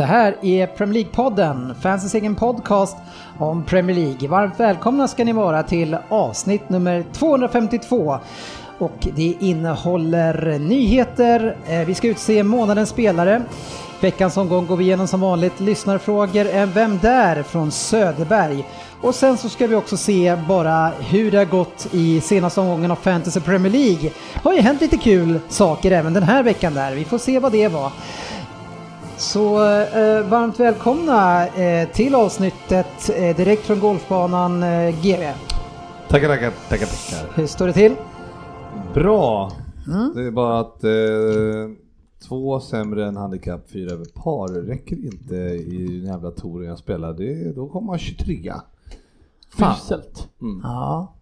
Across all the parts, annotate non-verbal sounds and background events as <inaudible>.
Det här är Premier League-podden, fansens egen podcast om Premier League. Varmt välkomna ska ni vara till avsnitt nummer 252. Och det innehåller nyheter, eh, vi ska utse månadens spelare. Veckans omgång går vi igenom som vanligt lyssnarfrågor, en Vem där? från Söderberg. Och sen så ska vi också se bara hur det har gått i senaste omgången av Fantasy Premier League. Det har ju hänt lite kul saker även den här veckan där, vi får se vad det var. Så eh, varmt välkomna eh, till avsnittet eh, direkt från golfbanan eh, GB. Tackar, tackar, tackar, tackar. Hur står det till? Bra. Mm. Det är bara att eh, två sämre än handikapp, fyra över par räcker inte i den jävla touren jag spelar. Det, då kommer man 23 Fan. Uselt. Ja.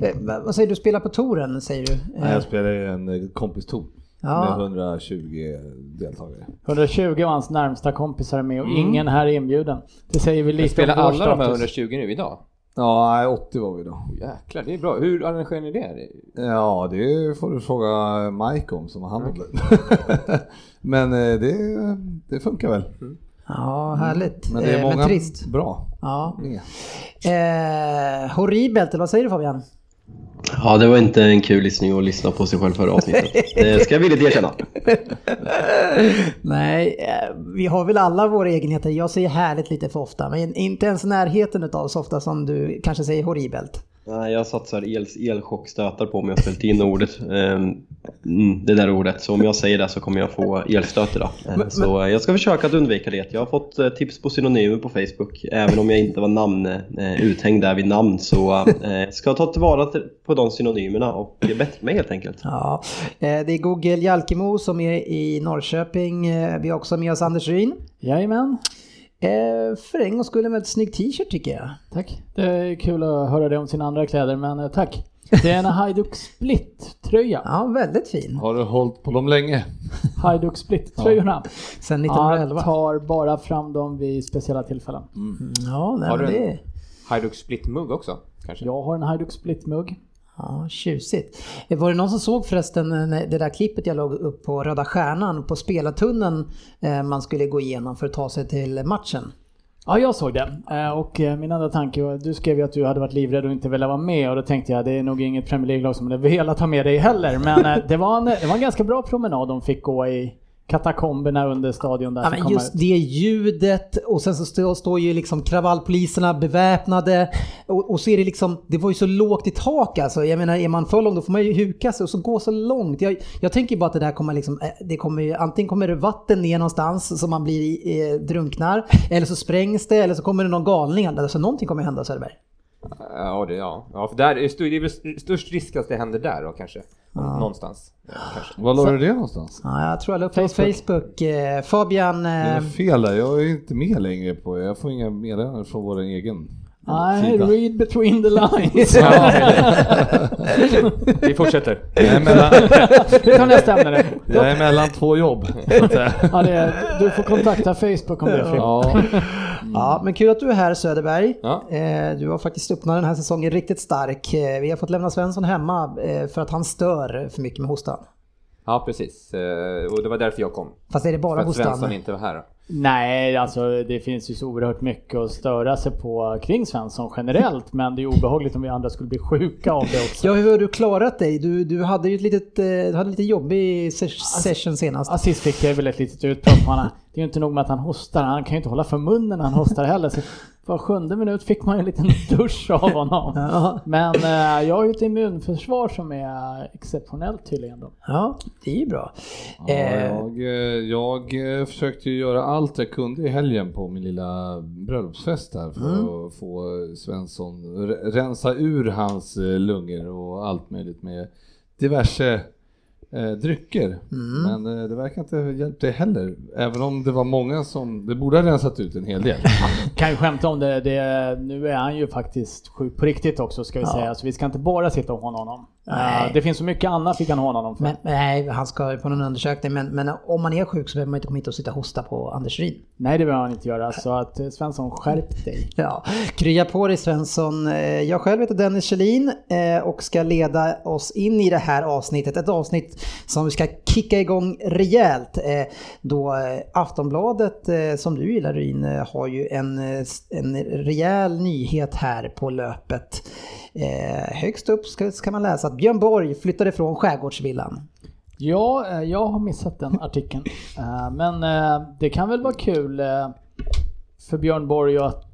Eh, vad säger du, spela på touren säger du? Nej, Eh, jag spelar i en eh, kompistour Ja. med 120 deltagare. 120 av hans närmsta kompisar är med och Mm. ingen här är inbjuden. Det säger vi lite Spelar om vår alla de här status. 120 nu idag? Ja, nej, 80 var vi då. Jäklar, det är bra. Hur arrangerar ni det? Ja, det får du fråga Mike om som har hand om det. <laughs> Men eh, det, det funkar väl. Ja, härligt. Men det är Eh, många men trist. bra. Ja. med. Eh, horribelt, eller vad säger du Fabian? Ja, det var inte en kul lyssning att lyssna på sig själv förra avsnittet. Det ska jag villigt erkänna. Nej, eh, vi har väl alla våra egenheter. Jag säger härligt lite för ofta, men inte ens närheten av så ofta som du kanske säger horribelt. Nej, jag satsar el, elchockstötar på mig och ställt in ordet. Ehm, mm, det där ordet. Så om jag säger det så kommer jag få elstöt idag. Eh, Så jag ska försöka att undvika det. Jag har fått eh, tips på synonymer på Facebook. Även om jag inte var namn, eh, uthängd där vid namn så eh, ska jag ta tillvara till- på de synonymerna och bättra mig helt enkelt. Ja, eh, det är Google Jalkemo som är i Norrköping. Eh, Vi har också med oss Anders Ryn. Jajamän, Eh, För en gångs skull en väldigt snygg t-shirt tycker jag. tack. Det är kul att höra det om sina andra kläder, men eh, tack. Det är en <laughs> Hajduk Split-tröja. Ja, väldigt fin. Har du hållit på dem länge? Hajduk Split-tröjorna. Sen Jag 1911. tar bara fram dem vid speciella tillfällen. Ja, nej, Har du en- det Hajduk Split-mugg också? Kanske? Jag har en Hajduk Split-mugg ja, tjusigt. Var det någon som såg förresten eh, det där klippet jag låg upp på Röda Stjärnan på spelartunneln eh, man skulle gå igenom för att ta sig till matchen? Ja, jag såg det. Eh, och min andra tanke var, du skrev ju att du hade varit livrädd och inte velat vara med och då tänkte jag det är nog inget Premier League-lag som hade <laughs> velat ha med dig heller. Men det var, en, det var en ganska bra promenad de fick gå i katakomberna under stadion där Ja, men just ut. det ljudet och sen så står, står ju liksom kravallpoliserna beväpnade och, och så är det liksom, det var ju så lågt i tak alltså. Jag menar är man för lång då får man ju huka sig och så gå så långt. Jag, jag tänker bara att det där kommer liksom, eh, det kommer antingen kommer det vatten ner någonstans så man blir eh, drunknar eller så sprängs det eller så kommer det någon galning. Alltså någonting kommer hända Söderberg. Ja, det, ja. ja för där det är väl störst risk att det händer där då kanske. Någonstans. Ja, kanske. Var la du det någonstans? Ja, jag tror jag la upp på Facebook. Facebook. Eh, Fabian, Det eh, är fel där, jag är inte med längre på Jag får inga meddelanden från vår egen Nej, sida. read between the lines. <laughs> Vi fortsätter. Jag är mellan, Vi tar nästa ämne jag är mellan två jobb. så att säga. Ja, det är, du får kontakta Facebook om det är Fredrik. Ja, Ja, men kul att du är här Söderberg. Ja. Eh, Du har faktiskt öppnat den här säsongen riktigt stark. Eh, Vi har fått lämna Svensson hemma eh, för att han stör för mycket med hostan. Ja, precis. Och det var därför jag kom. För Fast är det bara att Svensson hostan? inte var här. Nej, alltså det finns ju så oerhört mycket att störa sig på kring Svensson generellt. <laughs> Men det är obehagligt om vi andra skulle bli sjuka av det också. Ja, hur har du klarat dig? Du, du hade ju ett litet, eh, du hade lite jobbig ses- session senast. Assist fick jag väl ett litet utbrott på honom. Det är ju inte nog med att han hostar, han kan ju inte hålla för munnen när han hostar heller. Så var sjunde minut fick man en liten <laughs> dusch av honom. Ja. Men eh, jag har ju ett immunförsvar som är exceptionellt tydligen då. Ja, det är ju bra. Ja, Eh, jag, eh, jag eh, försökte göra allt jag kunde i helgen på min lilla bröllopsfest här för Mm. att få Svensson re- rensa ur hans lungor och allt möjligt med diverse eh, drycker. Mm. Men eh, det verkar inte ha hjälpt det heller. Även om det var många som, det borde ha rensat ut en hel del. <laughs> Kan ju skämta om det, det, nu är han ju faktiskt sjuk på riktigt också ska vi Ja. säga. Så vi ska inte bara sitta och håna honom. Nej. Eh, det finns så mycket annat vi kan håna honom för. men, nej, han ska på någon undersökning. Men, men om man är sjuk så behöver man inte komma hit och sitta och hosta på Anders Ryd. Nej det behöver han inte göra. Så att eh, Svensson skärp dig. Ja, krya på dig Svensson. Eh, Jag själv heter Dennis Kjellin och ska leda oss in i det här avsnittet. Ett avsnitt som vi ska kicka igång rejält. Då Aftonbladet, som du gillar Ryn, har ju en, en rejäl nyhet här på löpet. Högst upp ska man läsa att Björn Borg flyttade från Skärgårdsvillan. Ja, eh, jag har missat den artikeln. Eh, Men eh, det kan väl vara kul för Björn Borg att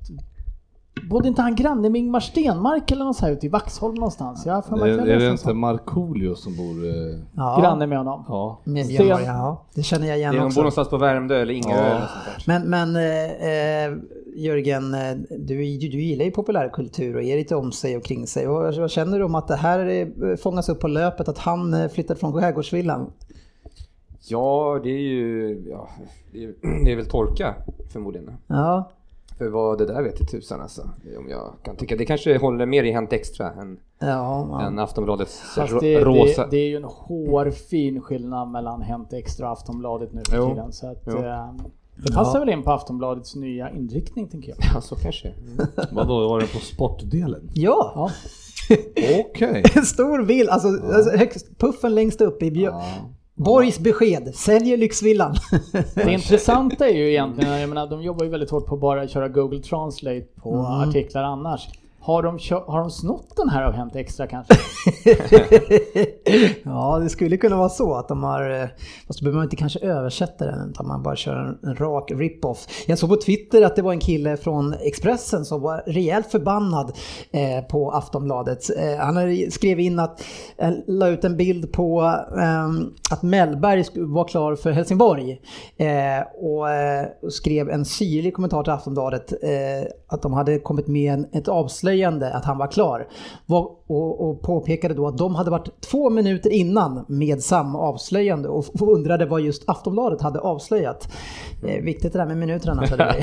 Bodde inte han granne med Ingmar Stenmark eller något så här ute i Vaxholm någonstans? Jag för mig är, är det en inte sån. Markoolio som bor... eh, Ja, Granne med honom. Ja. med Björn ja. Det känner jag igen De bor också. någonstans på Värmdö eller Ingerö Ja. eller något sånt där. Men, men eh, eh, Jörgen, eh, du, du, gillar ju populärkultur och är lite om sig och kring sig. Och vad känner du om att det här eh, fångas upp på löpet, att han eh, flyttat från Skärgårdsvillan? Ja, det är ju... Ja, det, är, <clears throat> det är väl torka förmodligen. Ja, För vad det där vet i tusan alltså. Om jag kan tycka. Det kanske håller mer i Hänt Extra än, ja, än Aftonbladets Fast det, rosa. det, det är ju en hårfin skillnad mellan Hänt Extra och Aftonbladet nu för Jo. tiden. Så att, Jo. Det passar väl in på Aftonbladets nya inriktning tänker jag. Ja, så kanske. Mm. Vadå, var det på sportdelen? ja. Ja. <laughs> Okej. en stor bild, alltså, alltså högst, puffen längst upp i Björn. Borgs besked, säljer lyxvillan. <laughs> Det intressanta är ju egentligen, jag menar de jobbar ju väldigt hårt på att bara köra Google Translate på Mm. artiklar annars. Har de, har de snott den här av Hänt Extra kanske? <laughs> ja, det skulle kunna vara så att de har, eh, fast då behöver man inte kanske översätta den utan man bara kör en, en rak rip-off. Jag såg på Twitter att det var en kille från Expressen som var rejält förbannad eh, på Aftonbladet. Eh, han skrev in att, eh, la ut en bild på eh, att Mellberg var klar för Helsingborg eh, och eh, skrev en syrlig kommentar till Aftonbladet eh, att de hade kommit med en, ett avslöjande att han var klar. Och, och påpekade då att de hade varit två minuter innan med samma avslöjande och, undrade vad just Aftonbladet hade avslöjat. Eh, viktigt det där med minuterna. <laughs>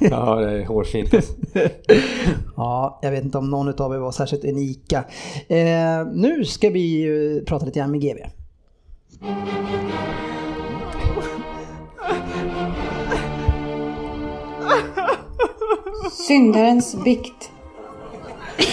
Ja, det är hårfint. <laughs> ja, jag vet inte om någon av er var särskilt unika. Eh, nu ska vi ju prata lite grann med GB. Syndarens bikt. <laughs>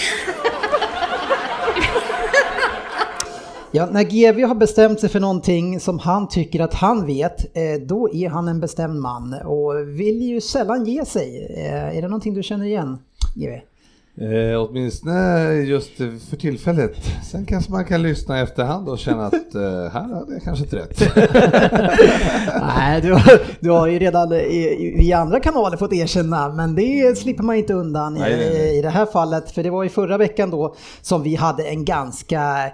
Ja, när GV har bestämt sig för någonting som han tycker att han vet, eh, då är han en bestämd man och vill ju sällan ge sig. Eh, är det någonting du känner igen, GV? Eh, åtminstone just för tillfället. Sen kanske man kan lyssna i efterhand och känna att eh, här hade jag kanske inte rätt. <laughs> Nej, du, har- du har ju redan i, i andra kanaler fått erkänna, men det slipper man inte undan Nej, nej, nej. i, i det här fallet. För det var ju förra veckan då som vi hade en ganska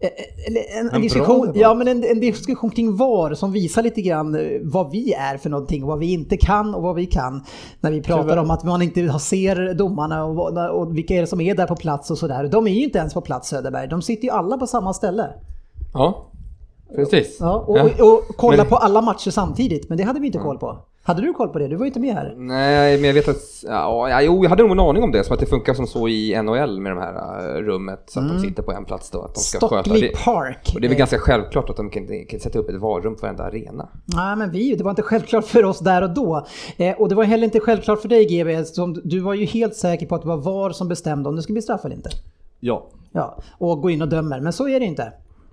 en, en, En diskussion, ja, men en, en diskussion kring VAR som visar lite grann eh, vad vi är för någonting och vad vi inte kan och vad vi kan. När vi pratar Tyvärr. om att man inte ser domarna och, och vilka är det som är där på plats och sådär. De är ju inte ens på plats Söderberg, de sitter ju alla på samma ställe. Ja, precis. Ja, och, Ja. och, och kolla Men- på alla matcher samtidigt, men det hade vi inte koll på. Hade du koll på det? Du var ju inte med här. Nej, men jag vet att, ja, jo, jag hade nog en aning om det, som att det funkar som så i NHL med de här äh, rummet, så att de sitter på en plats då, att de ska sköta Mm. Stockley det. Park. Och det är väl ganska självklart att de kan, inte- kan sätta upp ett varrum på varenda arena. Nej, men vi, det var inte självklart för oss där och då. Eh, och det var heller inte självklart för dig GB, som du var ju helt säker på att det var VAR som bestämde om det skulle bli straff eller inte. ja. Ja, och gå in och dömer, men så är det inte.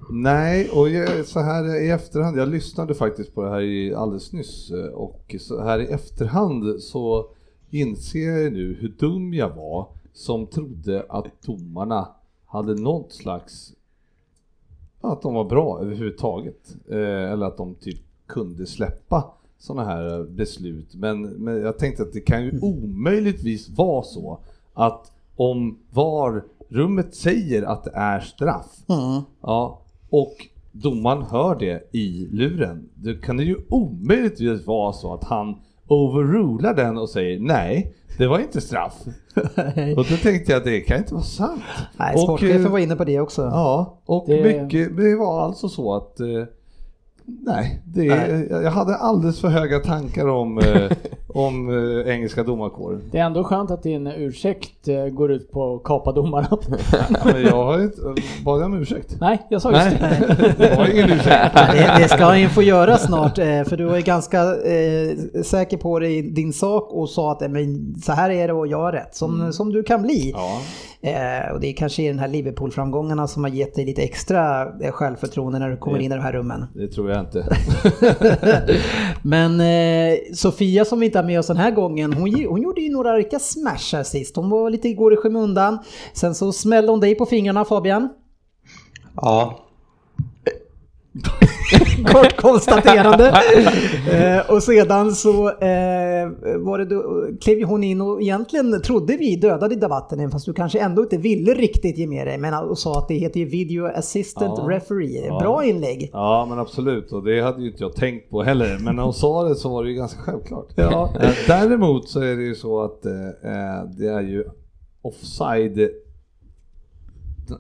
Nej, och jag, så här i efterhand, jag lyssnade faktiskt på det här i, alldeles nyss eh, och så här i efterhand så inser jag nu hur dum jag var som trodde att domarna hade något slags, att de var bra överhuvudtaget. Eh, eller att de typ kunde släppa sådana här beslut. Men, men jag tänkte att det kan ju omöjligtvis vara så att om VAR rummet säger att det är straff, ja, och domaren hör det i luren, då kan det ju omöjligtvis vara så att han overrular den och säger nej, det var inte straff. och då tänkte jag att det kan inte vara sant. Nej, sportchefen eh, var inne på det också. Ja, och Det- mycket, det var alltså så att eh, Nej, det, Nej. jag hade alldeles för höga tankar om, eh, <laughs> om eh, engelska domarkåren. Det är ändå skönt att din ursäkt eh, går ut på att kapa domarna. <laughs> Men jag har inte, bad jag om ursäkt? Nej, jag sa just Nej, det. det var ingen ursäkt. <laughs> Det, det ska han ju få göra snart, eh, för du var ju ganska eh, säker på dig din sak och sa att eh, men, så här är det och jag har rätt, som, som du kan bli. Ja, Eh, och det är kanske den här Liverpool-framgångarna som har gett dig lite extra eh, självförtroende när du kommer in i de här rummen. det tror jag inte. <laughs> Men eh, Sofia som vi inte har med oss den här gången, hon, hon gjorde ju några riktiga smashar sist. Hon var lite igår i skymundan. Sen så smällde hon dig på fingrarna Fabian. Ja, <laughs> Kort <laughs> konstaterande. <laughs> eh, och sedan så eh, var det då, klev ju hon in och egentligen trodde vi dödade debatten fast du kanske ändå inte ville riktigt ge med dig. Men och sa att det heter ju Video Assistant Ja. Referee. Ja. Bra inlägg. Ja, men absolut. Och det hade ju inte jag tänkt på heller. Men när hon sa det så var det ju ganska självklart. Ja. Eh, Däremot så är det ju så att eh, eh, det är ju offside.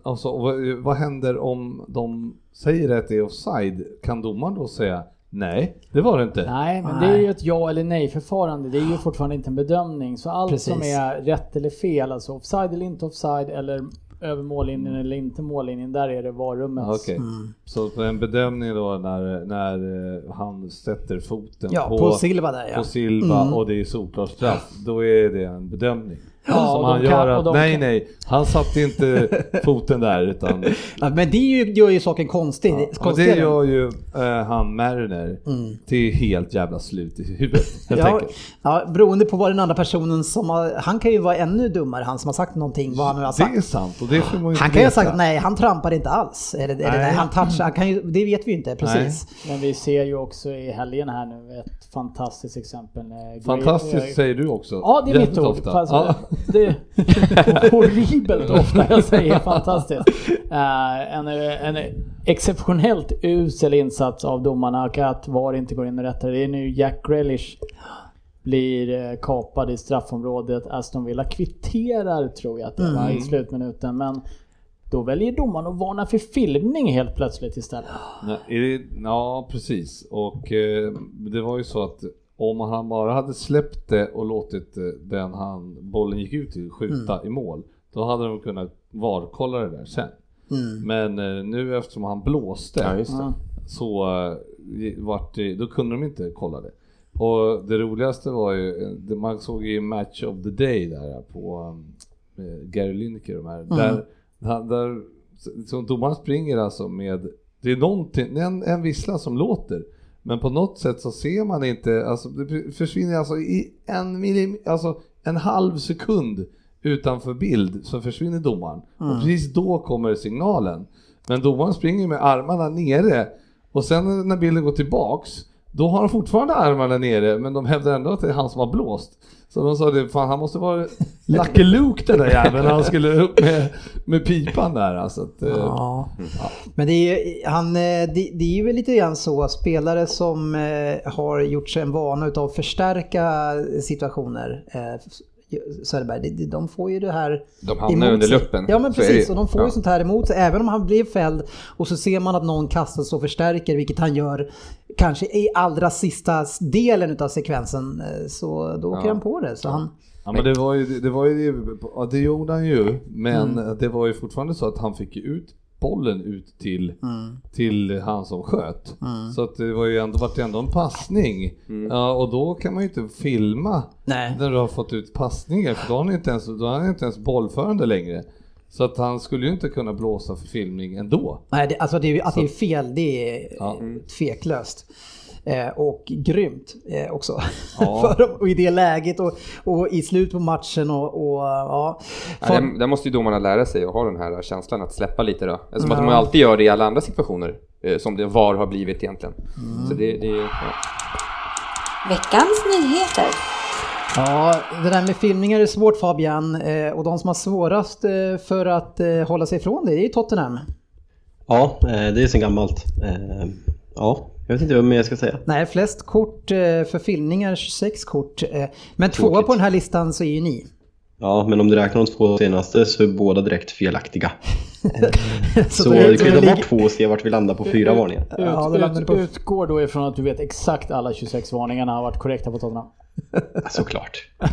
Alltså, vad, vad händer om de säger att det är offside? Kan domaren då säga nej, det var det inte? Nej, men det är ju ett ja eller nej förfarande. Det är ju fortfarande inte en bedömning. Så allt Precis. som är rätt eller fel, alltså offside eller inte offside eller över mållinjen eller inte mållinjen, där är det varrummets. Okej, så på en bedömning då när, när eh, han sätter foten Ja, på, på Silva där ja. på Silva Mm. och det är solklart straff, då är det en bedömning. Ja, som han gör att nej kan- nej, han satte inte <laughs> foten där utan Ja, men det är ju, gör ju saken konstig. ja, och det gör ju eh, han Mariner Mm. till helt jävla slut i huvudet helt Ja, enkelt. ja, beroende på vad den andra personen som har, han kan ju vara ännu dummare, han som har sagt någonting, vad han nu har Det är sagt. sant och det får man ju Han kan ju ha sagt nej, han trampade inte alls. Eller, eller Nej. nej, han touchade, han kan ju, det vet vi ju inte precis. Men vi ser ju också i helgen här nu ett fantastiskt exempel. Gray- Fantastiskt eh, säger du också. Ja, det är mitt ord. Ja. Det är <laughs> horribelt ofta jag säger fantastiskt. Eh, en, en exceptionellt usel insats av domarna och att VAR inte går in och rättar. Det är nu Jack Grealish blir eh, kapad i straffområdet. Aston Villa kvitterar tror jag att det var i slutminuten. Men då väljer domaren att varna för filmning helt plötsligt istället. Är det, ja, precis. Och eh, det var ju så att om han bara hade släppt det och låtit eh, den han, bollen gick ut till skjuta i mål, då hade de kunnat varkolla det där sen. Mm. Men eh, nu eftersom han blåste Ja, just det. Ja. så eh, vart det, då kunde de inte kolla det. Och det roligaste var ju, man såg i Match of the Day där på Gary Lineker de här, där, där, där så domaren springer alltså med, det är någonting, en, en vissla som låter, men på något sätt så ser man inte, alltså det försvinner alltså i en millim, alltså en halv sekund utanför bild så försvinner domaren. Och precis då kommer signalen. Men domaren springer med armarna nere och sen när bilden går tillbaks då har han fortfarande armarna nere men de hävdar ändå att det är han som har blåst. Så de sa det, fan han måste vara <laughs> Lucky Luke den där jäveln han skulle upp med, med pipan där alltså. Att, eh, Ja. Men det är ju, han, eh, det, det är ju lite grann så, spelare som eh, har gjort sig en vana utav att förstärka situationer. Söderberg, de får ju det här De hamnar under luppen. Ja men precis, och de får Ja. ju sånt här emot sig. Även om han blir fälld och så ser man att någon kastas och förstärker, vilket han gör kanske i allra sista delen utav sekvensen, eh, så då åker Ja. han på det. Så han, Ja men det var ju, det var ju, ja, det gjorde han ju, men det var ju fortfarande så att han fick ut bollen ut till, till han som sköt. Så att det var ju ändå, vart det ändå en passning. Ja, och då kan man ju inte filma Nej. när du har fått ut passningen, för då har han inte ens, då har han inte ens bollförande längre. Så att han skulle ju inte kunna blåsa för filmning ändå. Nej, det, alltså det, är- att det är fel, det är Ja. tveklöst. Eh, och grymt eh, också. Ja. <laughs> För dem, och i det läget och, och i slutet på matchen och, och ja. Ja, Fan- där, där måste ju domarna lära sig att ha den här känslan att släppa lite då. Som att de alltid gör det i alla andra situationer. eh, Som det VAR har blivit egentligen. Så det, det är ja. Veckans nyheter. Ja, det där med filmningar är svårt Fabian eh, och de som har svårast eh, för att eh, hålla sig ifrån det, det är ju Tottenham. Ja, eh, det är sen gammalt. Eh, Ja, jag vet inte vad mer jag ska säga. Nej, flest kort eh, för filmningar, 26 kort. eh, Men tvåa Tråkigt. på den här listan så är ju ni. Ja, men om du räknar de två senaste så är båda direkt felaktiga. <laughs> Så det- du kan ju ta bort två och se vart vi landar på fyra varningar. Ja, det Ut, ut, på- utgår då ifrån att du vet exakt alla 26 varningarna har varit korrekta på Tottenham. Såklart. <laughs>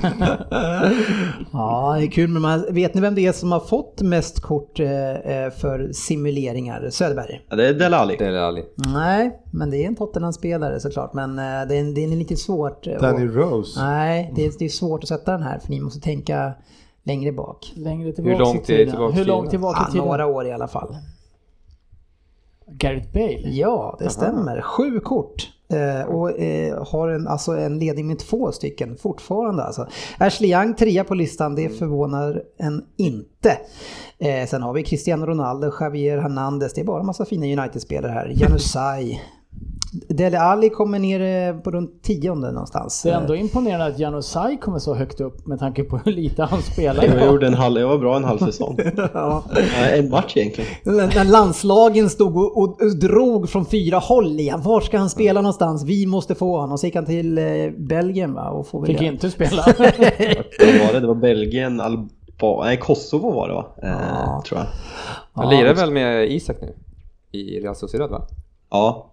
Ja, det är kul men man, vet ni vem det är som har fått mest kort eh, eh, för simuleringar? Söderberg? Ja, det är är ärligt. Nej, men det är en Tottenham-spelare såklart. Men eh, det är, det är lite svårt. Danny och- Rose. Nej, det är, det är svårt att sätta den här för ni måste tänka längre bak. Längre tillbaka långt i är tiden. tillbaka Hur långt tillbaka Ja, tiden? några år i alla fall. Gareth Bale? Ja, det stämmer. Sju kort. Eh, och eh, har en, alltså en ledning med två stycken fortfarande. Alltså. Ashley Young trea på listan, det förvånar en inte. Eh, sen har vi Cristiano Ronaldo, Javier Hernandez, det är bara en massa fina United-spelare här. Janusaj. Dele Alli kommer ner eh, på runt tionde någonstans. Det är ändå imponerande att Janusaj kommer så högt upp med tanke på hur lite han spelar. Jag gjorde en halv, jag var bra en halv säsong. <laughs> Ja. En match egentligen. När landslagen stod och, och, och drog från fyra håll igen. Var ska han spela någonstans? Vi måste få honom. Och så gick han till eh, Belgien va? Och får Fick det. inte spela. <laughs> Vad var det? Det var Belgien, Alba... Nej, Kosovo var det va? Eh, Ja. Tror jag. Han lirar väl med Isak nu? I Real Sociedad va? Ja.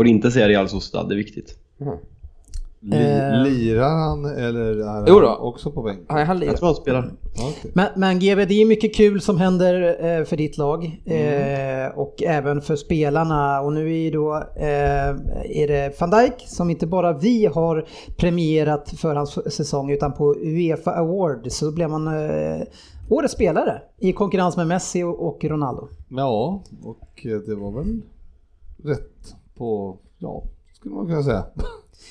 Får inte säga Real Sociedad, det är viktigt. Li, Eh. lirar han eller är han Jo då. också på bänken? Nej, han Jag lirar. tror han spelar. Okej. Men, men GB, det är mycket kul som händer eh, för ditt lag eh, och även för spelarna. Och nu är då eh, är det van Dijk som inte bara vi har premierat för hans säsong utan på Uefa Award så blev man eh, årets spelare i konkurrens med Messi och, och Ronaldo. Ja, och det var väl rätt på, ja, skulle man kunna säga.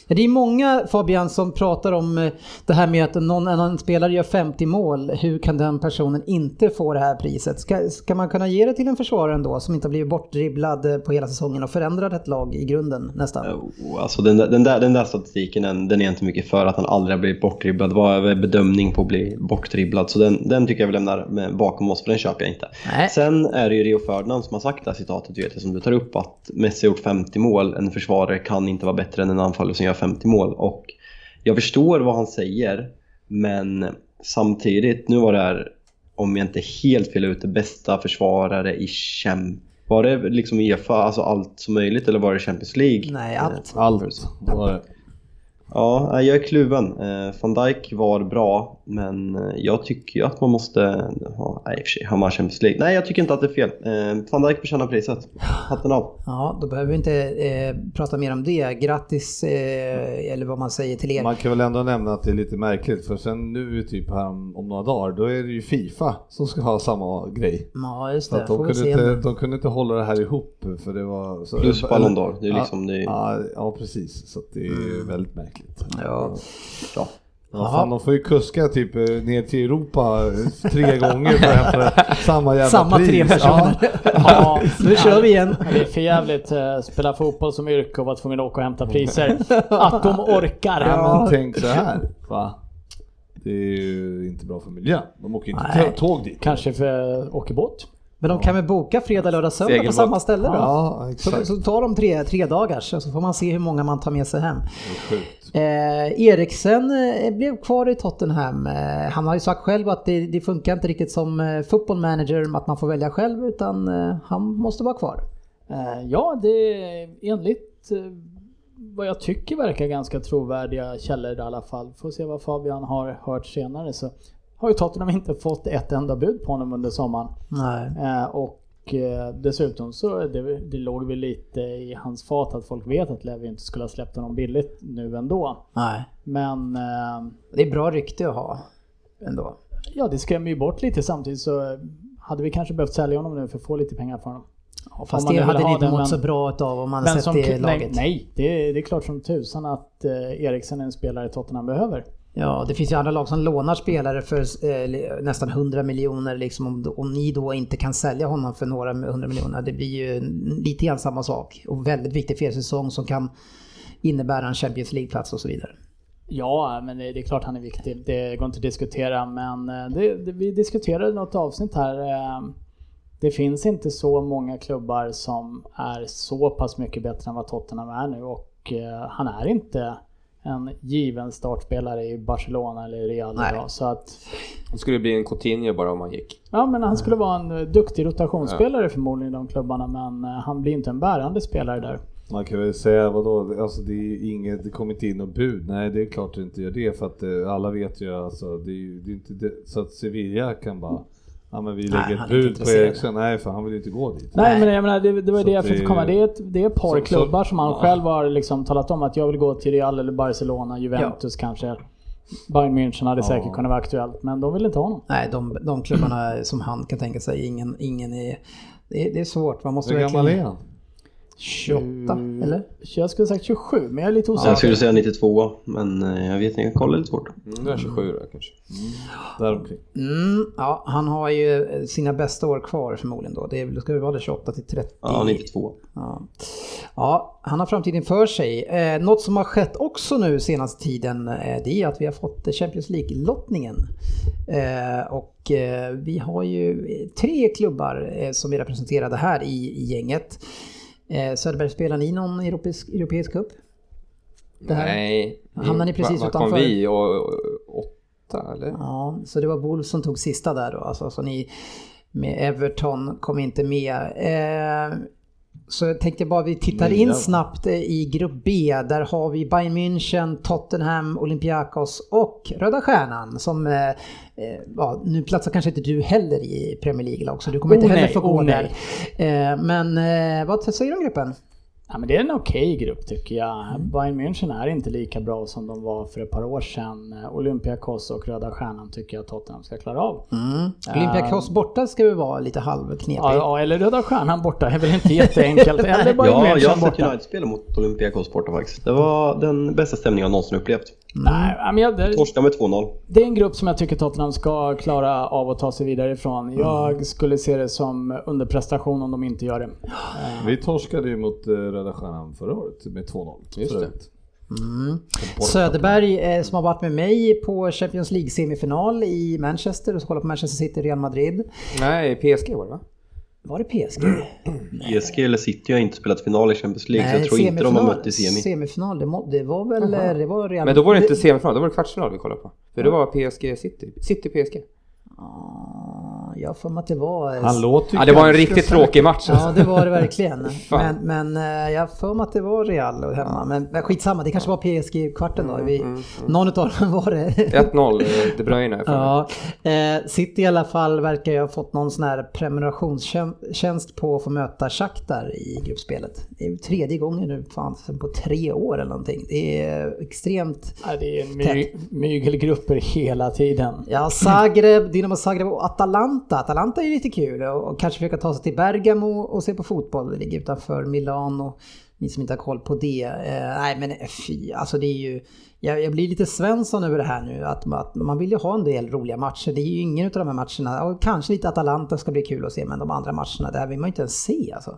Ja, det är många Fabian som pratar om eh, det här med att någon annan spelare gör 50 mål. Hur kan den personen inte få det här priset? Ska, ska man kunna ge det till en försvarare ändå som inte har blivit bortdribblad eh, på hela säsongen och förändrat ett lag i grunden nästan? Alltså den, den, där, den där statistiken den, den är inte mycket för att han aldrig har blivit bortdribblad. Vad är bedömning på att bli bortdribblad? Så den, den tycker jag vi lämnar bakom oss för den köper jag inte. Nej. Sen är det ju Rio Ferdinand som har sagt det här citatet vet jag, som du tar upp att Messi har gjort 50 mål. En försvarare kan inte vara bättre än en anfallare som gör 50 mål. Och jag förstår vad han säger men samtidigt, nu var det här om jag inte helt fel ute, bästa försvarare i Champions var det liksom Uefa, alltså allt som möjligt eller var det Champions League? Nej, allt. Allt var det. Ja, jag är kluven. Eh, Van Dijk var bra, men eh, jag tycker ju att man måste ha, nej i och för sig, har man Champions League. Nej, jag tycker inte att det är fel. Eh, Van Dijk förtjänar priset. Hatten av. Ja, då behöver vi inte eh, prata mer om det. Grattis, eh, eller vad man säger till er. Man kan väl ändå nämna att det är lite märkligt för sen nu typ här om, om några dagar då är det ju Fifa som ska ha samma grej. Ja, just Så det. att de, kunde se. inte, de kunde inte hålla det här ihop för det var... Så, Plus Ballon d'Or. Det är Ja, liksom, det är, Ja, ja precis, så att det är Mm. väldigt märkligt. Ja. bra. Ja, fan, de får ju kuska typ eh, ner till Europa eh, tre <laughs> gånger för att hämta samma jävla Samma pris. tre personer. <laughs> Ja, Nu kör vi igen. Ja, Det är för jävligt eh, spela fotboll som yrke och vara tvungen att åka och hämta priser. <laughs> Att de orkar. Ja, men tänk så här, va? Det är ju inte bra för miljön. De åker inte Nej. tåg dit. Kanske för åker båt. Men de kan väl boka fredag, lördag, söndag på Segelbåt. samma ställe då? Ja, Så, exakt. så tar de tre, tre dagars så får man se hur många man tar med sig hem. Eh, Eriksen eh, blev kvar i Tottenham. Eh, han har ju sagt själv att det, det funkar inte riktigt som eh, football manager att man får välja själv utan eh, han måste vara kvar. Eh, Ja, det är enligt eh, vad jag tycker verkar ganska trovärdiga källor i alla fall. Får se vad Fabian har hört senare så har ju Tottenham inte fått ett enda bud på honom under sommaren. Nej. Eh, och eh, dessutom så det, det låg väl lite i hans fat att folk vet att Levi inte skulle ha släppt honom billigt nu ändå. Nej. Men eh, Det är bra rykte att ha ändå. Ja, det skrämmer ju bort lite samtidigt så hade vi kanske behövt sälja honom nu för att få lite pengar för honom. Ja, fast det hade ni inte mått så bra av om man hade sett som, det i nej, laget. nej det, är, det är klart som tusan att eh, Eriksen är en spelare Tottenham behöver. Ja, det finns ju andra lag som lånar spelare för eh, nästan 100 miljoner. Liksom, om, om ni då inte kan sälja honom för några hundra miljoner, det blir ju lite grann samma sak. Och väldigt viktig felsäsong som kan innebära en Champions League-plats och så vidare. Ja, men det, det är klart han är viktig. Det går inte att diskutera, men eh, det, det, vi diskuterade något avsnitt här. Eh, det finns inte så många klubbar som är så pass mycket bättre än vad Tottenham är nu och eh, han är inte en given startspelare i Barcelona eller Real Nej. idag. Så att, Det skulle bli en Coutinho bara om han gick. ja men han skulle vara en eh, duktig rotationsspelare förmodligen i de klubbarna, men eh, han blir inte en bärande spelare där. Man kan väl säga vadå, alltså det är inget, det kommer inte in något bud. Nej det är klart det inte gör det för att eh, alla vet ju alltså, det är det är inte det, så att Sevilla kan bara, ja men vi lägger han ett bud på. Eriksen, nej för han vill ju inte gå dit. Nej, men jag menar, det, det var Så det jag att försökte komma. Det är ett, det är ett par Så- så- klubbar som han ja. själv har liksom talat om att jag vill gå till Real eller Barcelona, Juventus kanske. Bayern München hade Ja. säkert kunnat vara aktuellt, men de vill inte ha honom. Nej, de, de klubbarna som han kan tänka sig, ingen, ingen är... Det är, det är svårt, man måste Hur gammal är han? 28, eller? Jag skulle sagt 27, men jag är lite osäker. jag skulle säga 92, men eh, jag vet inte, jag kollar lite svårt. Mm, det är 27 då kanske. Däromkring. Mm, ja, han har ju sina bästa år kvar förmodligen då. Det är, väl- ska det vara det 28 till 30? Ja, 92. Ja. ja, han har framtiden för sig. Eh, något som har skett också nu senaste tiden eh, det är att vi har fått Champions League-lottningen. Eh, och eh, vi har ju tre klubbar eh, som är representerade här i, i gänget. Eh, Söderberg, spelar ni någon europeisk, europeisk cup? Nej. Hamnar ni precis Vad kom utanför? vi? Och, och, åtta eller? Ja, så det var Wolves som tog sista där då. Alltså, så ni med Everton kom inte med. Eh, så jag tänkte bara vi tittar in snabbt eh, i grupp B. Där har vi Bayern München, Tottenham, Olympiakos och Röda Stjärnan som eh, eh, ja, nu platsar kanske inte du heller i Premier League-lag så du kommer Oh, inte heller nej, få gå oh, där. Eh, men eh, vad säger du om gruppen? Ja, men det är en okej grupp tycker jag. Mm. Bayern München är inte lika bra som de var för ett par år sedan. Olympiakos och Röda Stjärnan tycker jag att Tottenham ska klara av. Mm. Olympiakos borta ska vi vara lite halvknepig. Ja, ja, eller Röda Stjärnan borta är väl inte jätteenkelt. <laughs> Eller Bayern Ja, jag München har sett borta. United spela mot Olympiakos borta faktiskt. Det var den bästa stämningen jag någonsin upplevt. Nej, men jag, det, Torska med 2-0. det är en grupp som jag tycker Tottenham ska klara av att ta sig vidare ifrån. Jag skulle se det som underprestation om de inte gör det. Vi torskade ju mot eh, Röda Stjärnan förra året med 2-0. Just det. Förut. Söderberg eh, som har varit med mig på Champions League-semifinal i Manchester och kollat på Manchester City Real Madrid. Nej, PSG var det va? Var det PSG? <clears throat> PSG eller City har inte spelat final i Champions League, så jag tror inte de har mött i semi. Semifinal, det, må, det var väl eh, det var Real Men då var det inte semifinal, då var det kvartsfinal vi kollade på. För det var PSG City. City PSG. Jag för mig att det var... Han låter Ja, det var en riktigt tråkig match. Ja, Alltså. det var det verkligen. <laughs> men, men eh, jag för mig att det var Real hemma. Men, men skitsamma, det kanske var PSG-kvarten då. Vi, Någon av dem <laughs> var det. 1-0, eh, De Bruyne. Ja, eh, City i alla fall verkar ju ha fått någon sån här prenumerationstjänst på att få möta Shakhtar i gruppspelet. Det är ju tredje gången nu, fan, på tre år eller någonting. Det är extremt... Ja, det är en my mygelgrupper hela tiden. Ja, Zagreb, Dinamo Zagreb och Atalanta. Atalanta är ju lite kul och, och kanske försöka ta sig till Bergamo och se på fotboll. Det ligger utanför Milano. Ni som inte har koll på det. Eh, nej men fy, alltså det är ju... Jag, jag blir lite Svensson över det här nu. Att, att man vill ju ha en del roliga matcher. Det är ju ingen av de här matcherna. Och kanske lite Atalanta ska bli kul att se. Men de andra matcherna, där vill man ju inte ens se alltså.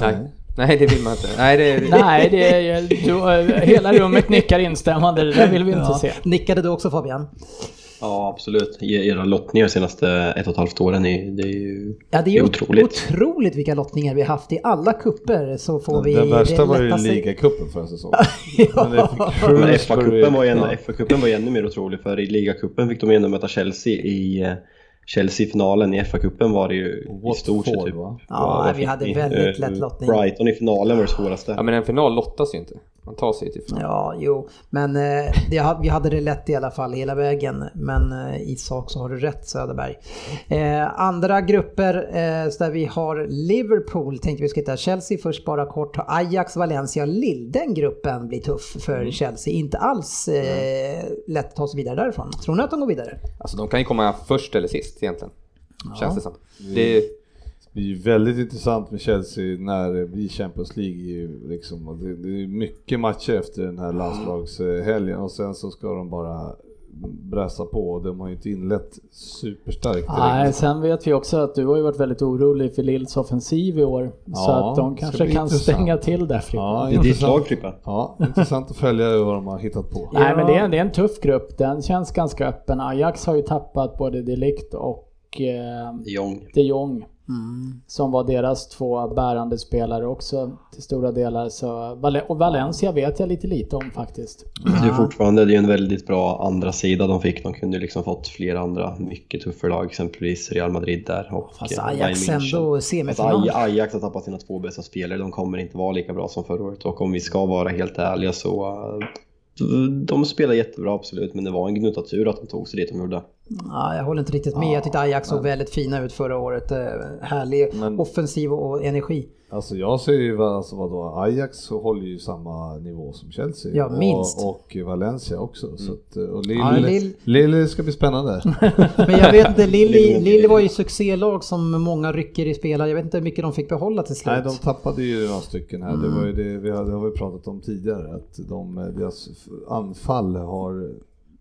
Nej. Nej, det vill man inte. Nej, det, Nej, det är, du, hela rummet nickar instämmande. Det där vill vi inte Ja. se. Nickade du också Fabian? Ja, absolut. Era lottningar senaste ett och ett halvt åren, är, det är ju Ja, det är ju otroligt. otroligt vilka lottningar vi har haft. I alla kupper så får vi... Den värsta det var ju ligacupen förra säsongen. <laughs> Ja. Men det FA-cupen var, ju FA-cupen var ju ännu mer otrolig för i ligacupen fick de ju ändå möta Chelsea i, eh, Chelsea-finalen i FA-cupen var det ju i stort sett typ. va? Ja, vi hade ni? väldigt Eh, lätt lottning. Brighton i finalen var det svåraste. Ja men en final lottas ju inte. Man tar sig till final. Ja, jo, men eh, vi hade det lätt i alla fall hela vägen. Men eh, i sak så har du rätt Söderberg. Eh, andra grupper eh, så där vi har Liverpool, tänkte vi ska hitta. Chelsea först bara kort, Ajax, Valencia, Lille. Den gruppen blir tuff för Chelsea. Inte alls eh, lätt att ta sig vidare därifrån. Tror ni att de går vidare? Alltså de kan ju komma först eller sist egentligen. Känns det som. Det, Det blir ju väldigt intressant med Chelsea när det blir Champions League. Liksom, det, det är mycket matcher efter den här landslagshelgen och sen så ska de bara bräsa på. De har ju inte inlett superstarkt Nej, direkt. sen vet vi också att du har ju varit väldigt orolig för Lills offensiv i år. så Ja, att de kanske kan intressant. stänga till där Frippe. Ja, Det är ditt intressant. lag Frippa. Ja, intressant att följa vad de har hittat på. Nej men det är, det är en tuff grupp, den känns ganska öppen. Ajax har ju tappat både Delict och eh, De Jong. de Jong. Som var deras två bärande spelare också till stora delar. Så, och Valencia vet jag lite lite om faktiskt. Det är fortfarande det är en väldigt bra andra sida de fick. De kunde liksom fått flera andra mycket tuffare lag, exempelvis Real Madrid där och Fast eh, Ajax Bayern München. ändå semifinal. Aj- Ajax har tappat sina två bästa spelare, de kommer inte vara lika bra som förra året. Och om vi ska vara helt ärliga så eh, de spelar jättebra absolut, men det var en gnutatur att de tog sig dit de gjorde. Ja, jag håller inte riktigt med. Jag tyckte Ajax såg väldigt fina ut förra året. Eh, Härlig Men- offensiv och energi. Alltså jag ser ju alltså vadå, Ajax håller ju samma nivå som Chelsea. Ja, minst. Och, och Valencia också. Så att, och Lille, Ja, Lille- Lille ska bli spännande. <laughs> Men jag vet inte, Lille, Lille- var ju succélag som många rycker i spelare. Jag vet inte hur mycket de fick behålla till slut. Nej, de tappade ju några stycken här. Det Mm. var ju det vi har, det har vi pratat om tidigare, att de, deras anfall har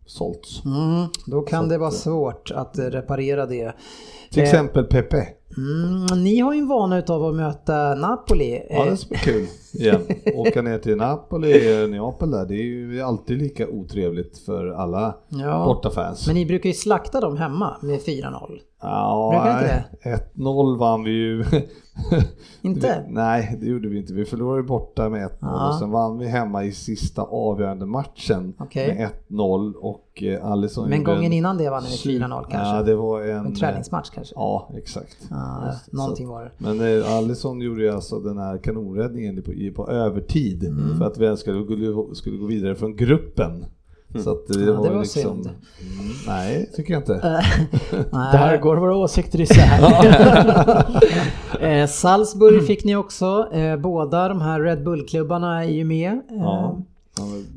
sålts. Mm, då kan Så det vara eh, svårt att eh, reparera det. Till Eh, exempel Pepe. Mm, ni har ju en vana utav att möta Napoli. Ja, Eh, det ska bli kul <laughs> igen. Åka ner till Napoli, eh, Neapel där, det är ju alltid lika otrevligt för alla Ja. bortafans. Men ni brukar ju slakta dem hemma med 4-0. Ja, Brukar inte nej, 1-0 vann vi ju. <laughs> Inte? Vi, nej, det gjorde vi inte. Vi förlorade borta med 1-0 Ja. och sen vann vi hemma i sista avgörande matchen Okej. med 1-0 och eh, Alisson Men gången en innan det vann ni med super- 4-0 kanske? Ja, det var en... En träningsmatch kanske? Ja, exakt. Just det. någonting Så- var det. Men eh, Alisson gjorde ju alltså den här kanonräddningen på, i- på övertid Mm. för att vi skulle, skulle, gå vidare från gruppen. Så att det, Ja, det var, ju var liksom... synd. Mm, nej, tycker jag inte. <laughs> Där går våra åsikter isär. <laughs> Eh, Salzburg fick ni också. Eh, båda de här Red Bull-klubbarna är ju med. Eh, Ja.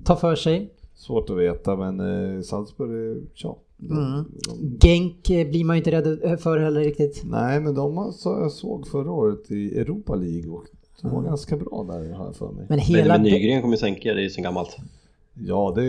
Ta för sig. Svårt att veta men eh, Salzburg, är- ja. De, Mm. de, Genk eh, blir man ju inte rädd för heller riktigt. nej men de så jag såg förra året i Europa League och de var ganska bra där har jag för mig. Men hela Benjamin Be- Nygren kommer ju sänka det är ju sen gammalt. Ja det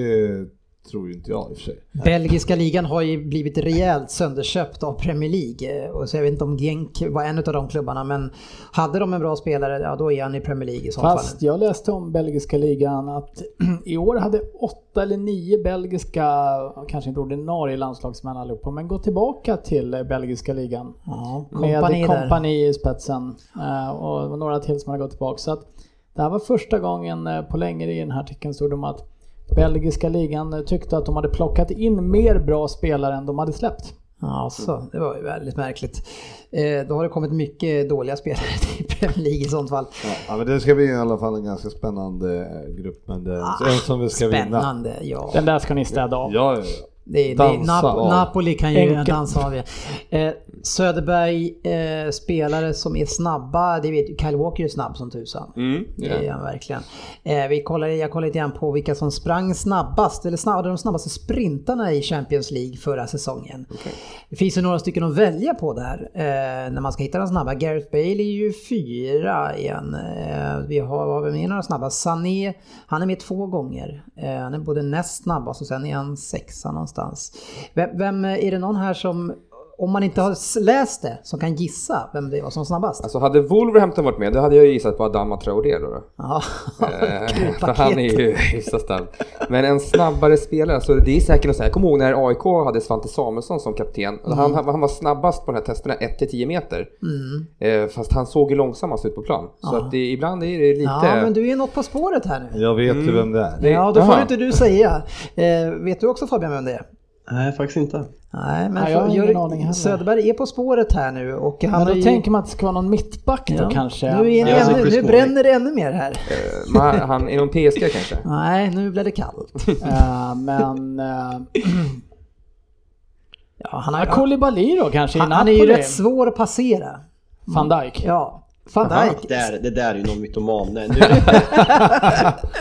tror ju inte jag i och för sig. belgiska ligan har ju blivit rejält sönderköpt av Premier League. Och så jag vet inte om Genk var en av de klubbarna men hade de en bra spelare, ja då är han i Premier League i så fall. Fast jag läste om belgiska ligan att <clears throat> i år hade åtta eller nio belgiska, kanske inte ordinarie landslagsmän allihopa, men gått tillbaka till belgiska ligan. Ja, Med kompani i spetsen eh, och några till som hade gått tillbaka. Så att det här var första gången eh, på länge i den här artikeln stod det om att belgiska ligan tyckte att de hade plockat in mer bra spelare än de hade släppt. Ja, så, det var ju väldigt märkligt. Eh, då har det kommit mycket dåliga spelare <laughs> till Premier League i sånt fall. Ja men det ska bli i alla fall en ganska spännande eh, grupp men det är en som vi ska vinna. Spännande, ja. Den där ska ni städa av. Ja, ja, ja. Det, det, Nap- av. Napoli kan ju Enkelt. dansa av. Eh, Söderberg, eh, spelare som är snabba, det vet Kyle Walker är snabb som tusan. Mm, Det är han verkligen. Eh, vi kollar, jag kollade lite grann på vilka som sprang snabbast, eller snabbare, de snabbaste sprintarna i Champions League förra säsongen. Det finns ju några stycken att välja på där eh, när man ska hitta de snabba. Gareth Bale är ju fyra igen. Eh, vi har, har vi med några snabba. Sané, han är med två gånger. Eh, han är både näst snabbast och sen är han sexa någonstans någonstans. Vem, vem är det någon här som, om man inte har läst det, som kan gissa vem det var som snabbast? Alltså hade Wolverhampton varit med, då hade jag gissat på Adama Traoré då. då. Ja, Eh, <laughs> för han är ju hyfsat snabb. Men en snabbare spelare, så det är säkert något så här. Jag kommer ihåg när AIK hade Svante Samuelsson som kapten. Mm. Han, han var snabbast på de här testerna 1-10 meter. Eh, fast han såg ju långsammast ut på plan. Så att det, ibland är det lite... ja men du är något på spåret här nu. Jag vet ju vem det är. Ja, då får Jaha. inte du säga. Eh, vet du också Fabian vem det är? Nej, faktiskt inte. Nej, men Nej, jag har ingen aning heller. Söderberg är på spåret här nu och han Men då ju... tänker man att det ska vara någon mittback då Ja. kanske. Nu, är Ja, ännu, nu bränner det ännu mer här. Men han är någon PSG kanske? <laughs> Nej, nu blir det kallt. <laughs> Eh, men... Uh, Ja, han, har, Koulibaly då kanske i han, han är ju rätt svår att passera. Van Dijk? Ja, van Dijk. där, det där är ju någon mytoman. Nej, nu, <laughs>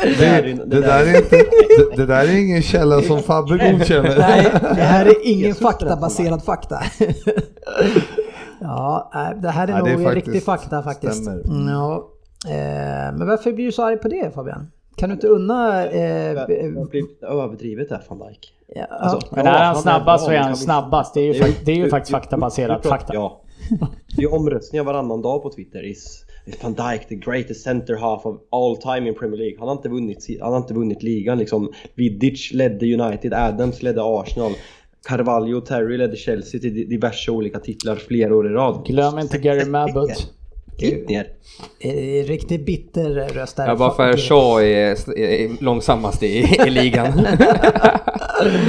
det, där är, Det där är inte, det, det där är ingen källa som Fabbe godkänner. Nej, det här är ingen det faktabaserad fakta. <laughs> ja, nej, det här är Ja, det är nog faktiskt- riktig fakta faktiskt. stämmer. Mm, Ja. Eh, men varför blir du så arg på det Fabian? Kan du inte unna... Eh, det överdrivet där van Dijk. ja, Alltså, Men är han snabbast så är han snabbast. Det är ju, Det är ju- det faktiskt faktabaserat fakta. Ja. Det är omröstningar varannan dag på Twitter. Is, is van Dijk the greatest center half of all time in Premier League? Han har inte vunnit, han har inte vunnit ligan liksom. Vidic ledde United, Adams ledde Arsenal. Carvalho och Terry ledde Chelsea till diverse olika titlar flera år i rad. Glöm inte Gary Mabbott. Gick ner. eh, riktigt bitter röst där. Ja, bara för Shaw är, är långsammast i, i ligan. <laughs>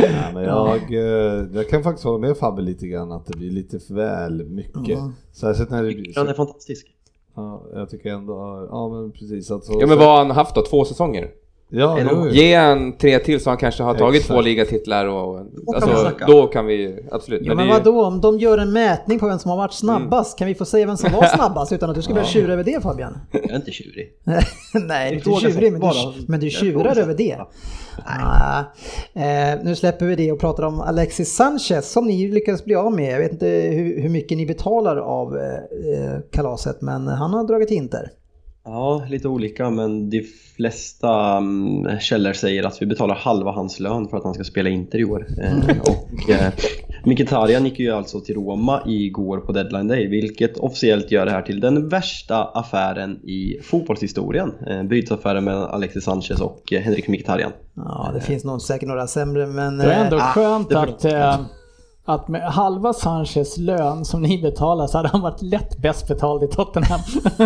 Ja, men jag, eh, jag kan faktiskt hålla med Fabbe lite grann att det blir lite för väl mycket. Särskilt när det blir Han är fantastisk. ja, Jag tycker ändå, ja men precis. Att så, ja men vad har han haft då? Två säsonger? Ja, En jo. Ge han tre till så han kanske har tagit Exakt. två ligatitlar och... Alltså, då kan vi absolut. Ja, men ju- vadå, om de gör en mätning på vem som har varit snabbast, kan vi få säga vem som var <laughs> snabbast utan att du ska börja tjura över det Fabian? Jag är inte tjurig. <laughs> Nej, du är inte tjurig, men du, men du tjurar över det. Nej. Eh, nu släpper vi det och pratar om Alexis Sanchez som ni lyckades bli av med. Jag vet inte hur, hur mycket ni betalar av eh, eh, kalaset, men han har dragit in där. Ja, lite olika men de flesta um, källor säger att vi betalar halva hans lön för att han ska spela Inter i år. Eh, och eh, Mkhitaryan gick ju alltså till Roma igår på deadline day vilket officiellt gör det här till den värsta affären i fotbollshistorien. Eh, bytesaffären mellan Alexis Sanchez och eh, Henrik Mkhitaryan. Ja, det finns nog säkert några sämre, men... Det är ändå eh, skönt får att, eh, att med halva Sanchez lön som ni betalar så hade han varit lätt bäst betald i Tottenham. <laughs>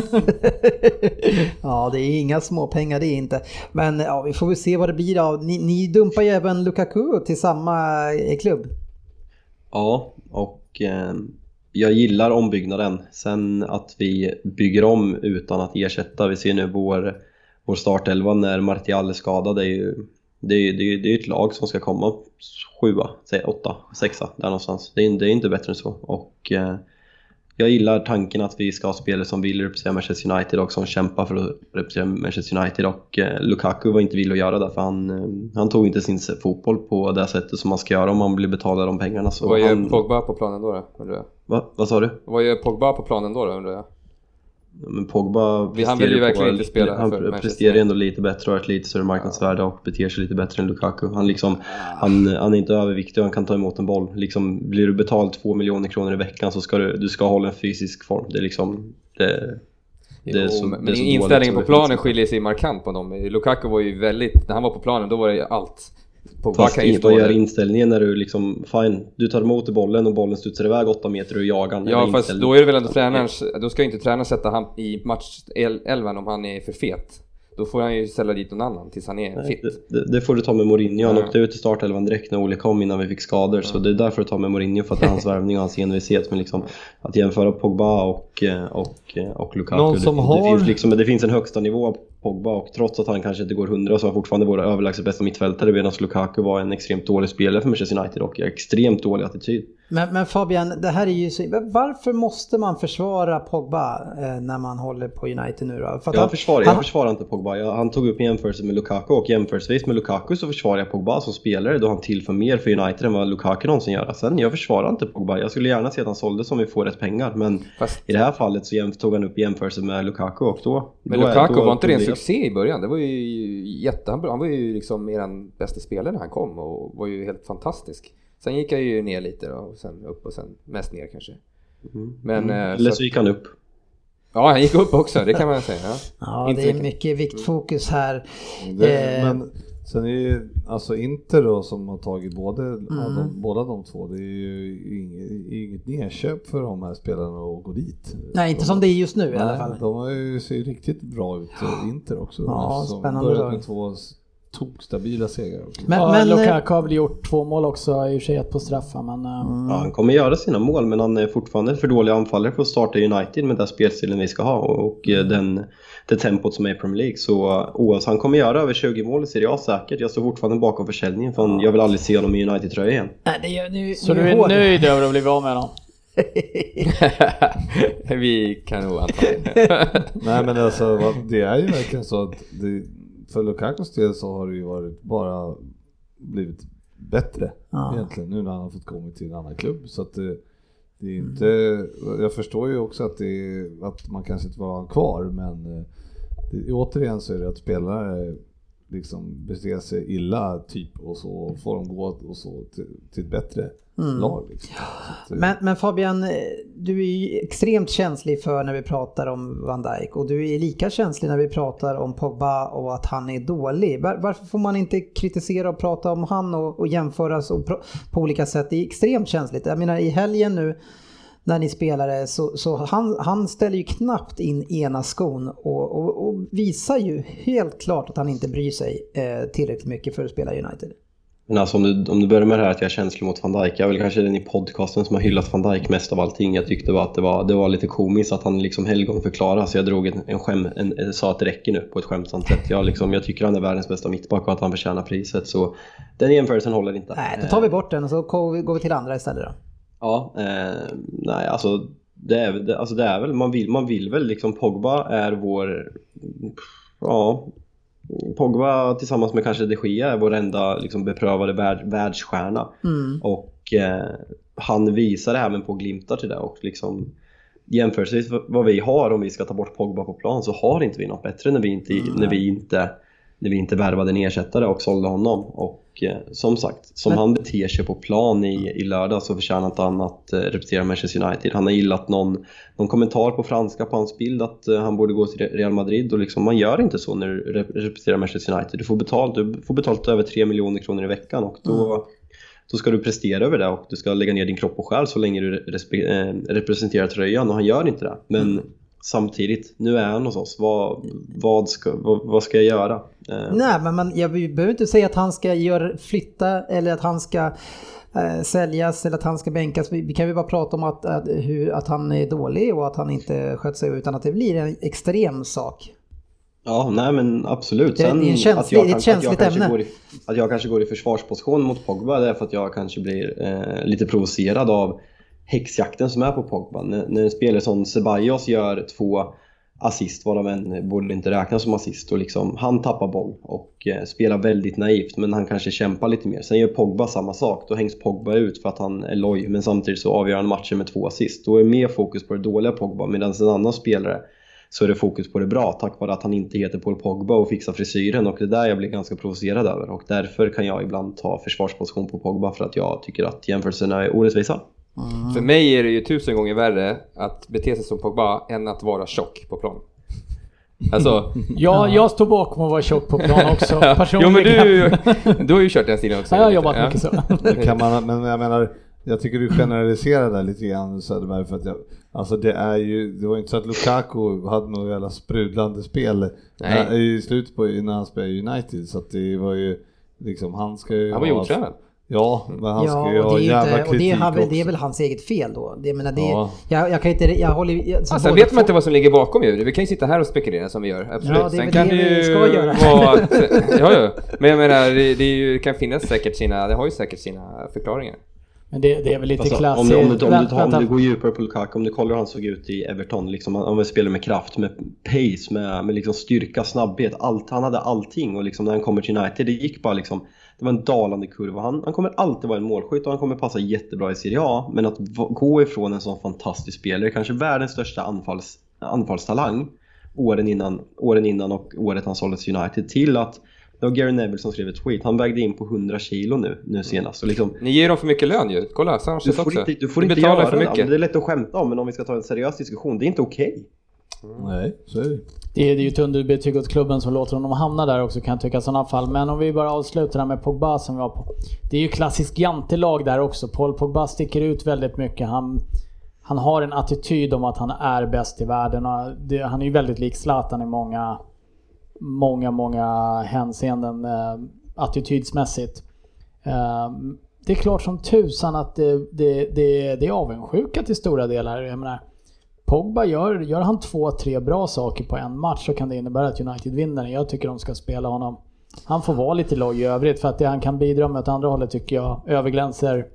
ja, det är inga små pengar det är inte. Men ja, vi får väl se vad det blir av. Ni, ni dumpar ju även Lukaku till samma eh, klubb. Ja, och eh, jag gillar ombyggnaden. Sen att vi bygger om utan att ersätta. Vi ser nu vår, vår startelva när Martial är skadad. Det är ju det är, det är, det är ett lag som ska komma sjua, säg åtta, sexa där någonstans. Det är, det är inte bättre än så. Och eh, jag gillar tanken att vi ska ha spelare som vill representera Manchester United och som kämpar för att representera Manchester United och eh, Lukaku var inte villig att göra det för han, eh, han tog inte sin fotboll på det sättet som man ska göra om man blir betalad de pengarna. Så Vad gör han, Pogba på planen då? då? Va, vad sa du? Vad gör Pogba på planen då, då undrar jag? Men Pogba vill ju verkligen på- inte spela Han för presterar ändå lite bättre och har ett lite större marknadsvärde och beter sig lite bättre än Lukaku. Han, liksom, han, han är inte överviktig och han kan ta emot en boll. Liksom, blir du betald två miljoner kronor i veckan så ska du, du ska hålla en fysisk form. Det är liksom... Det, det Jo, så, men inställningen på planen skiljer sig markant på dem. Lukaku var ju väldigt, när han var på planen då var det allt. Pogba kan ju stå gör där. inställningen när du liksom, fine, du tar emot bollen och bollen studsar iväg 8 meter och jagar. Ja fast inställning. då är det väl ändå tränarens, då ska ju inte tränaren sätta han i matchelvan om han är för fet. Då får han ju ställa dit någon annan tills han är Nej, fit. det, det, det får du ta med Mourinho. Han Ja. åkte ut i startelvan direkt när Ole kom innan vi fick skador. Så det är därför du tar med Mourinho för att det är hans <laughs> värvning och hans envishet. Men liksom, att jämföra Pogba och, och, och Lukaku. Någon det, som det, har- finns liksom, det finns en högsta nivå Pogba och trots att han kanske inte går 100 så är han fortfarande våra överlägset bästa mittfältare medan Lukaku var en extremt dålig spelare för Manchester United och extremt dålig attityd. Men, men Fabian, det här är ju så, varför måste man försvara Pogba eh, när man håller på United nu då? För att Jag han- försvarar, han- jag försvarar inte Pogba. Jag, han tog upp jämförelse med Lukaku och jämförelsevis med Lukaku så försvarar jag Pogba som spelare då han tillför mer för United än vad Lukaku någonsin gör. Sen jag försvarar inte Pogba. Jag skulle gärna se att han såldes om vi får rätt pengar men Fast, i det här fallet så jämf- tog han upp jämförelse med Lukaku och då... men då är- Lukaku då var inte det en blir succé i början? Det var ju jätte, han, han var ju liksom eran bästa spelare när han kom och var ju helt fantastisk. Sen gick han ju ner lite då, och sen upp och sen mest ner kanske. Men... eh, Eller så, så gick han upp. ja, han gick upp också, det kan man säga. Ja. Ja, det är mycket. mycket viktfokus här. Det, Eh. men sen är ju alltså Inter då som har tagit både, Mm. av de, båda de två, det är ju inget, inget nedköp för de här spelarna att gå dit. Nej, inte de, som det är just nu i alla Nej, fall. de har ju, ser ju riktigt bra ut, eh, Inter också. Ja, som spännande börjat med två tokstabila segrar. också. Men, ja, men, Lukaku har väl gjort två mål också, i och för sig ett på straffar men... eh, Ja, han kommer göra sina mål men han är fortfarande för dålig anfallare för att starta United med den spelstilen vi ska ha och eh, den, det tempot som är i Premier League. Så oavsett, han kommer göra över 20 mål i Serie A säkert. Jag står fortfarande bakom försäljningen för jag vill aldrig se honom i United-tröja igen. nej, det gör, nu, Så nu du är hård. nöjd över att bli av med dem? <laughs> Vi kan nog anta. <laughs> Nej men alltså det är ju verkligen så att det, för Lukakos del så har det ju varit bara blivit bättre Ja. egentligen nu när han har fått komma till en annan klubb. Så att det, det är Mm. inte, jag förstår ju också att, det att man kanske inte vill ha honom kvar men eh, det, återigen så är det att spelare liksom beter sig illa typ och så får de gå och så till, till ett bättre lag. Liksom. Att, eh, Men, men Fabian, eh, du är ju extremt känslig för när vi pratar om Van Dijk och du är lika känslig när vi pratar om Pogba och att han är dålig. Var, varför får man inte kritisera och prata om han och, och jämföra så, på, på olika sätt? Det är extremt känsligt. Jag menar i helgen nu när ni spelade så, så han, han ställer ju knappt in ena skon och, och, och visar ju helt klart att han inte bryr sig eh, tillräckligt mycket för att spela United. Men alltså om du, om du börjar med det här att jag är känslig mot van Dijk. Jag är väl kanske den i podcasten som har hyllat van Dijk mest av allting. Jag tyckte bara att det var, det var lite komiskt att han liksom helgon förklarade. Så jag drog en, en skäm, en, sa att det räcker nu på ett skämtsamt sätt. Jag, liksom, jag tycker han är världens bästa mittback och att han förtjänar priset. Så den jämförelsen håller inte. Nej, då tar vi bort den och så går vi- går vi till andra istället då. Ja, eh, nej alltså det är, det, alltså det är väl, man vill, man vill väl liksom Pogba är vår, ja, Pogba tillsammans med kanske de Gea är vår enda liksom beprövade värld, världsstjärna. Mm. Och eh, han visar även på glimtar till det och liksom jämförelsevis vad vi har om vi ska ta bort Pogba på plan så har inte vi något bättre när vi inte, när vi inte, när vi inte värvade en ersättare och sålde honom. Och eh, som sagt, som Men- han beter sig på plan i, i lördag så förtjänar inte han att eh, representera Manchester United. Han har gillat någon, någon kommentar på franska på hans bild att eh, han borde gå till Real Madrid och liksom, man gör inte så när du rep- representerar Manchester United. Du får betalt, du får betalt över 3 miljoner kronor i veckan och då då ska du prestera över det och du ska lägga ner din kropp och själ så länge du respe- eh, representerar tröjan och han gör inte det. Men samtidigt, nu är han hos oss. Vad, vad, ska, vad, vad ska jag göra? Eh, Nej, men man, jag behöver inte säga att han ska göra, flytta eller att han ska eh, säljas eller att han ska bänkas. Vi, vi kan ju bara prata om att, att, hur, att han är dålig och att han inte sköter sig utan att det blir en extrem sak. Ja, nej men absolut. Det- det är en känslig- att jag, det är ett att känsligt kanske ämne. I, att jag kanske går i försvarsposition mot Pogba det är för att jag kanske blir eh, lite provocerad av häxjakten som är på Pogba. När, när en spelare som Ceballos gör två assist, varav en borde inte räknas som assist. Och liksom, han tappar boll och eh, spelar väldigt naivt, men han kanske kämpar lite mer. Sen gör Pogba samma sak, då hängs Pogba ut för att han är loj, men samtidigt så avgör han matchen med två assist. Då är mer fokus på det dåliga Pogba, medan en annan spelare så är det fokus på det bra tack vare att han inte heter Paul Pogba och fixar frisyren och det är där jag blir ganska provocerad över och därför kan jag ibland ta försvarsposition på Pogba för att jag tycker att jämförelserna är orättvisa. För mig är det ju tusen gånger värre att bete sig som Pogba än att vara tjock på plan. Alltså, <laughs> Ja, jag står bakom att vara tjock på plan <laughs> också jo men du, du har ju kört den stilen också. Ja, jag har jobbat Ja. mycket så. Kan man, men jag menar, jag tycker du generaliserar där lite grann Söderberg för att jag, alltså det är ju, det var ju inte så att Lukaku hade något jävla sprudlande spel Nej. när, i slutet på när han spelade United så att det var ju liksom, han ska ju Han var ju otränad. Ja, men han ska ju Ja, och ha det jävla inte, och det, kritik är, han väl- också. det är väl hans eget fel då. Det, jag menar, det, Ja. jag, jag kan inte, jag håller jag, så Alltså, vet man inte vad som ligger bakom ju. Vi kan ju sitta här och spekulera som vi gör, absolut. Ja, det är Sen kan det det vi ju ska göra. vara att, <laughs> <laughs> ja, ja. Men jag menar, det, det kan finnas säkert sina, det har ju säkert sina förklaringar. Men det, det är väl lite Alltså, klassiskt. om, du, om, du, om, du, om du går djupare på Lukaku, om du kollar hur han såg ut i Everton, liksom, han, han spelar med kraft, med pace, med, med liksom styrka, snabbhet, allt, han hade allting och liksom, när han kommer till United, det gick bara liksom det var en dalande kurva. Han, han kommer alltid vara en målskytt och han kommer passa jättebra i Serie A. Men att gå ifrån en sån fantastisk spelare, kanske världens största anfalls, anfallstalang, åren innan, åren innan och året han såldes United, till att det var Gary Neville som skrev ett tweet. Han vägde in på 100 kilo nu, nu senast. Och liksom, Ni ger dem för mycket lön ju. Kolla, du Sanchez får också. inte, du får Ni inte göra för det. mycket. Det är lätt att skämta om, men om vi ska ta en seriös diskussion, det är inte okej. Nej, så är det. Det är, ju ett underbetyg åt klubben som låter honom hamna där också kan jag tycka i sådana fall. Men om vi bara avslutar där med Pogba som vi var på. Det är ju klassiskt jantelag där också. Paul Pogba sticker ut väldigt mycket. Han, han har en attityd om att han är bäst i världen. Det, han är ju väldigt lik Zlatan i många, många, många hänseenden eh, attitydsmässigt. Eh, det är klart som tusan att det, det, det, det är avundsjuka till stora delar. Jag menar, Pogba gör, gör han två, tre bra saker på en match så kan det innebära att United vinner. Jag tycker de ska spela honom. Han får vara lite loj i övrigt för att det han kan bidra med åt andra hållet tycker jag överglänser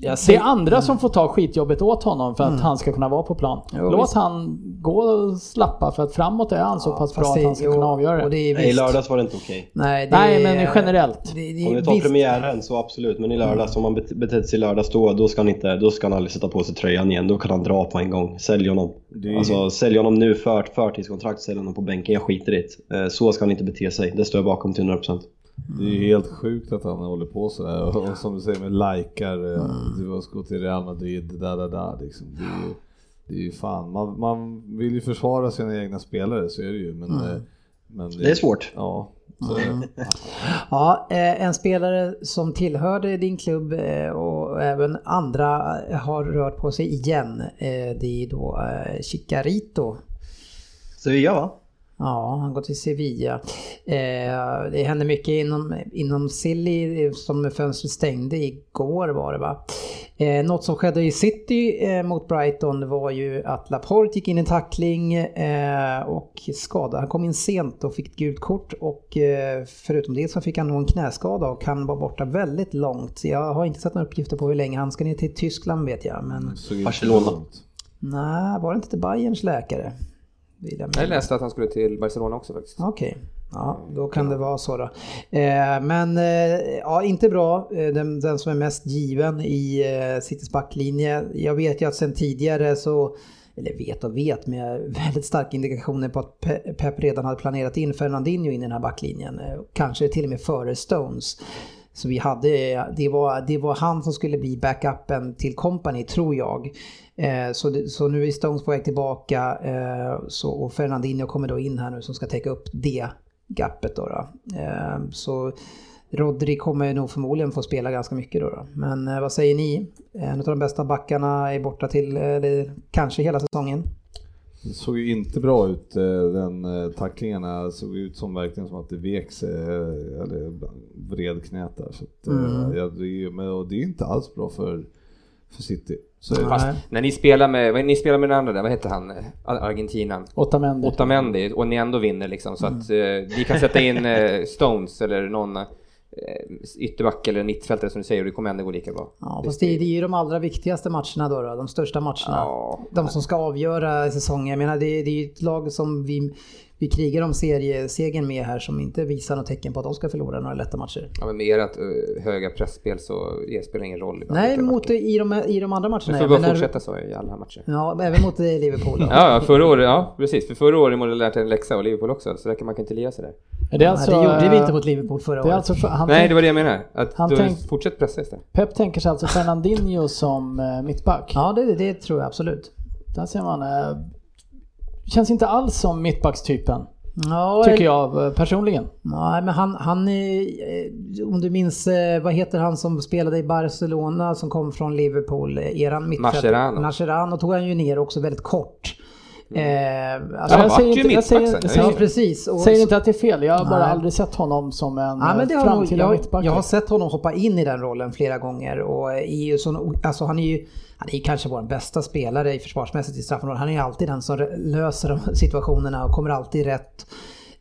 jag det ser- är andra som får ta skitjobbet åt honom för att han ska kunna vara på plan. Jo, Låt visst. han gå och slappa för att framåt är han så Ja, pass bra att han ska jo, kunna avgöra det. det är Nej, I lördags var det inte okej. Nej, det Nej, är- men generellt. Det, det, Om vi tar visst- premiären så absolut, men i lördags om han bet- betett sig i lördags då, då ska han inte, då ska han aldrig sätta på sig tröjan igen. Då kan han dra på en gång. Sälj honom. Det Alltså sälj honom nu för förtidskontrakt, sälj honom på bänken. Jag skiter i det. Eh, Så ska han inte bete sig. Det står jag bakom till 100%. Det är helt sjukt att han håller på sådär och, och som du säger med likar, eh, du ska gå till Real Madrid, där, där, där liksom. Det är ju, det är ju fan, man, man vill ju försvara sina egna spelare, så är det ju. Men, eh, men Det är svårt. Ja. Så, <laughs> Ja, eh, en spelare som tillhörde din klubb och även andra har rört på sig igen. Det är då Chicarito. Sevilla va? Ja, han går till Sevilla. Eh, det hände mycket inom, inom Silly eh, som fönstret stängde igår var det va. Eh, något som skedde i City eh, mot Brighton var ju att Laporte gick in i tackling eh, och skadade. Han kom in sent och fick ett gult kort och eh, förutom det så fick han nog en knäskada och kan vara borta väldigt långt. Jag har inte sett några uppgifter på hur länge han ska ner till Tyskland vet jag. Men Barcelona. nej, var det inte till Bayerns läkare? Vill jag Jag läste att han skulle till Barcelona också faktiskt. Okej, ja, då kan det vara så då. Eh, men eh, ja, inte bra. Eh, den, den som är mest given i eh, Citys backlinje. Jag vet ju att sen tidigare så, eller vet och vet, men jag har <laughs> väldigt starka indikationer på att Pe- Pep redan hade planerat in Fernandinho in i den här backlinjen. Kanske till och med före Stones. Så vi hade, det var, det var han som skulle bli backupen till Company tror jag. Eh, så, det, så nu är Stones på väg tillbaka eh, så, och Fernandinho kommer då in här nu som ska täcka upp det gapet. Då, då. Eh, så Rodri kommer nog förmodligen få spela ganska mycket då. då. Men eh, vad säger ni? En av de bästa backarna är borta till, eller kanske hela säsongen. Det såg ju inte bra ut, eh, den eh, tacklingen. Det såg ut som verkligen som att det vek sig, eh, eller vred knät där. Så att, eh, Mm. ja, det är, men, och det är inte alls bra för, för City. Så. Fast när ni spelar med, ni spelar med den andra där, vad heter han? Ar- Argentinan? Otamendi. Otamendi och ni ändå vinner liksom så att eh, ni kan sätta in eh, Stones eller någon eh, ytterback eller mittfältare som du säger och det kommer ändå gå lika bra. Ja, fast det, det är ju de allra viktigaste matcherna då, då de största matcherna. Ja. De som ska avgöra säsongen. Jag menar det, det är ju ett lag som vi, vi krigar om seriesegern med här som inte visar något tecken på att de ska förlora några lätta matcher. Ja, men med ert uh, höga pressspel så det spelar ingen roll. Nej, mot, i, de, i de andra matcherna. Vi får ja, bara när- fortsätta så i alla matcher. Ja, även mot eh, Liverpool. Ja, förra året, ja precis. För förra året måste lärt en läxa och Liverpool också, så där kan man kan inte lia sig där. Det, alltså, det gjorde vi inte mot Liverpool förra året. alltså, för- han Nej, tänk- det var det jag menade. Att Han du tänk- fortsätt pressa istället. Pep tänker sig alltså Fernandinho som eh, mittback. Ja, det, det tror jag absolut. Där ser man. Eh, känns inte alls som mittbackstypen. Ja, Tycker jag eh, personligen. Nej, men han, han är, om du minns, vad heter han som spelade i Barcelona som kom från Liverpool? Eran mittfält. Mascherano. Mascherano tog han ju ner också väldigt kort. Eh, alltså, Han jag säger inte- jag säger- ja, precis. Och, Säger inte att det är fel, jag har bara Nej. aldrig sett honom som en Ja, men det eh, har framtida jag, mittback. jag har sett honom hoppa in i den rollen flera gånger och är ju sån, alltså han är ju han är kanske vår bästa spelare i försvarsmässigt i straffområdet. Han är ju alltid den som löser de <laughs> situationerna och kommer alltid rätt.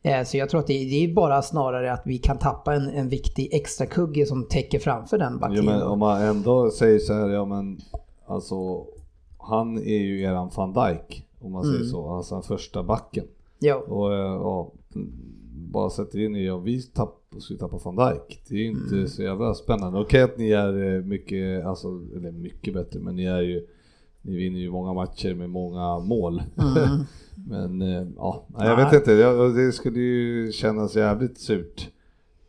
Eh, Så jag tror att det är, bara snarare att vi kan tappa en, en viktig extra kugge som täcker framför den Jo, backlinjen. men om man ändå säger så här, ja men alltså han är ju eran van Dijk om man Mm. säger så, alltså den första backen. Jo. Och eh, ja, bara sätter in i om vi tapp, skulle tappa van Dijk. Det är ju inte Mm. så jävla spännande. Okej att ni är eh, mycket, alltså, eller mycket bättre, men ni är ju ni vinner ju många matcher med många mål. Mm. <laughs> men eh, ja, jag vet inte. Det skulle ju kännas jävligt surt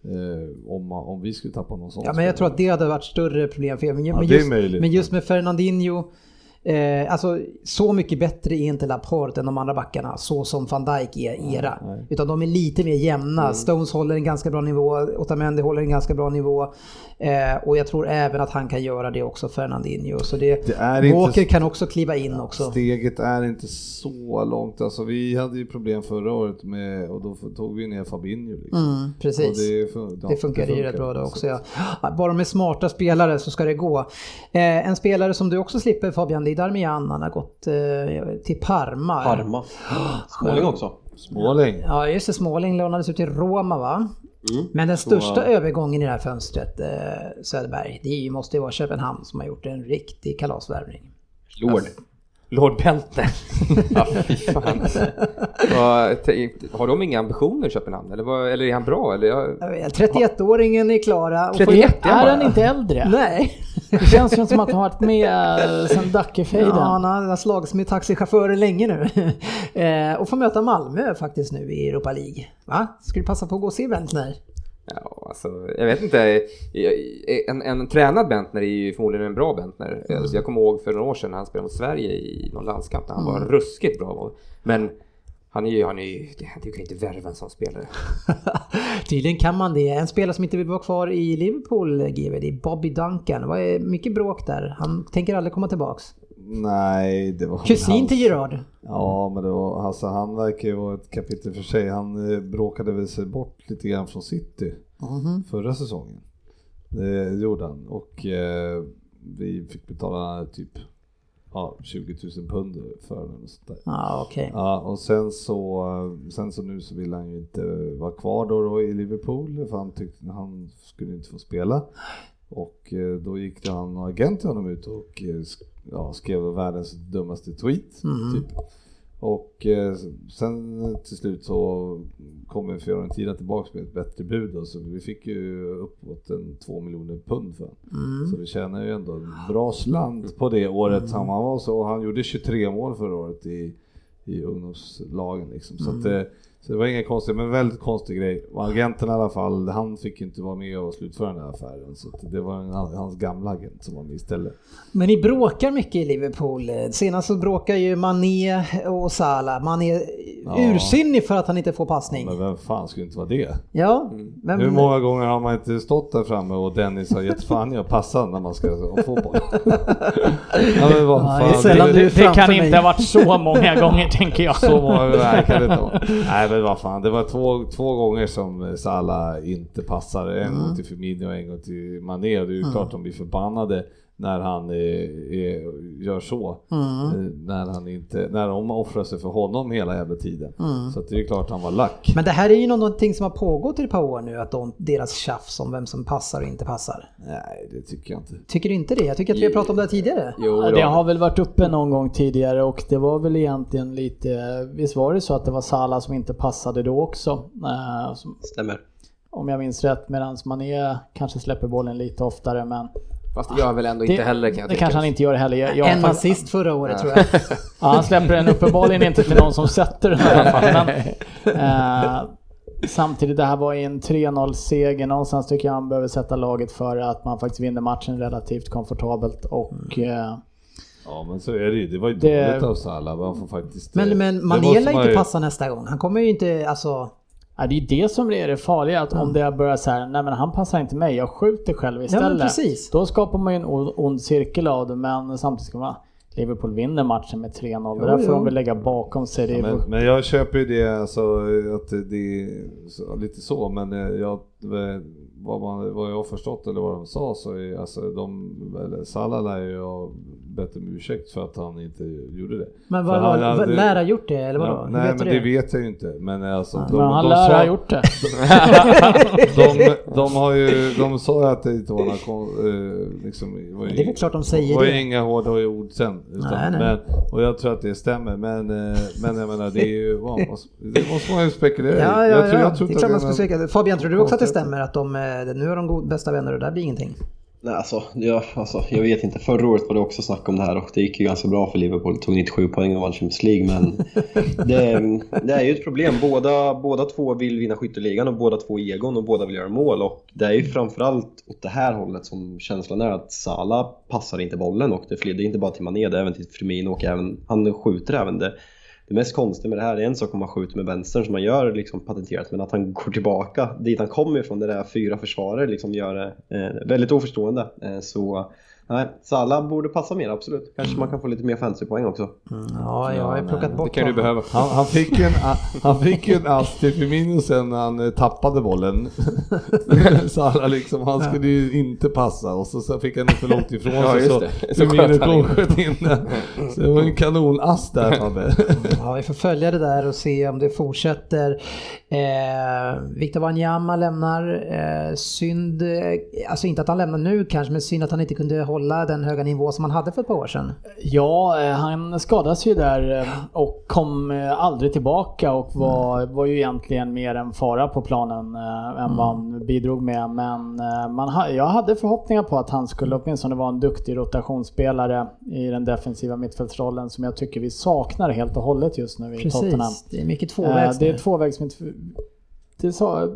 eh, om, om vi skulle tappa någon sån Ja, men jag tror att det hade varit större problem för er. Men, Ja, men, just, men just med Fernandinho Eh, alltså så mycket bättre är inte Laporte än de andra backarna, så som van Dijk är era. Utan de är lite mer jämna. Mm. Stones håller en ganska bra nivå, Otamendi håller en ganska bra nivå. Eh, och jag tror även att han kan göra det också, Fernandinho. Så det, Det är inte Walker s- kan också kliva in också. Steget är inte så långt. Alltså, vi hade ju problem förra året med, och då tog vi ner Fabinho. Liksom. Mm, precis. Det, fun- ja, Det funkar ju rätt bra då också. Så- Ja. Bara de är smarta spelare så ska det gå. Eh, en spelare som du också slipper Fabian, det Darmian. Han har gått eh, till Parma. Parma. Småling också. Småling. Ja just det, Småling lånades ut till Roma va? Mm. Men den största Så- övergången i det här fönstret, eh, Söderberg, det måste ju vara Köpenhamn som har gjort en riktig kalasvärvning. Lord. Lord Bentner. <laughs> ja, fy fan. Har de inga ambitioner i Köpenhamn? Eller, vad, eller är han bra? Eller jag, Jag vet, 31-åringen är klara. och får- 31 Är han inte äldre? Nej. Det känns ju som att han har varit med eh, sen Dackefejden. Ja, han har slagits med taxichaufförer länge nu. <laughs> eh, och får möta Malmö faktiskt nu i Europa League. Va? Ska du passa på att gå och se Bentner? Ja, alltså, jag vet inte. En, en tränad Bentner är ju förmodligen en bra Bentner. Alltså, jag kommer ihåg för några år sedan när han spelade mot Sverige i någon landskamp där han var ruskigt bra. Men han är ju, han är ju, du kan inte värva en sån spelare. <laughs> Tydligen kan man det. En spelare som inte vill vara kvar i Liverpool, GV, det är Bobby Duncan. Vad är mycket bråk där. Han tänker aldrig komma tillbaks. Nej, det var Kusin hans- till Gerard. Ja, men det var, alltså, han verkar ju vara ett kapitel för sig. Han eh, bråkade väl sig bort lite grann från City förra säsongen. Det gjorde han och eh, vi fick betala typ ja, 20 000 pund för den och sånt där. Ja, och sen så, sen så nu så vill han ju inte vara kvar då, då i Liverpool för han tyckte han skulle inte få spela. Och eh, då gick det han och agent till honom ut och eh, ja, skrev världens dummaste tweet. Typ. Och eh, sen till slut så kom Fiorentina tillbaka med ett bättre bud och så vi fick ju uppåt en två miljoner pund för honom. Så vi tjänar ju ändå en bra slant på det året han var så. Och han gjorde 23 mål förra året i, i ungdomslagen liksom. Så, att, eh, så det var inget konstigt, men väldigt konstig grej. Och agenten i alla fall, han fick inte vara med och slutföra den här affären. Så det var en, hans gamla agent som var med istället. Men ni bråkar mycket i Liverpool. Senast så bråkar ju Mané och Salah. Mané är Ja. ursinnig för att han inte får passning. Men vem fan skulle inte vara det? Ja, men... Hur många gånger har man inte stått där framme och Dennis har gett fan i att passa när man ska ha fotboll? <laughs> ja, men vad Ja, fan, det det- Det, kan mig. inte ha varit så många gånger tänker jag. Så många nej, kan det inte vara. <laughs> Men vad fan, det var två, två gånger som Salah inte passar. En Mm. gång till Firmino och en gång till Mané. Och det är ju klart de blir förbannade när han eh, gör så. Mm. Eh, när, han inte, när de offrar sig för honom hela jävla tiden. Så att det är klart han var lack. Men det här är ju någonting som har pågått i ett par år nu, att de, deras tjafs om vem som passar och inte passar. Nej det tycker jag inte. Tycker du inte det? Jag tycker att vi har pratat om det här tidigare. Jo, det har väl varit uppe någon gång tidigare och det var väl egentligen lite, visst var det så att det var Salah som inte passade då också? Eh, som, Stämmer. om jag minns rätt, medan Mané kanske släpper bollen lite oftare men Fast det gör väl ändå det, inte heller kan jag det tycka. kanske han inte gör heller. Jag, jag, En assist förra året tror jag. <laughs> Ja, han släpper den uppenbarligen inte till någon som sätter den i alla fall. Men, eh, samtidigt, det här var ju en 3-0 seger. Någonstans tycker jag han behöver sätta laget för att man faktiskt vinner matchen relativt komfortabelt. Och eh, Ja men så är det ju. Det var ju Det- dåligt av Salah. Man får faktiskt, Men, eh, men det Mané lär inte ju- passa nästa gång. Han kommer ju inte, alltså... ja, det är ju det som är det farliga. Att om det börjar så här, nej men han passar inte mig, jag skjuter själv istället. precis. Då skapar man ju en ond cirkel av det. Men samtidigt ska man, Liverpool vinner matchen med 3-0. Det där Jo, får de väl lägga bakom sig. Är Men, men jag köper ju det, alltså, att det är lite så, men eh, jag, vad, man, vad jag har förstått eller vad de sa så är alltså de, eller Salah lär ju bett om ursäkt för att han inte gjorde det. Men vad, han vad, hade- lär ha gjort det eller vadå? Ja, nej men det vet jag ju inte. Men alltså, de, men han de, lär sa, ha gjort det. <laughs> de, de har ju, de sa att det inte var några kon, eh, liksom, var ju, Det är väl klart de säger det. var ju det. inga hårda ord sen. Utan, Nej, nej. Men, och jag tror att det stämmer. Men, eh, men jag menar det är ju, ja, det måste man ju spekulera i. Ja, ja, jag tror, ja. jag tror det är klart man ska det säga. Fabian, tror du också att det stämmer att de, eh, nu är de god, bästa vänner och där blir ingenting? Nej, alltså, jag, alltså, jag vet inte. Förra året var det också snack om det här och det gick ju ganska bra för Liverpool. Tog 97 poäng och vann Champions League. Men <laughs> det, det är ju ett problem. Båda, båda två vill vinna skytteligan och båda två är egon och båda vill göra mål. Och det är ju framförallt åt det här hållet som känslan är att Salah passar inte bollen och det flydde inte bara till Mané, det är även till Firmino och även, han skjuter även. Det, det mest konstiga med det här är en sak om man skjuter med vänstern som man gör liksom patenterat men att han går tillbaka dit han kommer ifrån, det där fyra försvarare liksom gör det eh, väldigt oförstående. Eh, så nej, Salah borde passa mer absolut. Kanske man kan få lite mer fantasypoäng också. Ja, jag har plockat Det bort kan du behöva. Han, han fick en, han fick en ass till Firmino sen när han eh, tappade bollen. <laughs> Salah liksom, han skulle ju inte passa och så, så fick han den för långt ifrån Ja, sig just så det. Så Firmino sköt in den. Så det var en kanonass där Fabbe. Ja, vi får följa det där och se om det fortsätter. Eh, Victor Wanyama lämnar. Eh, synd, eh, alltså inte att han lämnar nu kanske, men synd att han inte kunde hålla den höga nivå som han hade för ett par år sedan. Ja, eh, han skadades ju där eh, och kom eh, aldrig tillbaka och var, var ju egentligen mer en fara på planen än vad han bidrog med. Men man ha, jag hade förhoppningar på att han skulle åtminstone vara en duktig rotationsspelare i den defensiva mittfältsrollen som jag tycker vi saknar helt och hållet just nu i Tottenham. Precis, det är mycket tvåvägs Det är tvåvägs. Det sa,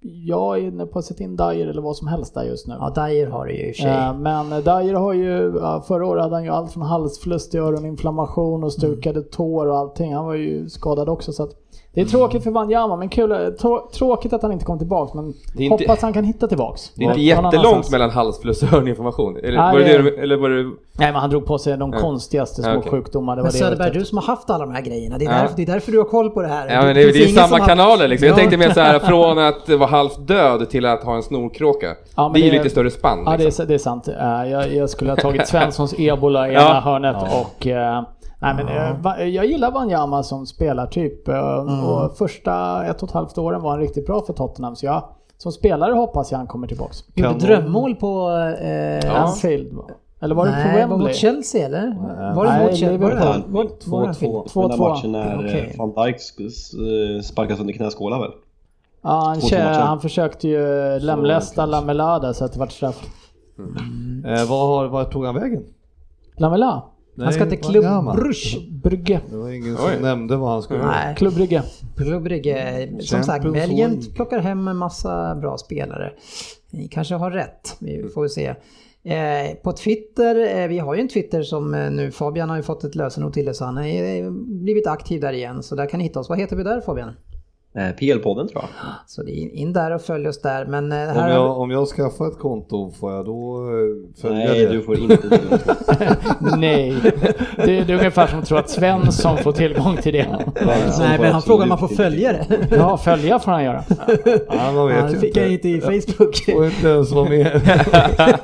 jag är inne på att sätta in Dyer eller vad som helst där just nu. Ja, Dyer har det ju i och för sig. Eh, Men Dyer har ju, förra året hade han ju allt från halsfluss till öroninflammation och stukade tår och allting. Han var ju skadad också så att det är tråkigt för Wanyama men kul, trå- tråkigt att han inte kom tillbaks men Det inte- hoppas han kan hitta tillbaks. Det är inte jättelångt mellan halsfluss och öroninflammation. Eller, Nej, var det det- det, du- eller var det... Nej men han drog på sig de Ja. konstigaste små okej. sjukdomar. Det var Men det Söderberg, du som har haft alla de här grejerna, det är, Ja. därför, det är därför du har koll på det här. Ja men det, finns det är samma har- kanaler liksom. Jag Ja. tänkte mer så här <laughs> från att vara halvt död till att ha en snorkråka. Ja, det är ju det- lite större spann. Ja det liksom. är, det är sant. Eh, Jag, jag skulle ha <laughs> tagit Svenssons ebola i Ja. ena hörnet och... eh, Nej men eh, va- jag gillar Wanyama som spelartyp eh, Mm. och första ett och ett halvt åren var han riktigt bra för Tottenham så jag som spelare hoppas jag han kommer tillbaks. Gjorde drömmål på... Eh, Anfield va? Eller var det nej, på var det Wembley? mot Chelsea eller? Var det Nej, mot Chelsea? Var det Liverpool. där? Var- var det Anfield? 2-2. 2-2. Den matchen när eh, van Dijk sparkas under knäskålar väl? Ja, han, 2-2 kä- matchen. han försökte ju lemlästa. Lamela där så att det vart straff. Eh, vad, har, vad tog han vägen? Lamela? Han ska till man? Bruges. Brygge. Det var ingen som Oj. nämnde vad han skulle göra. Nej, Klubb Brygge. Club Brugge. Som sagt, Belgien plockar hem en massa bra spelare. Ni kanske har rätt, vi får se. Eh, på Twitter, eh, vi har ju en Twitter som eh, nu, Fabian har ju fått ett lösenord till det så han har eh, blivit aktiv där igen. Så där kan ni hitta oss. Vad heter vi där Fabian? Eh, PL-podden tror jag. Så det är in där och följ oss där. Men eh, Om här jag, om jag skaffar ett konto, får jag då eh, följa Nej, det? du får inte det. <laughs> Nej. Det, det är ungefär som att tro att Svensson får tillgång till det. Nej, men han frågar om man får följa det. Ja, följa får han göra. Ja, man vet det fick jag inte i Facebook. Får inte ens vara med.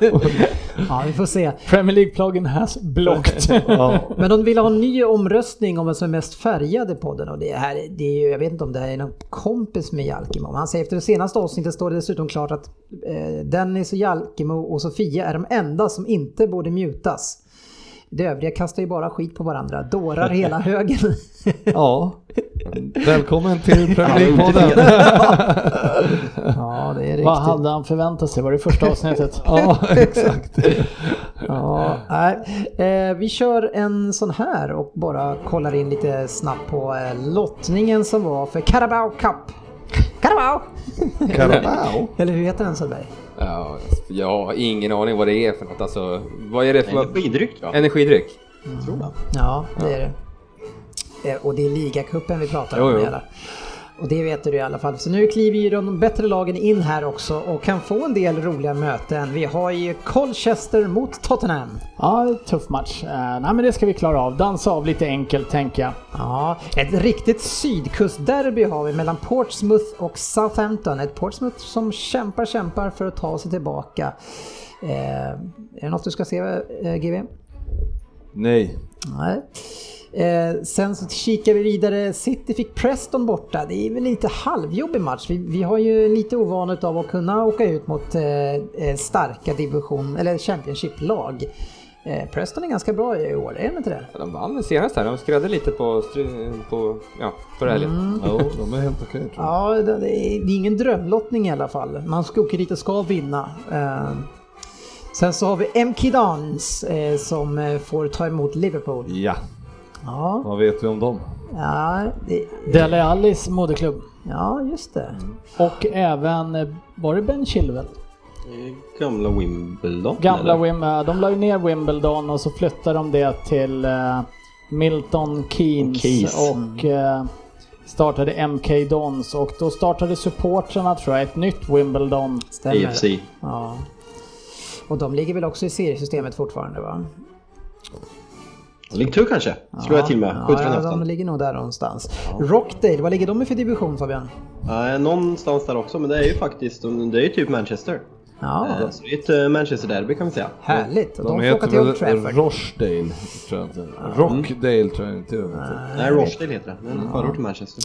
<laughs> <laughs> Ja, vi får se. Premier League-pluggen has blocked. <laughs> ja. Men de vill ha en ny omröstning om vem som är mest färgad i podden och det här, det är ju, jag vet inte om det här är någon kompis med Jalkemo. Han säger efter det senaste avsnittet står det dessutom klart att eh, Dennis och Jalkemo och Sofia är de enda som inte borde mutas. De övriga kastar ju bara skit på varandra, dårar hela högen. <laughs> ja. Välkommen till Premier League-podden. ja, det är <laughs> riktigt. Vad hade han förväntat sig? Var det första avsnittet? <laughs> ja, exakt. Ja, nej. Eh, vi kör en sån här och bara kollar in lite snabbt på eh, lottningen som var för Carabao Cup. Carabao! Carabao. <laughs> Eller hur heter den Söderberg? Ja, jag har ingen aning vad det är för något. Alltså, vad är det för... Energidryck tror jag. Energidryck? Ja, det är det. Eh, Och det är ligacupen vi pratar Jo, om. jo. Hela. Och det vet du i alla fall. Så nu kliver ju de bättre lagen in här också och kan få en del roliga möten. Vi har ju Colchester mot Tottenham. Ja, tuff match. Uh, nej men det ska vi klara av. Dansa av lite enkelt tänker jag. Ja, ett riktigt sydkustderby har vi mellan Portsmouth och Southampton. Ett Portsmouth som kämpar, kämpar för att ta sig tillbaka. Eh, är det något du ska se, eh, GV? Nej. Nej. Eh, sen så kikar vi vidare. City fick Preston borta. Det är väl lite halvjobbig match. Vi, vi har ju lite ovanligt av att kunna åka ut mot eh, eh, starka division eller Championship-lag. Eh, Preston är ganska bra i år, är de inte det? Ja, De vann senast här. De skrädde lite på, på ja, förra helgen. Jo, de är helt okej tror jag. Ja, det, det, är, ingen drömlottning i alla fall. Man ska åka dit och ska vinna. Eh, Sen så har vi MK Dons eh, som eh, får ta emot Liverpool. Ja, Ja, vad vet vi om dem? ja, det, Dele Allis moderklubb. ja just det. Och även, eh, var det Ben Chilwell? Gamla Wimbledon. Gamla eller? Wimbledon. De la ju ner Wimbledon och så flyttade de det till eh, Milton Keynes, Keynes. och eh, startade MK Dons och då startade supportrarna tror jag ett nytt Wimbledon. Stämmer. AFC. Ja. Och de ligger väl också i seriesystemet fortfarande va? Link 2 kanske? Slår jag till med. Från ja, de ligger nog där någonstans. Rockdale, vad ligger de i för division Fabian? Ja, någonstans där också, men det är ju faktiskt det är ju typ Manchester. Ja, Eh, Så det är ett eh, Manchester-derby kan vi säga. härligt. Och de, De får åka heter till Old Trafford. Rochdale, tror jag inte. Rockdale tror jag inte heter. Nej, Rochdale heter det. En förort till Manchester.